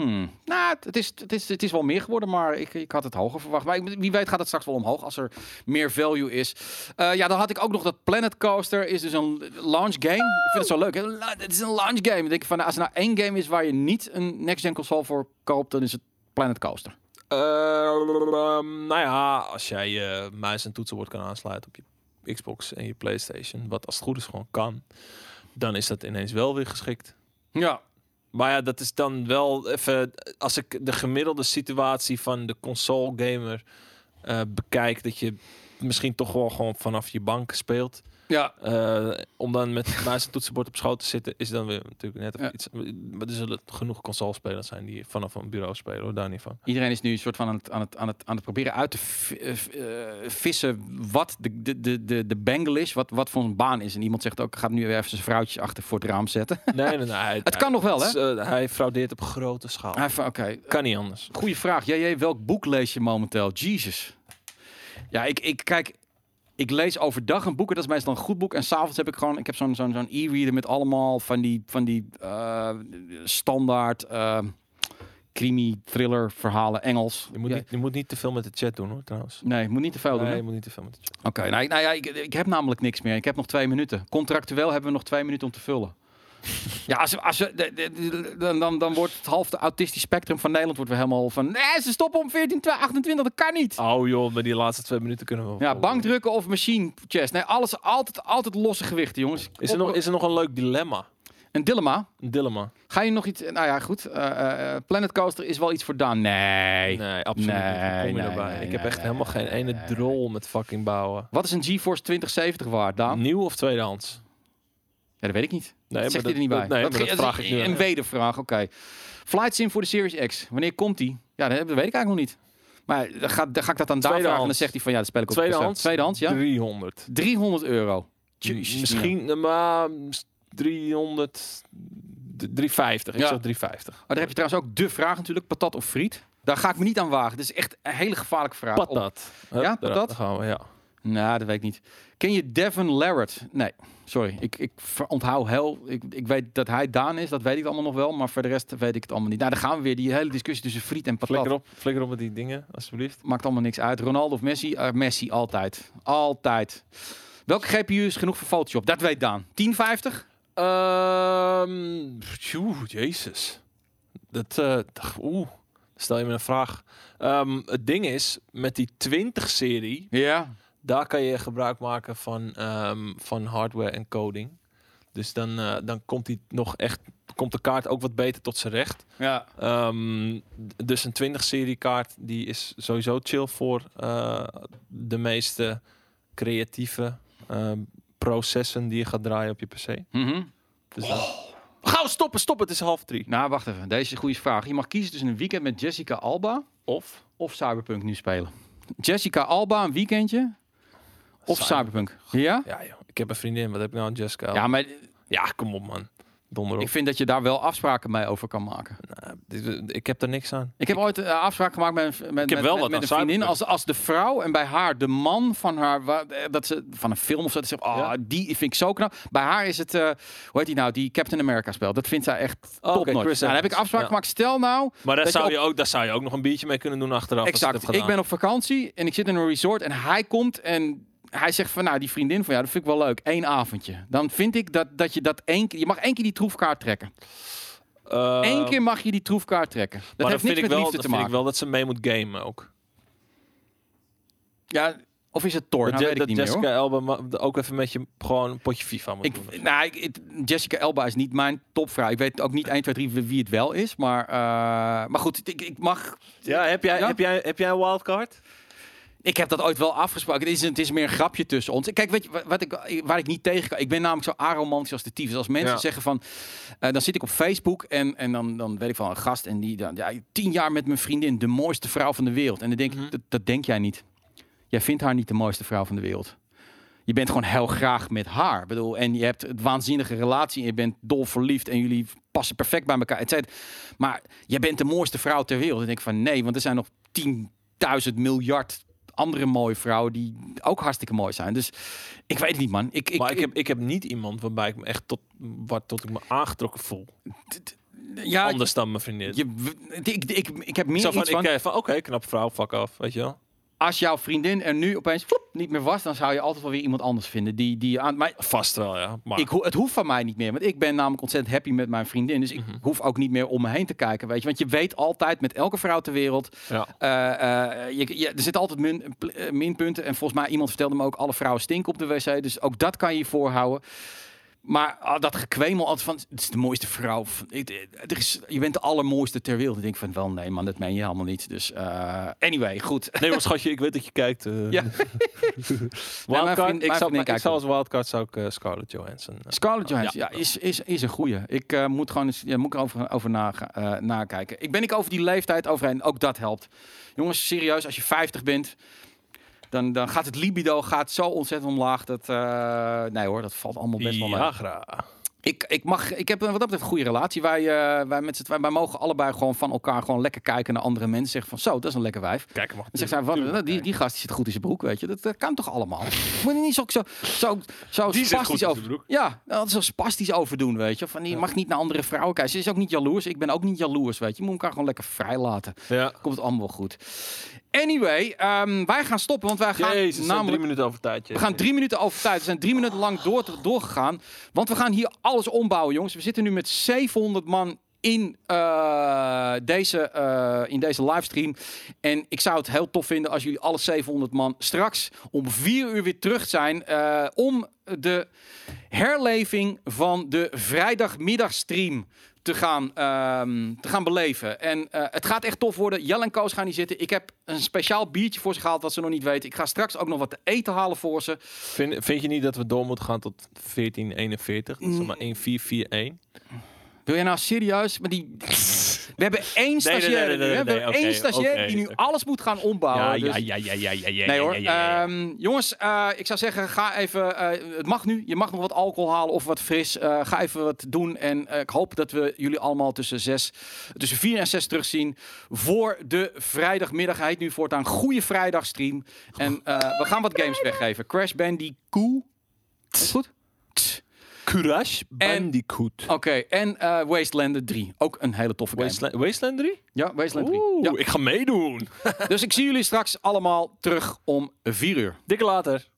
Hmm. Nou, het- is, het, is, het is wel meer geworden, maar ik, ik had het hoger verwacht. Maar ik- wie weet gaat het straks wel omhoog als er meer value is. Eh, ja, dan had ik ook nog dat Planet Coaster. Is dus een launch game. Ik vind het zo leuk. hè. Het is een launch game. Dan denk ik van, als er nou één game is waar je niet een next-gen console voor koopt, dan is het Planet Coaster. Eh, nou ja, als jij je muis en toetsenbord kan aansluiten op je Xbox en je PlayStation, wat als het goed is gewoon kan, dan is dat ineens wel weer geschikt. Ja. Maar ja, dat is dan wel even, als ik de gemiddelde situatie van de console gamer eh, bekijk, dat je misschien toch wel gewoon vanaf je bank speelt. Ja. Eh, om dan met en toetsenbord op schoot te zitten, is dan weer natuurlijk net Ja. iets. Maar er zullen genoeg console-spelers zijn die vanaf een bureau spelen, hoor, daar niet van. Iedereen is nu een soort van aan het, aan het, aan het, aan het proberen uit te vi- eh, eh, vissen wat de, de, de, de, de bangle is, wat, wat voor een baan is. En iemand zegt ook, gaat nu weer even zijn vrouwtjes achter voor het raam zetten. Nee, nee, nee. Hij, Het kan nog wel, hè? hij fraudeert op grote schaal. Van, Oké, Kan niet anders. goede vraag. Jij, welk boek lees je momenteel? Jesus. Ja, ik, ik kijk, ik lees overdag een boek en dat is meestal een goed boek. En s'avonds heb ik gewoon, ik heb zo'n zo'n zo'n e-reader met allemaal van die, van die eh, standaard eh, crimi, thriller, verhalen, Engels. Je moet, niet, je moet niet te veel met de chat doen, hoor, trouwens. Nee, moet niet te veel doen. Nee, je moet niet te veel met de chat. Oké, nou, nou ja, ik, ik heb namelijk niks meer. Ik heb nog twee minuten. Contractueel hebben we nog twee minuten om te vullen. Ja, als, als dan, dan, dan wordt het half de autistisch spectrum van Nederland wordt weer helemaal van... Nee, ze stoppen om 14, 28, dat kan niet. Oh joh, met die laatste twee minuten kunnen we Ja, volgen. bankdrukken of machine chest. Nee, alles, altijd, altijd losse gewichten, jongens. Is er, nog, is er nog een leuk dilemma? Een dilemma. Een dilemma? Ga je nog iets... Nou ja, goed. eh, eh, Planet Coaster is wel iets voor Daan. Nee. Nee, absoluut niet. Nee, kom je nee, ik heb echt helemaal geen ene drol met fucking bouwen. Wat is een GeForce 2070 waard, Daan? Nieuw of tweedehands? Ja, dat weet ik niet. Nee, dat zegt hij er niet bij. nee, dat vraag ik nu Een wedervraag, oké. Flight Sim voor de Series X. Wanneer komt die? Ja, dat dat weet ik eigenlijk nog niet. Maar dan ga, dan ga ik dat aan Daan vragen en dan zegt hij van ja, dat speel ik op. Tweedehands? Tweedehands, ja. 300. 300 euro. Misschien, eh, maar mm, 300, 350. Ik Ja. zeg 350. Maar daar heb je trouwens ook de vraag natuurlijk, patat of friet. Daar ga ik me niet aan wagen. Dat is echt een hele gevaarlijke vraag. Patat. Ja, daar- patat? daar gaan we, ja. Nou, dat weet ik niet. Ken je Devin Larratt? Nee, sorry. Ik, ik onthoud heel... Ik, ik weet dat hij Daan is, dat weet ik allemaal nog wel. Maar voor de rest weet ik het allemaal niet. Nou, dan gaan we weer. Die hele discussie tussen friet en patat. Flikker op, flikker op met die dingen, alsjeblieft. Maakt allemaal niks uit. Ronaldo of Messi? Eh, Messi, altijd. Altijd. Welke GPU is genoeg voor Photoshop? Dat weet Daan. 1050? Ehm tjoe, jezus. Dat, dag- oeh, stel je me een vraag. Ehm, het ding is, met die 20-serie, Ja. Daar kan je gebruik maken van, ehm, van hardware en coding. Dus dan, eh, dan komt die nog echt, komt de kaart ook wat beter tot zijn recht. Ja. Ehm, dus een 20-serie kaart, die is sowieso chill voor eh, de meeste creatieve ehm, processen die je gaat draaien op je PC. Mhm. Dus dan- Gauw stoppen, stoppen, het is half drie. Nou, wacht even. Deze is een goede vraag. Je mag kiezen tussen een weekend met Jessica Alba Of? of Cyberpunk nu spelen. Jessica Alba een weekendje of Cyber- Cyberpunk. Ja? Ja, joh. ik heb een vriendin. Wat heb ik nou aan Jessica? Ja, maar Ja, kom op, man. Donder op. ik vind dat je daar wel afspraken mee over kan maken. Nou, dit- ik heb er niks aan. Ik heb ooit een afspraak gemaakt met, met, heb met, wel met, wat met aan een vriendin. Cyberpunk. Als, als de vrouw en bij haar de man van haar, eh, dat ze van een film of zo, dat ze oh, Ja. die vind ik zo knap. Bij haar is het, eh, hoe heet die nou, die Captain America speelt. Dat vindt zij echt Oh, top Nou, dan heb ik afspraak Ja. gemaakt. Stel nou, Maar daar zou, op- je ook, daar zou je ook nog een biertje mee kunnen doen achteraf. exact. Ik ben op vakantie en ik zit in een resort en hij komt en hij zegt van, nou, die vriendin van jou, dat vind ik wel leuk. Eén avondje. Dan vind ik dat, dat je dat één keer, je mag één keer die troefkaart trekken. Ehm, Eén keer mag je die troefkaart trekken. Dat maar heeft dan niks vind met ik wel, liefde te vind maken. ik wel dat ze mee moet gamen ook. Ja, of is het Thor? dat Nou, Je- weet ik dat niet meer. Jessica Elba ma- ook even met je gewoon een potje FIFA moet doen. Ik, nou, ik, het- Jessica Elba is niet mijn topvrouw. Ik weet ook niet 1, 2, 3 wie het wel is. Maar, eh, maar goed, ik, ik mag... Ja, heb jij, Ja? Heb jij, heb jij een wildcard? Ik heb dat ooit wel afgesproken. Het is, het is meer een grapje tussen ons. Kijk, weet je wat- ik, waar ik niet tegen kan? Ik ben namelijk zo aromantisch als de tyfus. Als mensen Ja. zeggen van... eh, dan zit ik op Facebook en, en dan, dan weet ik van een gast... en die dan... Ja, tien jaar met mijn vriendin. De mooiste vrouw van de wereld. En dan denk Mhm. ik, dat, dat denk jij niet. Jij vindt haar niet de mooiste vrouw van de wereld. Je bent gewoon heel graag met haar. Ik bedoel, en je hebt een waanzinnige relatie. En je bent dol verliefd. En jullie passen perfect bij elkaar. et cetera. Maar je bent de mooiste vrouw ter wereld. Denk ik van nee, want er zijn nog 10.000 miljard andere mooie vrouwen die ook hartstikke mooi zijn. Dus ik weet het niet, man. Ik, ik, maar ik, heb, ik heb niet iemand waarbij ik me echt tot, wat, tot ik me aangetrokken voel. ja, Anders dan mijn vriendin. je, ik, ik, ik, ik heb meer Zo van, iets ik van, oké, knap vrouw, fuck af, weet je wel. Als jouw vriendin er nu opeens flop, niet meer was, dan zou je altijd wel weer iemand anders vinden. Die, die aan, maar Vast wel, ja. Maar ik, het hoeft van mij niet meer, want ik ben namelijk ontzettend happy met mijn vriendin. Dus ik Mhm. hoef ook niet meer om me heen te kijken, weet je. Want je weet altijd met elke vrouw ter wereld, ja. eh, eh, je, je, er zitten altijd min, eh, minpunten. En volgens mij, iemand vertelde me ook, alle vrouwen stinken op de wc. Dus ook dat kan je je voorhouden. Maar ah, dat gekwemel altijd van, het is de mooiste vrouw. van- ik- eh, Er is, je bent de allermooiste ter wereld. Ik denk van, wel nee man, dat meen je helemaal niet. Dus eh, anyway, goed. Nee, maar schatje, ik weet dat je kijkt. eh. Ja. wildcard, vriend- ik, zou, ik kijkt zou als wildcard zou ik Scarlett Johansson. Scarlett Johansson, ja, Ja. is, is, is een goeie. Ik eh, moet gewoon eens, ja, moet ik over, over eh, nakijken. Ik ben ik over die leeftijd overheen. Ook dat helpt. Jongens, serieus, als je 50 bent, dan, dan gaat het libido gaat zo ontzettend omlaag. Dat, eh, nee hoor, dat valt allemaal best wel mee. Viagra. Ik, ik, mag, ik heb een- wat dat betreft een goede relatie. Wij, eh, wij, met tweeën- wij mogen allebei gewoon van elkaar gewoon lekker kijken naar andere mensen. Zeggen van zo, dat is een lekker wijf. Kijk, mag Dan zegt van, die, die gast die zit goed in zijn broek, weet je. Dat, dat kan toch allemaal? Moet je niet zo, zo, zo, zo Die spastisch over... Ja, dat is zo spastisch over doen, weet je. Van, je mag niet naar andere vrouwen kijken. Ze is ook niet jaloers. Ik ben ook niet jaloers, weet je. Je moet elkaar gewoon lekker vrij laten. Ja. Komt het allemaal wel goed. Anyway, ehm, wij gaan stoppen, want wij gaan Jezus, namelijk... drie minuten over tijd. We gaan drie minuten over tijd. We zijn drie minuten lang door, doorgegaan. Want we gaan hier alles ombouwen, jongens. We zitten nu met 700 man in, eh, deze, eh, in deze livestream. En ik zou het heel tof vinden als jullie alle 700 man straks om vier uur weer terug zijn. eh, om de herleving van de vrijdagmiddagstream te gaan, ehm, te gaan beleven. En eh, het gaat echt tof worden. Jel en Koos gaan hier zitten. Ik heb een speciaal biertje voor ze gehaald wat ze nog niet weten. Ik ga straks ook nog wat te eten halen voor ze. Vind, vind je niet dat we door moeten gaan tot 1441? Dat is Mm. maar 1441. Wil jij nou serieus? Maar die, We hebben één stagiair nee, nee? We hebben één stagiair die nu alles moet gaan ombouwen. Ja, dus- ja, ja, ja, ja, ja. Nee hoor. ja. Ehm, jongens, eh, ik zou zeggen, ga even. eh, het mag nu. Je mag nog wat alcohol halen of wat fris. Eh, ga even wat doen. En ik hoop dat we jullie allemaal tussen zes, tussen vier en zes terugzien voor de vrijdagmiddag. Hij heet nu voortaan Goede Vrijdagstream. En we gaan wat games weggeven. Crash Bandicoot. Is goed? Crash Bandicoot. Oké, en eh Wasteland 3. Ook een hele toffe game. Wasteland, Wasteland 3? Ja, Wasteland 3. Oeh, Ja. ik ga meedoen. Dus ik zie jullie straks allemaal terug om 4 uur. Dikke later.